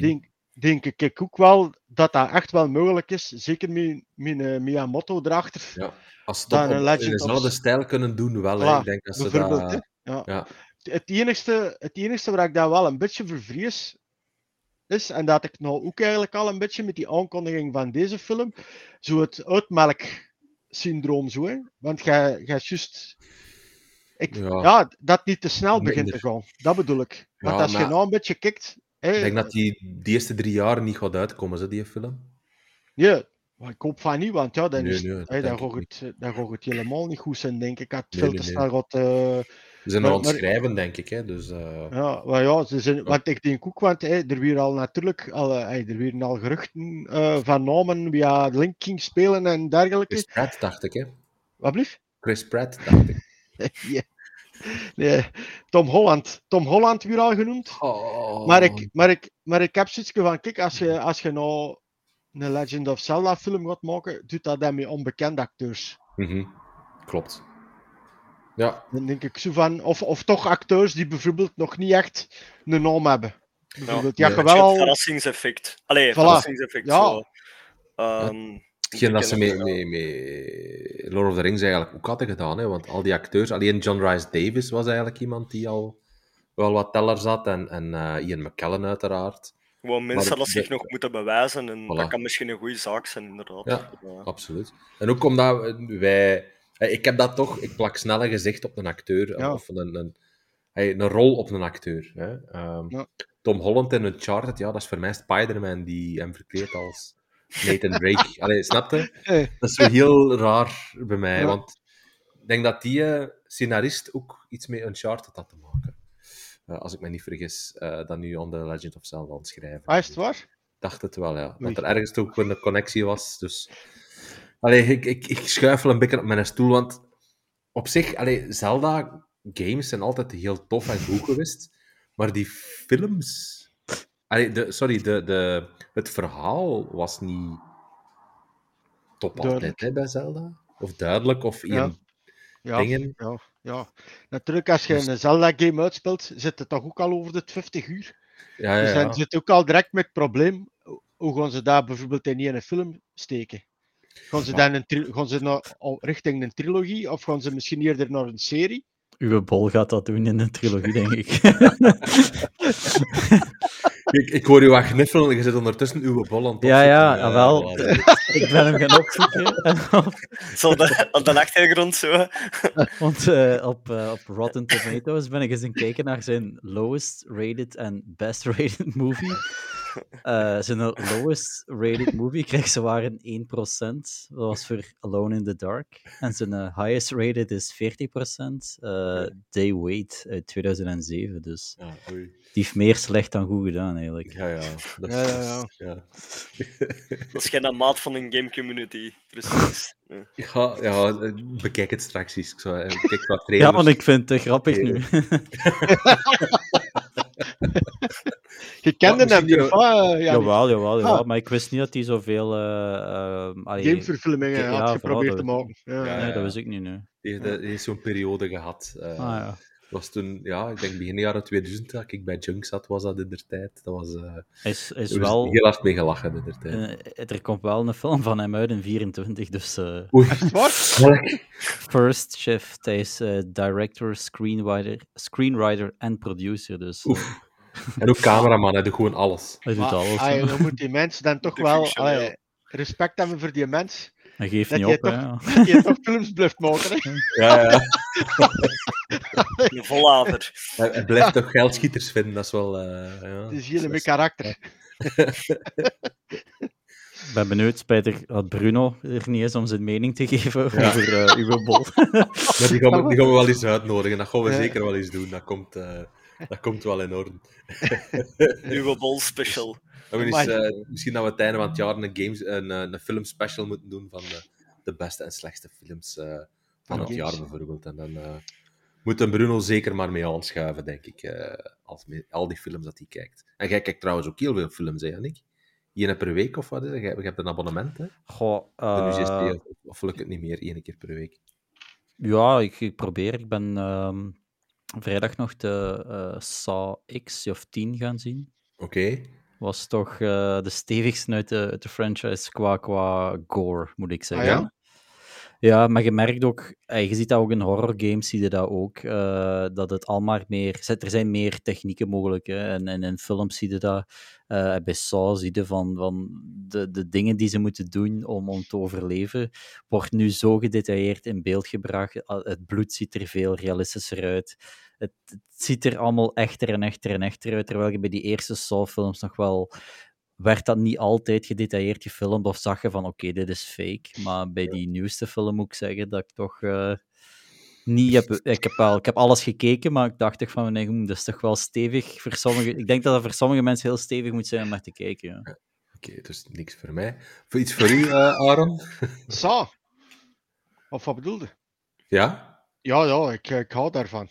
denk, denk ik ook wel dat dat echt wel mogelijk is. Zeker met, met een Miyamoto erachter.
Ja. Als ze
Dan
dat
een Legend of-
dezelfde stijl kunnen doen, wel.
Voilà,
Ik denk dat ze dat...
Ja.
Ja.
Het enigste, het enigste waar ik daar wel een beetje vervrees is, en dat ik nou ook eigenlijk al een beetje met die aankondiging van deze film, zo het uitmelk-syndroom zo, hè. Want jij jij juist... Ik,
Ja.
ja. dat niet te snel begint te gaan. Dat bedoel ik. Want
Ja,
als je nou een beetje kijkt... Hè,
Ik denk dat die de eerste drie jaar niet gaat uitkomen, ze, die film.
Ja, maar ik hoop van niet, want ja, dan,
Nee,
is,
nee,
hè, dan,
ik
gaat het, dan gaat het helemaal niet goed zijn, denk ik. Het
Nee,
veel te snel gaat...
Ze zijn al aan het schrijven, denk ik. Hè. Dus, eh,
Ja, maar ja, ze zijn, want ik denk ook, want hè, er weer al natuurlijk al, eh, er weer al geruchten eh, van namen via Link ging spelen en dergelijke.
Chris Pratt, dacht ik. Hè.
Wat blieft?
Chris Pratt, dacht ik.
Ja. Nee, Tom Holland. Tom Holland weer al genoemd.
Oh.
Maar, ik, maar, ik, maar ik heb zoiets van, kijk, als je, als je nou een Legend of Zelda film gaat maken, doet dat dan met onbekende acteurs.
Mhm. Klopt. Ja,
Dan denk ik zo van, of, of toch acteurs die bijvoorbeeld nog niet echt een naam hebben. Bijvoorbeeld, ja,
Het
wel al...
verrassingseffect. Allee,
Voilà.
verrassingseffect.
Ja.
Zo. Ehm,
hetgeen dat ze met,
ja.
met, met Lord of the Rings eigenlijk ook hadden gedaan. Hè. Want al die acteurs, alleen John Rice Davis was eigenlijk iemand die al wel wat tellers had. En, en eh, Ian McKellen uiteraard.
Gewoon mensen
Maar
dat
de-
zich nog moeten bewijzen. En
Voilà.
dat kan misschien een goede zaak zijn, inderdaad.
Ja.
Ja.
Absoluut. En ook omdat wij... eh, Ik heb dat toch... Ik plak snel een gezicht op een acteur.
Ja.
Of een, een, een rol op een acteur. Hè. Ehm,
Ja.
Tom Holland in Uncharted, ja, dat is voor mij Spider-Man die hem verkleedt als Nathan Drake. Allee, snap je?
Eh,
Dat is zo heel raar bij mij.
Ja.
Want ik denk dat die eh, scenarist ook iets met Uncharted had te maken. Eh, als ik me niet vergis, eh dat nu on The Legend of Zelda aan het schrijven.
ah, is het waar?
dacht het wel, ja. Dat er ergens toch een connectie was. Dus... Allee, ik, ik, ik schuifel een beetje op mijn stoel, want op zich, allee, Zelda-games zijn altijd heel tof en goed geweest, maar die films... Allee, de, sorry, de, de, het verhaal was niet top altijd hè, bij Zelda. Of duidelijk, of
Ja.
in
Ja,
dingen.
ja, ja. Natuurlijk, als je
Dus-
een Zelda-game uitspeelt, zit het toch ook al over de 50 uur.
Ja,
Dus
ja,
dan
ja.
zit ook al direct met het probleem, hoe gaan ze daar bijvoorbeeld in een film steken? Gaan ze,
Maar-
dan een gaan ze naar, richting een trilogie, of gaan ze misschien eerder naar een serie?
Uwe Bol gaat dat doen in een trilogie, denk ik.
Ik, ik hoor je wat gniffelen, je zit ondertussen uw bol aan het
Ja, ja, jawel.
voilà, dat-
ik ben hem gaan opzoeken. En op,
Zo de, op de achtergrond zo.
want eh, op, eh, op Rotten Tomatoes ben ik eens gaan kijken naar zijn lowest rated en best rated movie. Eh, zijn lowest rated movie kreeg ze waren 1%. Dat was voor Alone in the Dark. En zijn eh, highest rated is 40%. eh Day Wait uit 2007. Dus
Ja,
die heeft meer slecht dan goed gedaan, eigenlijk.
Ja, ja. Dat is,
Ja, ja, ja.
ja.
Dat is geen maat van een game community. Precies. Ja.
Ja, bekijk het straks eens. Ik zou, eh, kijk wat
Ja, want ik vind het te grappig nu.
Je kende hem niet, wat? Ja,
jawel, jawel, jawel.
Ah.
Maar ik wist niet dat hij zoveel... eh ehm, allee,
gameverfilmingen
Ja,
had geprobeerd te maken. Ja.
Ja,
Nee,
ja.
dat wist ik niet, nu.
Die, heeft- die heeft zo'n periode gehad. eh,
Ah, ja.
was toen, ja, ik denk begin jaren 2000 dat ik bij Junk zat, was dat in der tijd. Dat was, eh
Hij is, hij is
was
wel...
heel hard mee gelachen in der tijd.
eh, er komt wel een film van hem uit in 24, dus... eh,
Oei, welk?
First Shift, hij is eh, director, screenwriter, screenwriter en producer, dus eh,
En ook cameraman, hij doet gewoon alles.
hij doet
Maar,
alles.
ah, dan moet die mens dan toch
De
wel respect hebben voor die mens.
Hij geeft
dat
niet op,
toch-
ja.
Dat je toch films blijft maken. Hè?
Ja, ja.
Een vollader.
Hij, hij blijft toch geldschieters vinden, dat is wel... eh ja.
Het is hier met karakter.
Ik ben benieuwd, spijtig dat Bruno er niet is om zijn mening te geven
Ja.
over eh, uw bol.
Maar die gaan, we, die gaan we wel eens uitnodigen. Dat gaan we
Ja.
zeker wel eens doen. Dat komt, eh, dat komt wel in orde.
Nieuwe bol special.
Dat we eens, eh, misschien dat we het einde van het jaar een, games, een, eh, een film special moeten doen van de, de beste en slechtste films eh, van
Van
het
games.
jaar bijvoorbeeld. En dan eh moet een Bruno zeker maar mee aanschuiven, denk ik. eh, als al die films dat hij kijkt. En jij kijkt trouwens ook heel veel films, hè, Jannik? Eén per week of wat is het? Jij- Je hebt een abonnement, hè?
Goh,
De UGSP, of, of lukt het niet meer, één keer per week?
ja, ik, ik probeer. Ik ben ehm, vrijdag nog de eh Saw X of 10 gaan zien.
Oké.
Was toch eh, de stevigste uit de, uit de franchise qua, qua gore, moet ik zeggen.
Ah, ja?
Ja, maar je merkt ook, eh, je ziet dat ook in horror games, zie je dat ook, eh, dat het al maar meer, er zijn meer technieken mogelijk. Hè, en, en in films zie je dat, eh, bij Saw zie je van, van de, de dingen die ze moeten doen om, om te overleven, wordt nu zo gedetailleerd in beeld gebracht. Het bloed ziet er veel realistischer uit. Het, het ziet er allemaal echter en echter en echter uit, terwijl je bij die eerste Saw-films nog wel werd dat niet altijd gedetailleerd gefilmd of zag je van oké, dit is fake. Maar bij die nieuwste film moet ik zeggen dat ik toch eh, niet heb... Ik heb, wel, ik heb alles gekeken, maar ik dacht toch van nee, hm, dat is toch wel stevig voor sommige... Ik denk dat dat voor sommige mensen heel stevig moet zijn om naar te kijken. Ja.
Oké, dus niks voor mij. Voor iets voor u, eh, Aaron?
Zo. Of wat bedoelde?
Ja?
Ja, ja, ik, ik hou daarvan.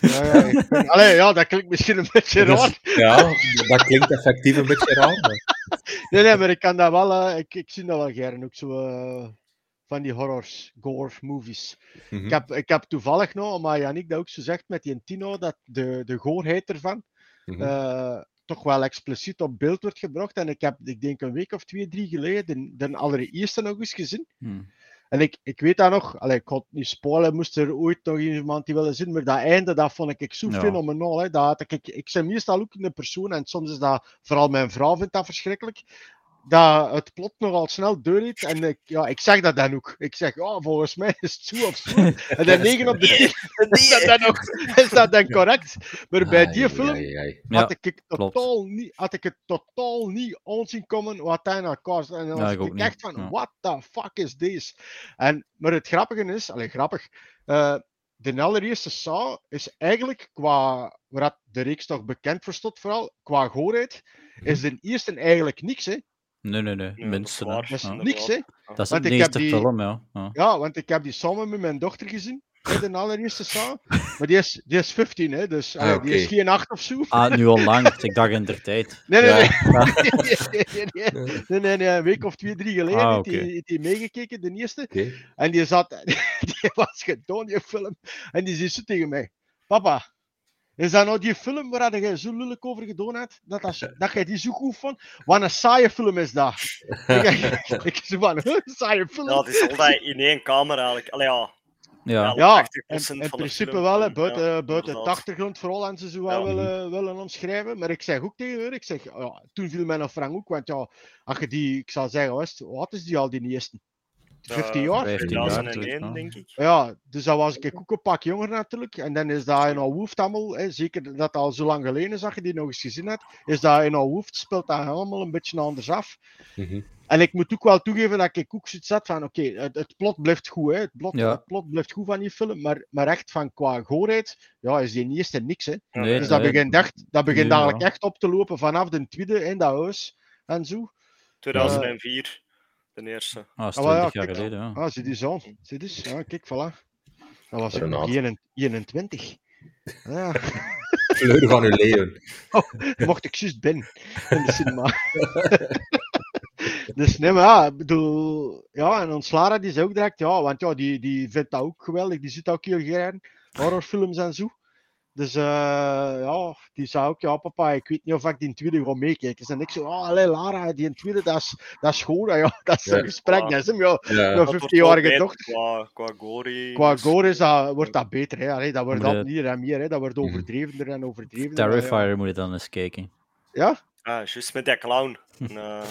Ja, ja, ik ben- Allee, ja, dat klinkt misschien een beetje raar.
ja, dat klinkt effectief een beetje raar. maar-
Nee, nee, maar ik kan dat wel, eh, ik, ik zie dat wel gerne. Ook zo eh, van die horrors, gore movies.
Mhm.
Ik, heb, ik heb toevallig nog, maar Janik dat ook zo zegt met die Tino, dat de, de goorheid ervan
Mhm.
eh, toch wel expliciet op beeld wordt gebracht. En ik heb, ik denk een week of twee, drie geleden, de, de allereerste nog eens gezien.
Hm.
En ik, ik weet dat nog, allee, ik had het niet spoilen, moest er ooit nog iemand die willen zien, maar dat einde, dat vond ik zo
Ja.
fenomenaal. Hè. Dat, ik, ik, ik ben meestal ook een persoon, en soms is dat, vooral mijn vrouw vindt dat verschrikkelijk, dat het plot nogal snel doorheet. En ik, ja, ik zeg dat dan ook. Ik zeg, oh, volgens mij is het zo of zo. En dan 9 op de 10 is dat dan, ook, is dat dan correct. Maar bij die film
ai, ai.
Ja,
had, ik het totaal niet, had ik het totaal niet aanzien komen wat hij naar kost. En dan
Ja,
was
ik
ik
ook niet.
echt van,
Ja.
what the fuck is this? En, maar het grappige is, alleen grappig, eh, de allereerste Saw is eigenlijk qua, waar de reeks toch bekend voor stond vooral, qua goorheid, is de eerste eigenlijk niks, hè.
Nee, nee, nee.
dat is
Minste.
Dat is
Ja.
niks, hè.
Dat is
Want
de eerste
die-
film, ja. ja.
Ja, want ik heb die samen met mijn dochter gezien, de allereerste Saw. Maar die is, die is 15, hè, dus
Ah,
eh, die is geen 8 of zo.
Ah, nu al lang. Ik dacht in der tijd.
Nee, nee,
Ja.
nee. nee, nee, nee, nee, nee, nee, Een week of twee, drie geleden
Ah,
heeft hij
oké.
heeft hij meegekeken, de eerste. En die zat, die was gedaan, die film. En die zei zo tegen mij: Papa, is dat nou die film waar jij zo lullig over gedaan hebt? Dat, dat, dat jij die zo goed vond? Wat een saaie film is dat. ik, zei van, "Huh, saaie film?
Ja, het is altijd in één kamer eigenlijk. Allee, ja.
Ja.
Ja,
80%
in, principe
film,
wel, hè,
ja,
buiten, buiten het
inderdaad.
achtergrondverhaal en ze zo wel
Ja.
willen, willen omschrijven. Maar ik zeg ook tegen haar, ik zeg, ja, toen viel mij nog Frank ook, want ja, als je die, ik zal zeggen, wat is, het- wat is die al, die eerste? 15
Eh,
jaar?
15 jaar,
2001,
ja.
denk ik.
Ja, dus dat was ik ook een pak jonger natuurlijk. En dan is dat in al Woeft allemaal, hè, zeker dat al zo lang geleden is dat je die nog eens gezien hebt, is dat in al Woeft speelt dat allemaal een beetje anders af.
Mhm.
En ik moet ook wel toegeven dat ik ook zoiets had van, oké, het, het plot blijft goed, hè. Het, plot,
Ja.
het plot blijft goed van die film, maar, maar echt van qua goorheid, ja, is die eerste niks, hè.
Nee,
Dus dat
nee.
begint, echt, dat begint
Nee,
eigenlijk
ja.
echt op te lopen vanaf de tweede in dat huis en zo.
2004, de eerste.
Ah, dat is
Ah, wel, ja,
20 jaar
kijk,
geleden, ja.
Ah, zie die zo. Zie eens. Ja, kijk, voilà. Dat was ik nog
Renaat.
21 21. Ja.
Fleur van uw leven.
mocht ik juist binnen in de cinema. dus nee, maar ja, ik bedoel, ja, en ons Lara die zei ook direct, ja, want ja, die, die vindt dat ook geweldig, die ziet ook heel graag horrorfilms en zo. Dus eh, ja, die zei ook, ja papa, ik weet niet of ik die tweede ga meekijken. En ik zo, oh, allee, Lara, die tweede, dat is, dat is goed, ja, dat is
Ja.
een gesprek, dat is hem, ja.
Ja.
Ja,
Dat wordt
15-jarige
wel
dochter.
beter Qua, qua gory.
Qua gore is dat, wordt dat beter, hè. Allee, dat wordt al meer en meer, hè. dat wordt
Mhm.
overdrevener en overdrevener. ja.
Terrifier moet je dan eens kijken.
Ja?
Ah, juist met die clown. En, ja.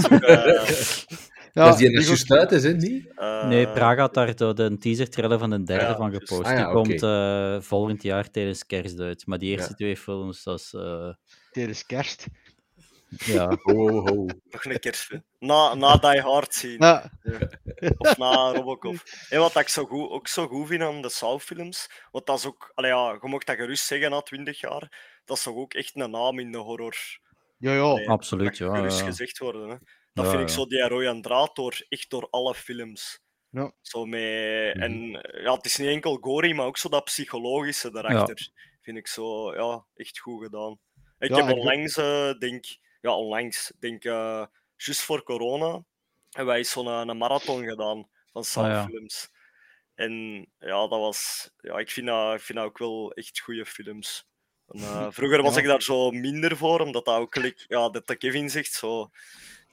Zo, eh,
Ja,
dat is die juist uit is, hè? Niet?
eh,
Nee, Praga had daar de, de teaser-trailer van de derde
ja,
van gepost.
Ah, ja,
die komt eh, volgend jaar tijdens kerst uit. Maar die eerste
Ja.
twee films, dat is... eh,
Tijdens kerst.
ja.
Ho, ho, ho.
Nog een kerstfilm. Na, na Die Hard zien.
Ja,
Of na Robocop. En wat ik zo goed, ook zo goed vind aan de Saw-films, want dat is ook, allee ja, je mag dat gerust zeggen na 20 jaar, dat is toch ook echt een naam in de horror.
ja, ja.
Allee,
Absoluut,
dat
ja,
gerust
ja.
gezegd worden. Hè. Dat
Ja,
vind ik zo die rode draad door, echt door alle films.
Ja.
Zo met,
Mhm.
en ja, het is niet enkel gory, maar ook zo dat psychologische daarachter. Vind ik zo, ja, echt goed gedaan. Ik
Ja,
heb onlangs, eh, denk, ja, onlangs, denk, eh juist voor corona, hebben wij zo'n eh, een marathon gedaan van
Ah, ja.
Saw-films. En ja, dat was, ja, ik vind dat, ik vind dat ook wel echt goede films. En, eh, vroeger was
Ja.
ik daar zo minder voor, omdat dat ook, ja, dat Kevin zegt, zo, een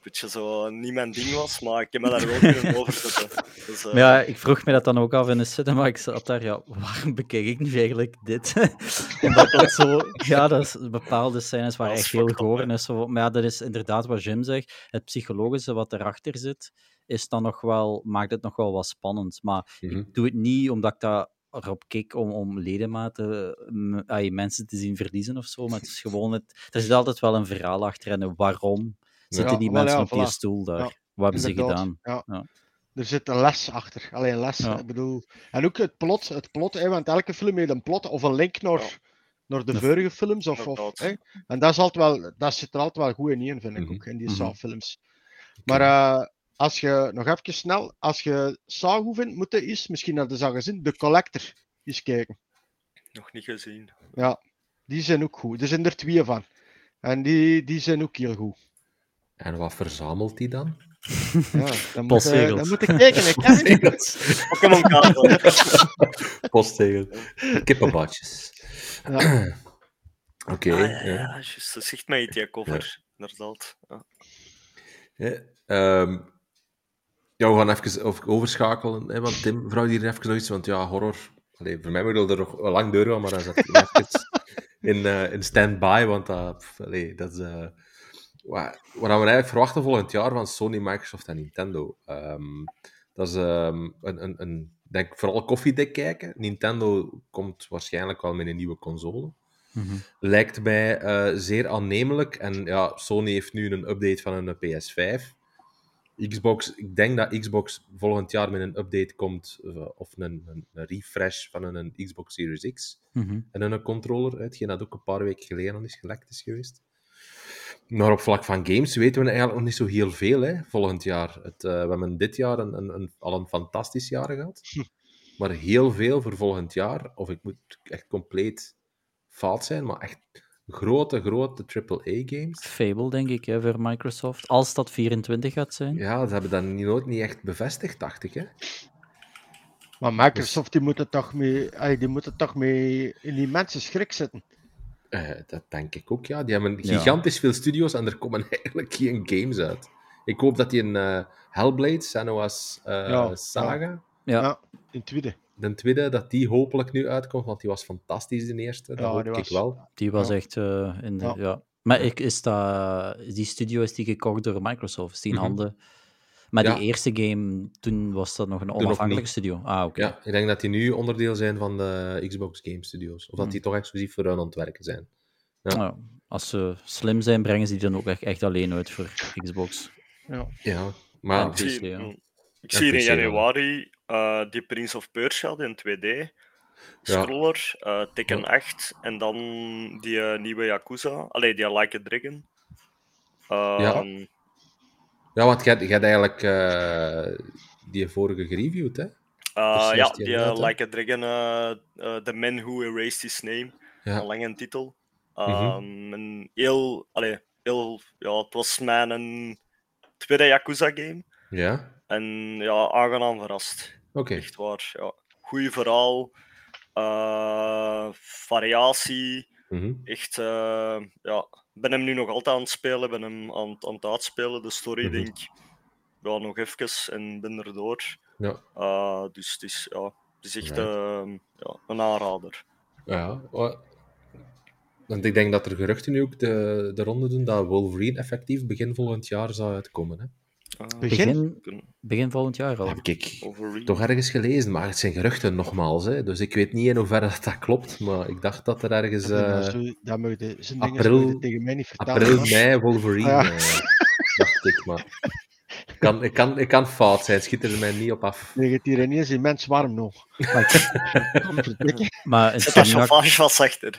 beetje zo niet mijn ding was, maar ik heb me daar wel kunnen overzetten. Dus, eh,
Maar ja, ik vroeg me dat dan ook af in de cinema. Ik zat daar, ja, waarom bekijk ik nu eigenlijk dit? Omdat dat zo, ja, dat is, bepaalde scènes
is
echt heel
fucked up,
goor.
hè.
en zo. Maar ja, dat is inderdaad wat Jim zegt. Het psychologische wat erachter zit, is dan nog wel, maakt het nog wel wat spannend. Maar
Mhm.
ik doe het niet omdat ik dat erop kijk om, om ledematen, ai, mensen te zien verliezen of zo. Maar het is gewoon, het, er zit altijd wel een verhaal achter en een waarom zitten
Ja,
die mensen
ja,
op die stoel daar.
Ja,
Wat hebben ze gedaan?
Ja.
Ja.
Er zit een les achter. Alleen een les.
Ja.
Ik bedoel, en ook het plot, het plot hè, want elke film heeft een plot of een link naar,
Ja.
naar de vorige films. Of, of, hè. En dat, is altijd wel, dat zit er altijd wel goed in, in, vind ik
Mhm.
ook, in die
Mhm.
Saw-films. Maar eh, als je, nog even snel, als je Saw goed vindt, moet je eens, misschien had je dat al gezien, The Collector eens kijken.
nog niet gezien.
Ja, die zijn ook goed. Er zijn er twee van. En die, die zijn ook heel goed.
En wat verzamelt hij dan?
Ja, dan, moet,
Postzegels.
dan moet ik kijken. hè, Kevin.
Pokémon kaarten.
Posttegel. Kippenbadjes.
Ja.
Oké.
Ah, ja,
ja.
ja, zegt mij iets, die cover. Inderdaad. Ja.
Ja, ehm, Ja, we gaan even over- overschakelen, hè, want Tim vrouw hier even nog iets, want ja, horror... Allee, voor mij moet er nog wel lang doorgaan, maar dan zat ik even in, eh, in stand-by, want dat, pff, allee, dat is... eh, wat, wat we eigenlijk verwachten volgend jaar van Sony, Microsoft en Nintendo. Ehm, dat is ehm, een, een, een, denk vooral koffiedik kijken. Nintendo komt waarschijnlijk wel met een nieuwe console.
Mhm.
Lijkt mij eh, zeer aannemelijk. En ja, Sony heeft nu een update van een PS5. Xbox, ik denk dat Xbox volgend jaar met een update komt, eh, of een, een, een refresh van een, een Xbox Series X
Mhm.
en een controller, hetgeen dat ook een paar weken geleden al is gelekt is geweest. Maar op vlak van games weten we eigenlijk nog niet zo heel veel hè, volgend jaar. Het, eh, we hebben dit jaar een, een, een- al een fantastisch jaar gehad. Maar heel veel voor volgend jaar, of ik moet echt compleet fout zijn, maar echt grote, grote AAA-games.
Fable, denk ik, hè, voor Microsoft. Als dat 24 gaat zijn.
Ja, ze hebben dat niet- nooit niet echt bevestigd, dacht ik. Hè?
Maar Microsoft die moet het toch mee, die moet het toch mee in die mensen schrik zetten.
Eh, dat denk ik ook, ja. Die hebben
Ja.
gigantisch veel studio's en er komen eigenlijk geen games uit. Ik hoop dat die een eh, Hellblade, Senua's eh,
Ja,
Saga,
Ja.
Ja, in tweede.
de tweede, dat die hopelijk nu uitkomt, want die was fantastisch, de eerste. Dat
Ja,
hoop ik
was-
wel.
Die was
Ja.
echt eh, in de... Ja.
Ja.
Maar ik, is dat, die studio is die gekocht door Microsoft. Is die in
Mhm.
handen... Maar
Ja.
die eerste game, toen was dat nog een
niet.
studio. Ah, oké.
Ja, ik denk dat die nu onderdeel zijn van de Xbox Game Studios. Of dat
Hmm.
die toch exclusief voor hun aan het werken zijn. Ja.
Nou, als ze slim zijn, brengen ze die dan ook echt, echt alleen uit voor Xbox.
Ja, maar
Ja,
Ik zie,
PC, ja.
ik
Ja,
zie in
ja.
januari eh, die Prince of Persia, die in 2D. Scroller, eh, Tekken
Ja.
8 en dan die eh, nieuwe Yakuza. Allee, die Like a Dragon.
Ja. Ja, want jij jij hebt eigenlijk eh, die vorige gereviewd, hè?
eh, ja,
die
eh? Like a Dragon, The Man Who Erased His Name.
Ja.
Een lange titel.
Mhm.
Ehm, een heel, allee, heel, ja, het was mijn een tweede Yakuza game.
Ja?
En ja, aangenaam verrast.
Oké.
Echt waar. Ja. Goeie verhaal. variatie.
Mhm.
Echt, ja. Ik ben hem nu nog altijd aan het spelen. ben hem aan, het- aan het uitspelen. De story,
Mhm.
denk ik. Ja, nog even en ben erdoor.
Ja.
Eh, dus het is, ja, het is echt
Right.
eh, ja, een aanrader.
Ja, wa- want ik denk dat er geruchten nu ook de, de ronde doen dat Wolverine effectief begin volgend jaar zou uitkomen. Hè?
Eh,
Begin?
Begin, volgend jaar al.
Heb ik toch ergens gelezen, maar het zijn geruchten nogmaals. Hè? Dus ik weet niet in hoeverre dat, dat klopt, maar ik dacht dat er ergens
Dat,
eh,
zo, dat mag je, zijn
april-
tegen mij niet vertellen.
april, mei Wolverine,
Ja.
eh, dacht ik. Maar ik kan, ik, kan, ik kan fout zijn, schiet er mij niet op af.
Ligt het hier ineens immens warm nog.
Maar
dat
Insomniac,
chauffage wat zachter.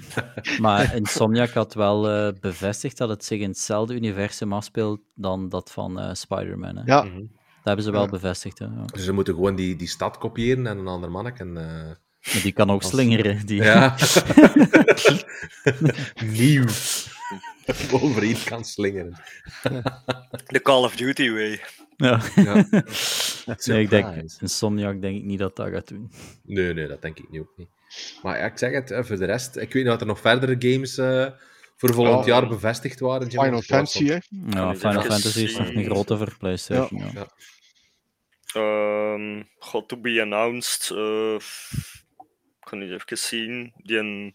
maar Insomniac had wel eh, bevestigd dat het zich in hetzelfde universum afspeelt dan dat van eh Spider-Man. hè.
Ja,
Mhm.
Dat hebben ze wel
Ja.
bevestigd. Hè. Ja.
Dus ze moeten gewoon die, die stad kopiëren en een ander manneken. eh
Maar die kan ook
Als-
slingeren. Die...
Ja. Nieuw. Wolverine kan slingeren.
De Call of Duty way.
Ja.
Ja.
Nee, ik denk. Insomniac denk ik niet dat dat gaat doen.
Nee, nee, dat denk ik nu ook niet. Maar ja, ik zeg het, voor de rest, ik weet niet of er nog verdere games eh, voor volgend
Ja,
jaar bevestigd waren.
Final Fantasy, hè.
Ja, Final Fantasy is nog een grote voor PlayStation. Ja.
Ja.
Ehm God to be announced. eh, ik kan niet even zien. Die een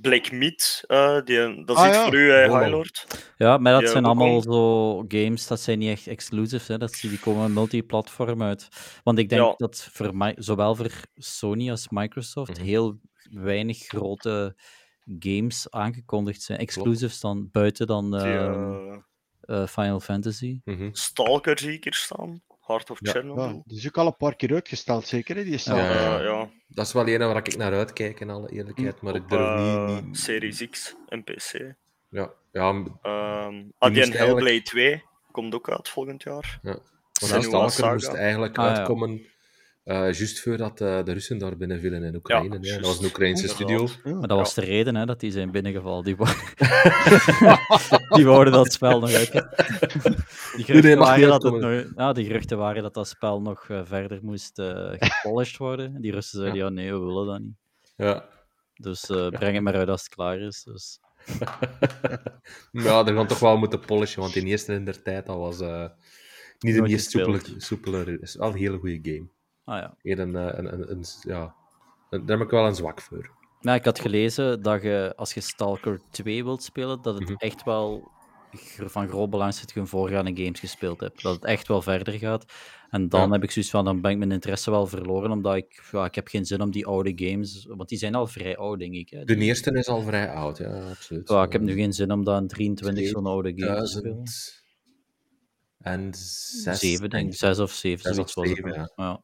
Black Meat. eh, die dat is
Ah,
iets
ja.
voor u, eh,
Wow.
Highlord.
Ja, maar dat zijn
ook
allemaal
al-
zo games, dat zijn niet echt exclusive, hè. Dat, die die komen multiplatform uit. Want ik denk
Ja.
dat voor mij, zowel voor Sony als Microsoft
Mhm.
heel weinig grote games aangekondigd zijn. Exclusives dan, buiten dan
Die,
ehm,
eh,
eh, Final Fantasy.
Mhm.
Stalker zie ik hier staan. Heart of
Ja.
Chernobyl.
Ja, die is ook al een paar keer uitgesteld, zeker. Hè? Die is
Ja,
al-
ja, ja.
Ja.
Dat is wel een waar ik naar uitkijk, in alle eerlijkheid. Maar ik durf
eh,
niet... niet...
Series X en PC.
Ja, ja
Ehm ah, die
moest
en Hellblade 2 komt ook uit volgend jaar.
want
Senua
Stalker
Saga.
moest eigenlijk
Ah, ja.
uitkomen juist voordat eh, de Russen daar binnen vielen in Oekraïne. hè. Dat was een Oekraïnse studio.
Ja.
Maar dat was de reden hè, dat die zijn binnengevallen. Die, die wouden dat spel nog uit. Die geruchten, waren dat het nog, ja, die geruchten waren dat dat spel nog eh, verder moest eh gepolished worden. En die Russen zeiden, ja. nee, we willen dat niet.
Ja.
Dus eh, breng het maar uit als het klaar is. Dus.
ja, dat gaan toch wel moeten polishen, want die eerste in der tijd, dat was... eh, Niet de
Nooit
meest soepele, soepele... Het is wel een hele goede game.
Ah ja.
Een, eh, een, een, een, ja, daar heb ik wel een zwak voor.
Maar ik had gelezen dat je, als je Stalker 2 wilt spelen, dat het
Mhm.
echt wel van groot belang is dat je een voorgaande games gespeeld hebt. Dat het echt wel verder gaat. En dan
Ja.
heb ik zoiets van, dan ben ik mijn interesse wel verloren, omdat ik, ja, ik heb geen zin om die oude games, want die zijn al vrij oud, denk ik. Hè.
De eerste is al vrij oud, ja, absoluut.
ja, ik heb nu geen zin om dan 23 zo'n oude games te spelen.
2000 en zes,
Zeven, denk ik. Zes of zeven, zoiets was het. Ja.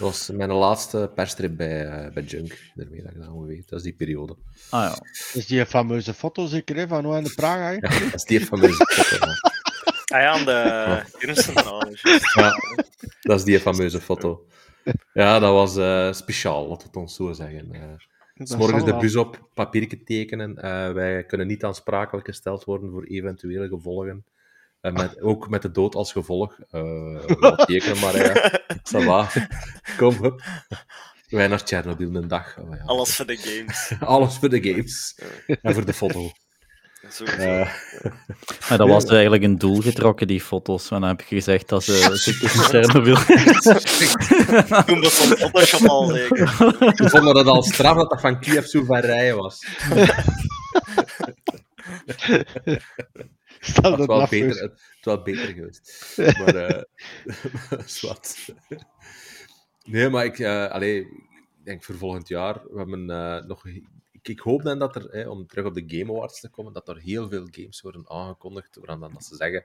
Dat was mijn laatste perstrip bij, eh, bij Junk. Daarmee dat ik dat weet. Dat is die periode.
Ah ja.
is die fameuze foto zeker hè, van hoe in de Praag hè?
Ja, dat is die fameuze foto. ja.
Ah ja, aan de juist.
Ja, dat is die fameuze foto. Ja, dat was eh, speciaal, laten we het ons zo zeggen.
Dat
S morgens de bus op, papiertje tekenen. Eh, wij kunnen niet aansprakelijk gesteld worden voor eventuele gevolgen. Eh, met, ook met de dood als gevolg. Eh wat tekenen, maar ja, ça va. Kom, hup. Wij naar Tsjernobyl een dag. Oh, ja.
Alles voor de games.
Alles voor de games. En voor de foto. Eh,
Maar dat was eigenlijk een doel getrokken, die foto's. Maar dan heb je gezegd dat ze ziektes in Chernobyl...
Toen bestond Photoshop al zeker.
we vonden het al straf dat dat van Kiev rijden was.
Stel
Het
dat
was wel beter, het was wel beter geweest. Maar, eh zwart. Nee, maar ik, allee, ik denk voor volgend jaar, we hebben eh, nog... Ik, ik hoop dan dat er, hè, om terug op de Game Awards te komen, dat er heel veel games worden aangekondigd, waaraan dan dat ze zeggen,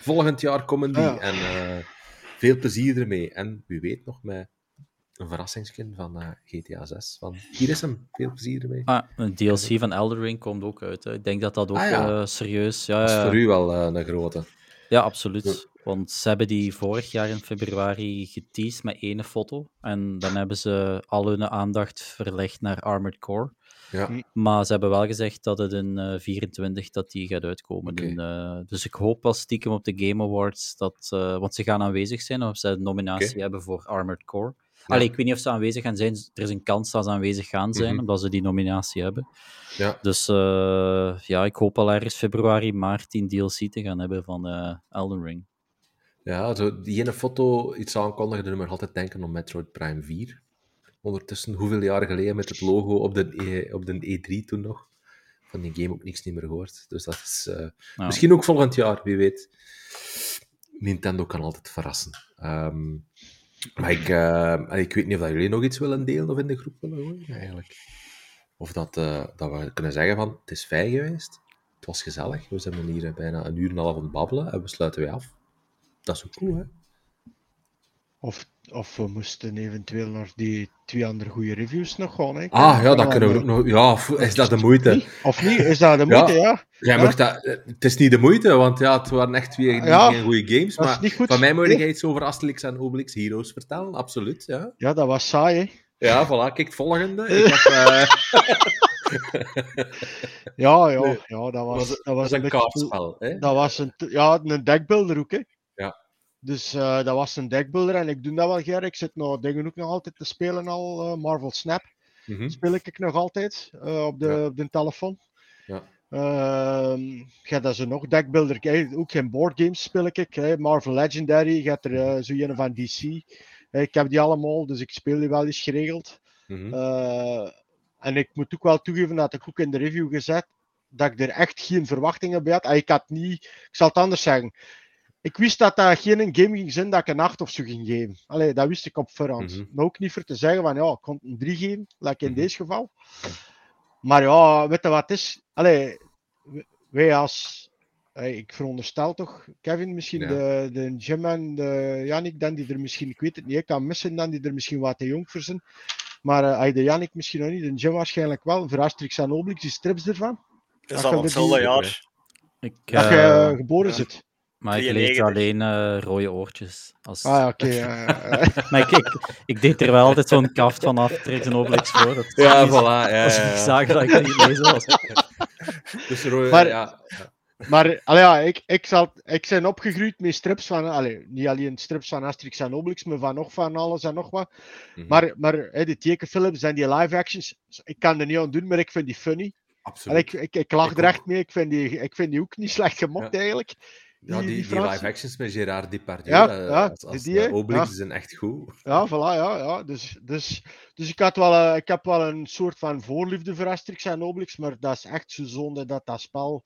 volgend jaar komen die,
Ja.
en veel plezier ermee. En wie weet nog met een verrassingskind van eh, GTA 6, van hier is hem, veel plezier ermee.
Ah, een DLC van Elden Ring komt ook uit. Hè. Ik denk dat dat ook
Ah, ja.
eh, serieus... Ja,
Dat is
ja,
voor u wel eh, een grote.
ja, absoluut. Want ze hebben die vorig jaar in februari geteased met één foto. En dan hebben ze al hun aandacht verlegd naar Armored Core.
Ja.
Maar ze hebben wel gezegd dat het in eh 24 dat die gaat uitkomen. En, eh, dus ik hoop wel stiekem op de Game Awards dat... eh, want ze gaan aanwezig zijn, of ze een nominatie hebben voor Armored Core.
Ja.
Allee, ik weet niet of ze aanwezig gaan zijn. Er is een kans dat ze aanwezig gaan zijn,
Mhm.
omdat ze die nominatie hebben.
Ja.
Dus eh, ja, ik hoop al ergens februari, maart die DLC te gaan hebben van eh, Elden Ring.
Ja, zo, die ene foto, iets aankondigde, doet me altijd denken aan Metroid Prime 4. Ondertussen, hoeveel jaar geleden met het logo op de, E- op de E3 toen nog. Van die game ook niks niet meer gehoord. Dus dat is eh,
Ja.
misschien ook volgend jaar, wie weet. Nintendo kan altijd verrassen. Ehm, maar ik, eh, ik weet niet of dat jullie nog iets willen delen of in de groep willen gooien, eigenlijk. Of dat, eh, dat we kunnen zeggen van, het is fijn geweest. Het was gezellig. We zijn hier bijna een uur en een half aan het babbelen en we sluiten weer af. Dat is ook cool, hè?
Of, of we moesten eventueel naar die twee andere goede reviews nog gaan. Hè?
Ah, ja, dat kunnen we ook nog... Ja, is dat de moeite?
Of niet? Is dat de moeite, ja?
Jij
Ja.
mag dat... eh, Het is niet de moeite, want ja, het waren echt twee
Ja,
geen goede games. Maar
goed.
van mij moet jij iets over Asterix en Obelix Heroes vertellen, absoluut, ja.
Ja, dat was saai, hè?
Ja, voilà, kijk volgende. Ik heb... eh,
Ja, ja, ja dat was,
was,
dat een
een kaartspel, hè?
Dat was een, ja, een deckbuilder ook, hè? Dus eh, dat was een deckbuilder en ik doe dat wel graag. Ik zit nog dingen ook nog altijd te spelen al. eh, Marvel Snap
Mhm.
speel ik nog altijd eh, op, de,
Ja.
op de telefoon.
Ja.
Ehm, ja, dat is er nog deckbuilder. Ook geen boardgames speel ik. Hè. Marvel Legendary, je hebt er zo een van DC. Ik heb die allemaal, dus ik speel die wel eens geregeld.
Mhm.
En ik moet ook wel toegeven dat ik ook in de review gezet dat ik er echt geen verwachtingen bij had. Ah, Ik had niet, ik zal het anders zeggen. Ik wist dat dat geen een game ging zijn dat ik een 8 of zo ging geven. Allee, dat wist ik op voorhand.
Mhm.
Maar ook niet voor te zeggen van ja, ik kon een 3 geven, like in
Mhm.
deze geval. Maar ja, weet je wat het is? Allee, wij als, eh, ik veronderstel toch, Kevin, misschien
Ja.
de, de Jim en de Yannick, dan die er misschien, ik weet het niet, ik kan missen dan die er misschien wat te jong voor zijn. Maar eh, hij de Yannick misschien nog niet, de Jim waarschijnlijk wel. Voor Asterix en Obelix, die strips ervan.
Is
Dat er
hetzelfde jaar?
Ik,
Dat je
eh,
eh, geboren
ja.
zit.
Maar ik lees
93.
alleen eh, rode oortjes. Als...
Ah ja, oké.
Maar ik, ik, ik deed er wel altijd zo'n kaft van af, en Obelix voor. Dat
Ja, voilà. Ja,
Als
ja,
we
ja.
zagen dat ik niet lezen was.
Dus Roy,
Maar-
ja,
maar allee, ja, ik, ik, zal, ik ben opgegroeid met strips van, allee, niet alleen strips van Asterix en Obelix, maar van nog van alles en nog wat.
mhm,
Maar, maar hè, die tekenfilms en die live actions, ik kan er niet aan doen, maar ik vind die funny.
absoluut.
Allee, ik, ik, ik lach
Ik
er
ook.
echt mee, ik vind die, ik vind die ook niet slecht gemokt
Ja.
eigenlijk.
Ja, die, live actions met Gérard Depardieu,
Ja,
eh,
ja,
als, als
die, hè?
Obelix
Ja.
zijn echt goed.
Ja, voilà, ja, ja. Dus, dus, dus ik, had wel, eh, ik heb wel een soort van voorliefde voor Asterix en Obelix, maar dat is echt zo zonde dat dat spel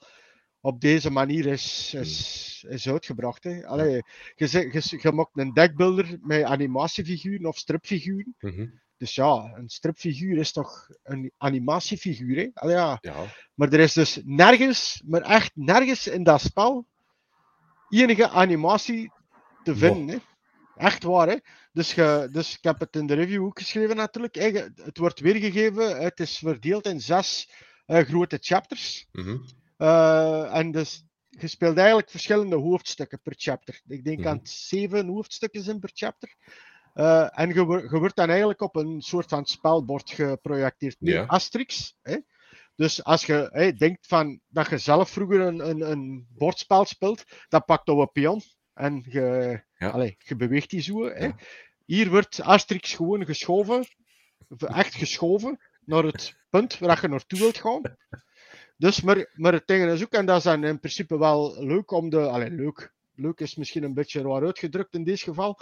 op deze manier is, is, is uitgebracht. Hè. Allee, je, je, je maakt een deckbuilder met animatiefiguren of stripfiguren.
Mhm.
Dus ja, een stripfiguur is toch een animatiefiguur. Hè? Allee, ja.
Ja,
Maar er is dus nergens, maar echt nergens in dat spel, enige animatie te vinden. Hè? Echt waar, hè? Dus, ge, dus ik heb het in de review ook geschreven natuurlijk. Je- Het wordt weergegeven, het is verdeeld in zes eh, grote chapters.
mhm.
Eh, en dus je speelt eigenlijk verschillende hoofdstukken per chapter. Ik denk
Mhm.
aan zeven hoofdstukken zijn per chapter. Eh, en je, wo- je wordt dan eigenlijk op een soort van spelbord geprojecteerd. Nu,
Ja.
Asterix. Hè? Dus als je denkt van, dat je zelf vroeger een, een, een bordspel speelt, dan pakt je een pion en je,
Ja.
allee, je beweegt die zo. Hier wordt Asterix gewoon geschoven, echt geschoven, naar het punt waar je naartoe wilt gaan. Dus, maar, maar het ding is ook, en dat is dan in principe wel leuk om de. Allee, leuk. Leuk is misschien een beetje raar uitgedrukt in dit geval.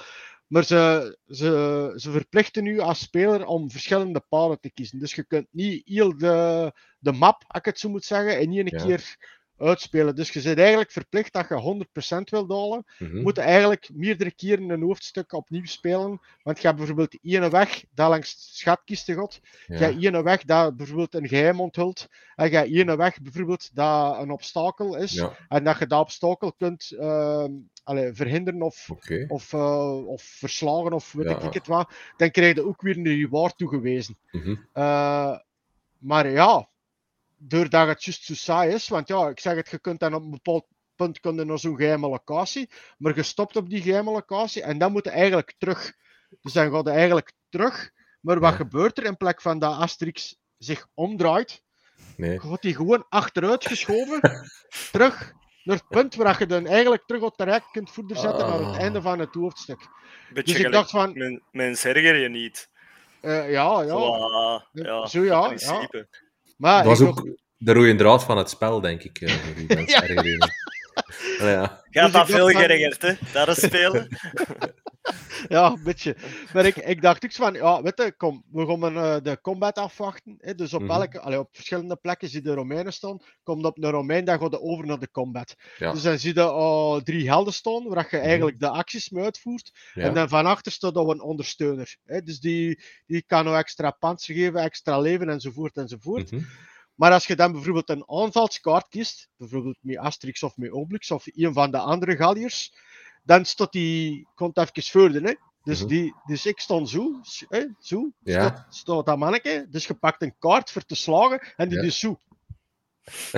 Maar ze, ze, ze verplichten u als speler om verschillende paden te kiezen. Dus je kunt niet heel de, de map, als ik het zo moet zeggen, in één
Ja.
keer uitspelen. Dus je bent eigenlijk verplicht dat je 100% wilt halen.
mhm.
Je moet eigenlijk meerdere keren een hoofdstuk opnieuw spelen. Want je hebt bijvoorbeeld ene weg dat langs de schatkisten gaat. Je
Ja.
hebt ene weg dat bijvoorbeeld een geheim onthult. En je hebt ene weg bijvoorbeeld dat een obstakel is.
Ja,
En dat je dat obstakel kunt ehm, allee, verhinderen of, of, eh, of verslagen of weet
Ja.
ik het wat. Dan krijg je ook weer een reward toegewezen. Eh, maar ja, doordat het juist zo saai is, want ja, ik zeg het, je kunt dan op een bepaald punt kun je naar zo'n geheime locatie, maar je stopt op die geheime locatie en dan moet je eigenlijk terug. Dus dan gaat je eigenlijk terug, maar wat
Ja.
gebeurt er in plek van dat Asterix zich omdraait,
Nee.
gaat hij gewoon achteruit geschoven, terug naar het punt waar je dan eigenlijk terug op terecht kunt verder zetten naar het
Ah.
einde van het hoofdstuk.
Beetje
Dus ik dacht van,
Men, men erger je niet.
eh, ja, ja,
Zo, ah, ja,
zo ja, maar
Dat was ook
dacht-
de rode draad van het spel, denk ik. eh, die mensen
Ja.
ja.
Dus
dat veel
dacht van-
geërgerd, hè? Dat is spelen.
Ja, een beetje. Maar ik, ik dacht ook van, ja, weet je, kom, we gaan eh, de combat afwachten. Hè, dus op,
Mhm.
elke, allee, op verschillende plekken zie je de Romeinen staan. Komt op een Romein, dan gaat over naar de combat.
Ja.
Dus dan zie je al drie helden staan, waar je eigenlijk de acties mee uitvoert.
Ja.
En dan van achter staat al een ondersteuner. Hè, dus die, die kan nou extra panzer geven, extra leven enzovoort enzovoort.
Mhm.
Maar als je dan bijvoorbeeld een aanvalskaart kiest, bijvoorbeeld met Asterix of met Obelix of een van de andere Galliërs, dan staat die, komt even verder. Hè? Dus,
Mhm.
die, dus ik stond zo, hè, zo
Ja.
staat dat manneke. Dus je pakt een kaart voor te slagen en die
Ja.
dus zo.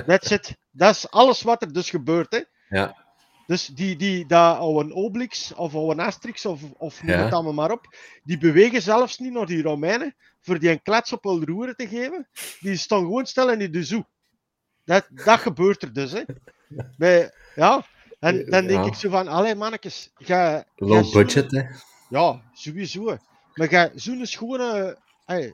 That's it. Dat is alles wat er dus gebeurt. Hè?
Ja.
Dus die, die, dat oude Obelix of oude Asterix of, of noem
Ja.
het allemaal maar op, die bewegen zelfs niet naar die Romeinen voor die een klets op hun roeren te geven. Die staan gewoon stil en die doen zo. Dat, dat gebeurt er dus. Hè. Bij, ja. En dan denk
Ja.
ik zo van, allee mannetjes, ga,
Low budget, hè.
Ja, sowieso. Maar ga zo'n schone, hey,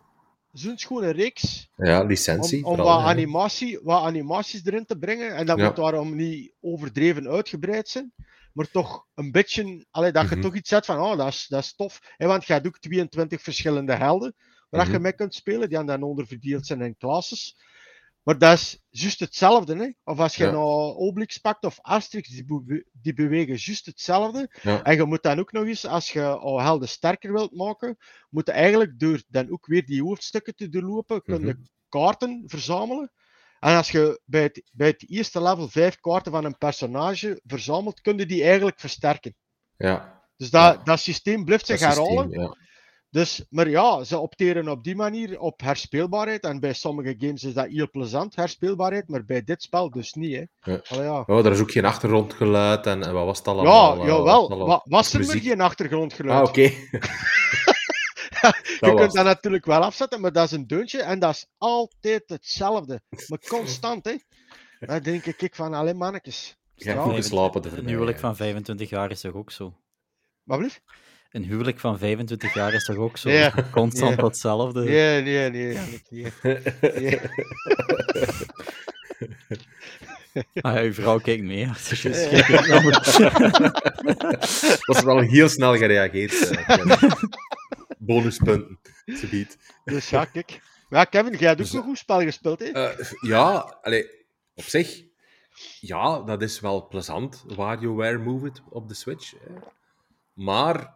zo'n schone reeks
Ja, licentie.
om
vooral,
wat, animatie, wat animaties erin te brengen. En dat moet daarom niet overdreven uitgebreid zijn. Maar toch een beetje, allee, dat je
Mhm.
toch iets zet van, oh, dat is, dat is tof. Hè, want je hebt ook 22 verschillende helden waar je
Mhm.
mee kunt spelen, die dan onderverdeeld zijn in klasses. Maar dat is juist hetzelfde. Hè? Of als je
Ja.
nou Obelix pakt of Asterix, die, be- die bewegen juist hetzelfde.
Ja.
En je moet dan ook nog eens, als je al helden sterker wilt maken, moet je eigenlijk door dan ook weer die hoofdstukken te doorlopen, kun je
Mhm.
kaarten verzamelen. En als je bij het, bij het eerste level vijf kaarten van een personage verzamelt, kun je die eigenlijk versterken.
Ja,
Dus dat,
Ja.
dat systeem blijft zich herhalen. Dus, maar ja, ze opteren op die manier op herspeelbaarheid. En bij sommige games is dat heel plezant, herspeelbaarheid. Maar bij dit spel dus niet. Hè.
Ja.
Allee, ja.
Oh, er is ook geen achtergrondgeluid en, en wat was het allemaal?
Ja, jawel.
wat was
Wa- was er
muziek?
maar geen achtergrondgeluid?
Ah, oké.
je kunt dat natuurlijk wel afzetten, maar dat is een deuntje en dat is altijd hetzelfde. Maar constant, hè. Dan denk ik ik van, alleen mannetjes.
Ja,
Ja,
goed geslapen
huwelijk
ja.
van 25 jaar is toch ook zo?
Wat blieft?
Een huwelijk van 25 jaar is toch ook zo?
Ja.
Constant
Ja.
hetzelfde.
Nee, nee, nee. Jannik, nee. Nee.
Ah, ja, uw vrouw kijkt mee. Dus je
Ja.
Dat is wel heel snel gereageerd. eh, Kevin. Bonuspunten, subiet.
Dus ja, kijk. Ja, Kevin, jij hebt ook
Dus,
een goed spel gespeeld, hè?
Eh, ja, allee, op zich, ja, dat is wel plezant. WarioWare Move It op de Switch. Hè. Maar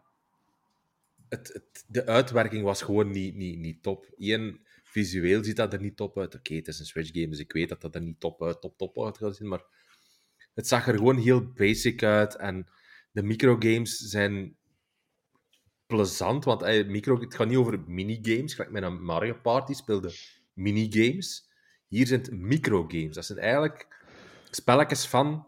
het, het, de uitwerking was gewoon niet, niet, niet top. Eén, visueel ziet dat er niet top uit. Oké, het is een Switch game, dus ik weet dat dat er niet top uit, top, top uit gaat zien. Maar het zag er gewoon heel basic uit. En de microgames zijn plezant, want eh, micro, het gaat niet over minigames. Gelijk met een Mario Party speelde minigames. Hier zijn het microgames. Dat zijn eigenlijk spelletjes van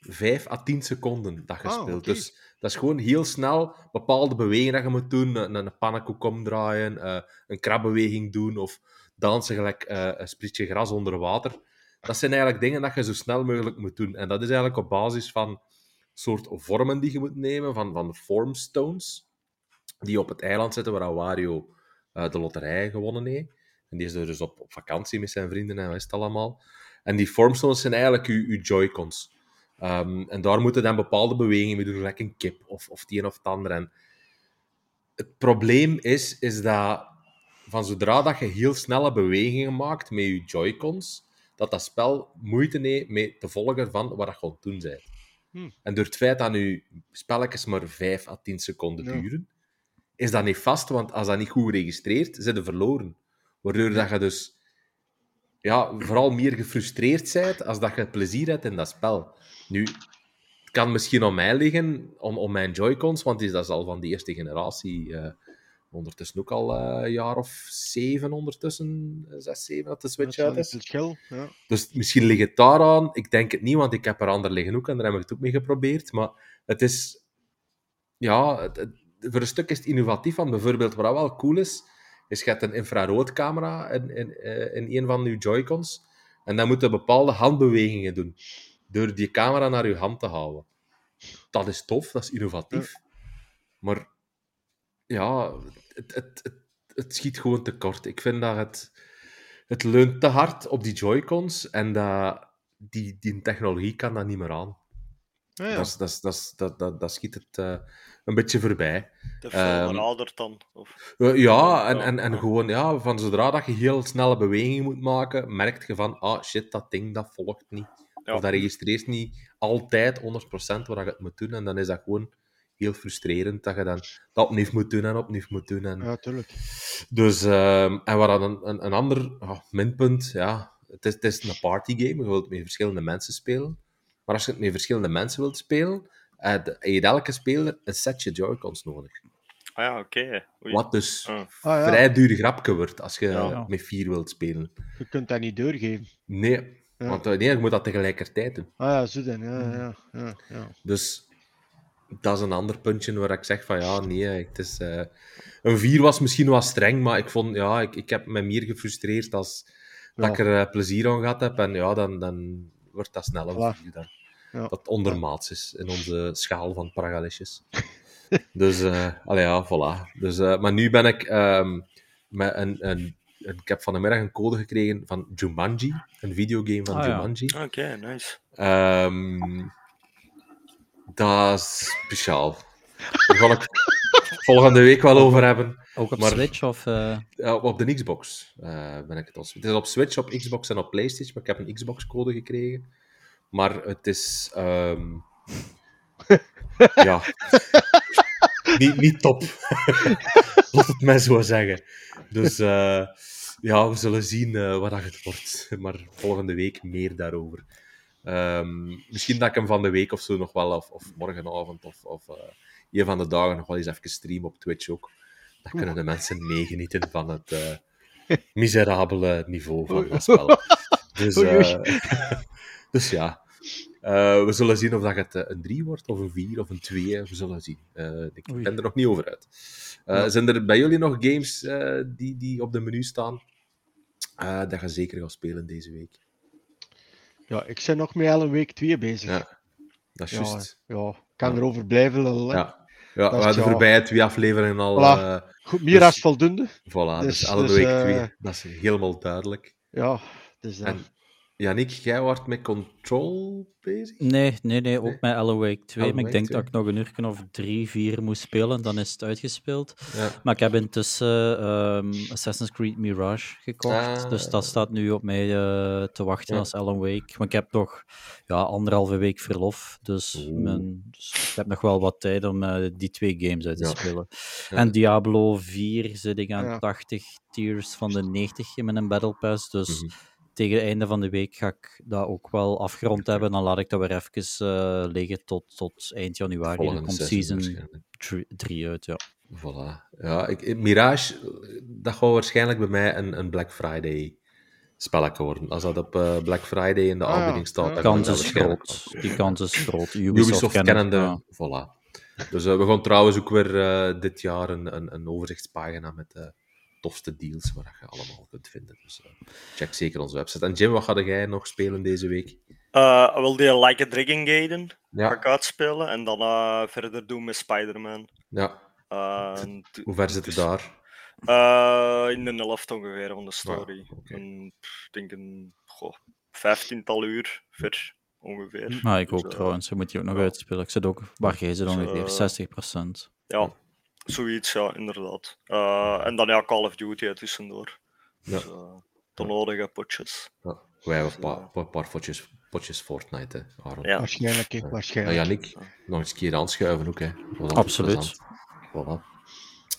5 à 10 seconden dat je
Ah,
speelt. Dus dat is gewoon heel snel bepaalde bewegingen dat je moet doen. Een, een pannenkoek omdraaien, eh, een krabbeweging doen of dansen gelijk eh, een sprietje gras onder water. Dat zijn eigenlijk dingen dat je zo snel mogelijk moet doen. En dat is eigenlijk op basis van soort vormen die je moet nemen, van, van formstones, die je op het eiland zetten waar Wario eh, de loterij gewonnen heeft. En die is er dus op, vakantie met zijn vrienden en wat is het allemaal. En die formstones zijn eigenlijk uw, uw joy-cons. Ehm, en daar moeten dan bepaalde bewegingen mee doen, gelijk een kip of, of het een of het ander. En het probleem is, is dat van zodra dat je heel snelle bewegingen maakt met je joy-cons, dat dat spel moeite heeft mee te volgen van wat je aan het doen bent.
Hmm.
En door het feit dat je spelletjes maar 5 à 10 seconden
Ja.
duren, is dat niet vast, want als dat niet goed registreert, zijn ze verloren. Waardoor dat je dus ja, vooral meer gefrustreerd bent als dat je plezier hebt in dat spel. Nu, het kan misschien aan mij liggen, om, om mijn Joy-Cons, want die- dat is al van die eerste generatie. eh, ondertussen ook al eh, een jaar of zeven ondertussen, eh, zes, zeven, dat de
Dat
Switch
is
uit is.
Ja.
Dus misschien ligt het daaraan. Ik denk het niet, want ik heb er ander liggen ook en daar heb ik het ook mee geprobeerd. Maar het is... Ja, het- het- voor een stuk is het innovatief. Want bijvoorbeeld, wat wel cool is, is je hebt een infraroodcamera in, in, eh, in een van je Joy-Cons. En dan moet je bepaalde handbewegingen doen. Door die camera naar je hand te houden. Dat is tof, dat is innovatief. Maar ja, het, het, het, het schiet gewoon tekort. Ik vind dat het, het leunt te hard op die Joy-Cons en dat, die, die technologie kan dat niet meer aan.
Ja, ja.
Dat, dat, dat, dat, dat schiet het eh, een beetje voorbij.
De
Ehm,
film verouderd dan. Of...
Eh, ja, en, en, en gewoon, ja, van zodra dat je heel snelle bewegingen moet maken, merk je van, ah shit, dat ding dat volgt niet.
Ja.
Of dat registreert niet altijd 100% waar je het moet doen. En dan is dat gewoon heel frustrerend dat je dan dat opnieuw moet doen en opnieuw moet doen. En...
ja, tuurlijk.
Dus, ehm, en wat dan een, een, een ander ah, minpunt, ja, het is, het is een partygame, je wilt met verschillende mensen spelen. Maar als je het met verschillende mensen wilt spelen, eh, de- heeft elke speler een setje Joy-Cons nodig.
Ah ja, oké.
Wat dus
Ah.
Ah, ja.
vrij duur grapje wordt als je
Ja.
met vier wilt spelen.
Je kunt dat niet doorgeven.
Nee,
Ja.
want eh, nee, je moet dat tegelijkertijd doen.
Ah ja, zo dan. Ja, ja, ja, ja.
Dus dat is een ander puntje waar ik zeg van ja, nee, het is, eh, een 4 was misschien wat streng, maar ik vond, ja, ik, ik heb me meer gefrustreerd als dat ik er eh, plezier aan gehad heb. En ja, dan, dan wordt dat snel een
Voilà.
4 dan.
Ja.
Dat ondermaats is in onze schaal van pragalesjes. dus, eh allee, ja, voilà. Dus, eh, maar nu ben ik ehm, met een, een, een- Ik heb van de middag een code gekregen van Jumanji, een videogame van
Ah, ja.
Jumanji.
Oké, nice.
Ehm, dat is speciaal. Daar ga ik volgende week wel over hebben.
Ook op
Maar-
Switch of... eh,
Ja, op de Xbox eh, ben ik het als. Het is op Switch, op Xbox en op PlayStation, maar ik heb een Xbox-code gekregen. Maar het is. ehm, ja. niet, niet top. Laat het mij zo zeggen. Dus eh, ja, we zullen zien eh, wat dat het wordt. Maar volgende week meer daarover. Ehm, misschien dat ik hem van de week of zo nog wel, of, of morgenavond, of, of eh, een van de dagen nog wel eens even stream op Twitch ook. Dan kunnen de mensen meegenieten van het miserabele niveau van het spel. Dus, dus ja, Eh, we zullen zien of dat het eh, een 3 wordt, of een 4, of een 2. We zullen zien. Eh, ik
Oei.
ben er nog niet over uit.
Ja.
Zijn er bij jullie nog games die, die op de menu staan? dat je zeker gaat spelen deze week.
ja, ik ben nog met een week 2 bezig.
Ja, dat is
Ja,
juist.
ja, ik kan
Ja.
erover blijven lullen.
Ja. Ja, we hadden voorbij twee afleveringen al.
Voilà. Goed, meer
Dus-
als voldoende.
voilà, dus,
Dus- dus,
week
eh,
twee. Dat is helemaal duidelijk.
Ja, dus.
En Yannick, jij wordt met Control bezig?
Nee, nee, nee, ook
Nee?
met Alan Wake 2.
Alan
maar ik denk
2.
dat ik nog een uur of drie, vier moest spelen. Dan is het uitgespeeld.
Ja.
Maar ik heb intussen ehm, Assassin's Creed Mirage gekocht.
Ah.
Dus dat staat nu op mij eh, te wachten
Ja.
als Alan Wake. Maar ik heb nog ja, anderhalve week verlof. Dus, mijn, dus ik heb nog wel wat tijd om eh, die twee games uit te
Ja.
spelen.
Ja.
En Diablo 4 zit ik aan
Ja.
80 tiers van de 90 in mijn Battle Pass. Dus
Mhm.
Tegen het einde van de week ga ik dat ook wel afgerond hebben. Dan laat ik dat weer even eh, liggen tot, tot eind januari. Dan
Volgende
komt
seizoen
season
waarschijnlijk.
3 uit, ja.
Voilà. Ja, ik, Mirage, dat gaat waarschijnlijk bij mij een, een Black Friday spelletje worden. Als dat op eh, Black Friday in de
Ah,
aanbieding staat,
Ja.
dan
kans is groot. Die kans is groot.
Ubisoft,
Ubisoft,
kennende,
ja.
voilà. Dus eh, we gaan trouwens ook weer eh, dit jaar een, een, een overzichtspagina met de tofste deals waar je allemaal kunt vinden. Dus eh, check zeker onze website. En Jim, wat ga jij nog spelen deze week?
Eh, wil die Like a Dragon Gaiden ga ik
Ja,
uitspelen en dan eh, verder doen met Spider-Man.
ja. Hoe ver zit
dus-
het daar?
eh, in de helft ongeveer van de story. En, pff, Ik denk een goh, vijftiental uur ver ongeveer.
Maar ik
Dus,
ook trouwens. Je moet die ook nog
ja.
uitspelen. Ik zit ook, waar jij zit
Dus,
ongeveer,
eh,
60%.
Ja, zoiets, ja, inderdaad. Eh, en dan ja, Call of Duty er tussendoor.
Ja.
Dus, eh, de nodige potjes.
Ja. Wij hebben een paar, paar, paar potjes, potjes Fortnite, hè, Aaron.
Ja.
Waarschijnlijk, hè,
Ja,
waarschijnlijk.
Yannick, nog eens een keer aanschuiven ook. Hè. Dat was altijd
Absoluut.
Voilà.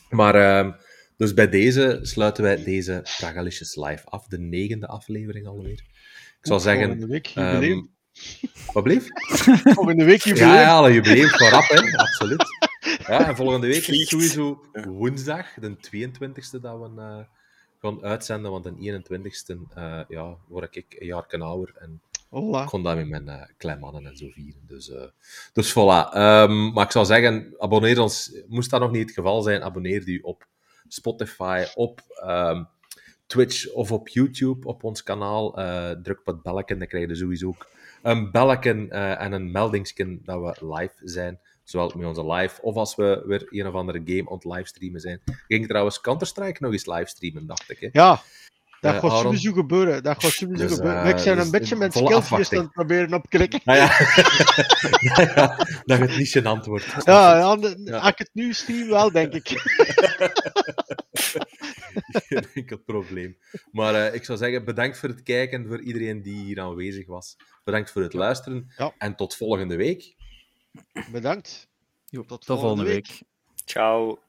Maar ehm, dus bij deze sluiten wij deze Pragalicious Live af, de negende aflevering alweer. Ik zou zeggen,
Volgende week jubileum.
wat bleef?
Volgende week jubileum.
Ja, ja, jubileum rap, hè? absoluut. Ja, en volgende week is het sowieso woensdag, de 22e, dat we eh, gaan uitzenden. Want de 21e eh, ja, word ik een jaar ouder en
Hola.
ik kon dat met mijn eh kleinmannen en zo vieren. Dus, dus voilà. Ehm, maar ik zou zeggen, abonneer ons. Moest dat nog niet het geval zijn, abonneer u op Spotify, op ehm, Twitch of op YouTube op ons kanaal. Druk op het belletje, dan krijg je sowieso ook een belletje en een meldingsken dat we live zijn. Zowel met onze live, of als we weer een of andere game aan het livestreamen zijn. Ik ging trouwens Counter-Strike nog eens livestreamen, dacht ik. Hè?
Ja, dat
Eh,
gaat
Aaron?
sowieso gebeuren. Dat gaat sowieso
Dus,
gebeuren.
eh,
ik zijn
dus
een beetje met
afwachting.
aan het proberen opklikken.
Ah, ja. ja, ja, dat het niet gênant wordt.
Ja, als ik het nu stream, wel, denk ik.
Geen enkel probleem. Maar eh, ik zou zeggen, bedankt voor het kijken, voor iedereen die hier aanwezig was. Bedankt voor het luisteren. En tot volgende week.
Bedankt.
Jo,
Tot
tot volgende
volgende
week.
Ciao.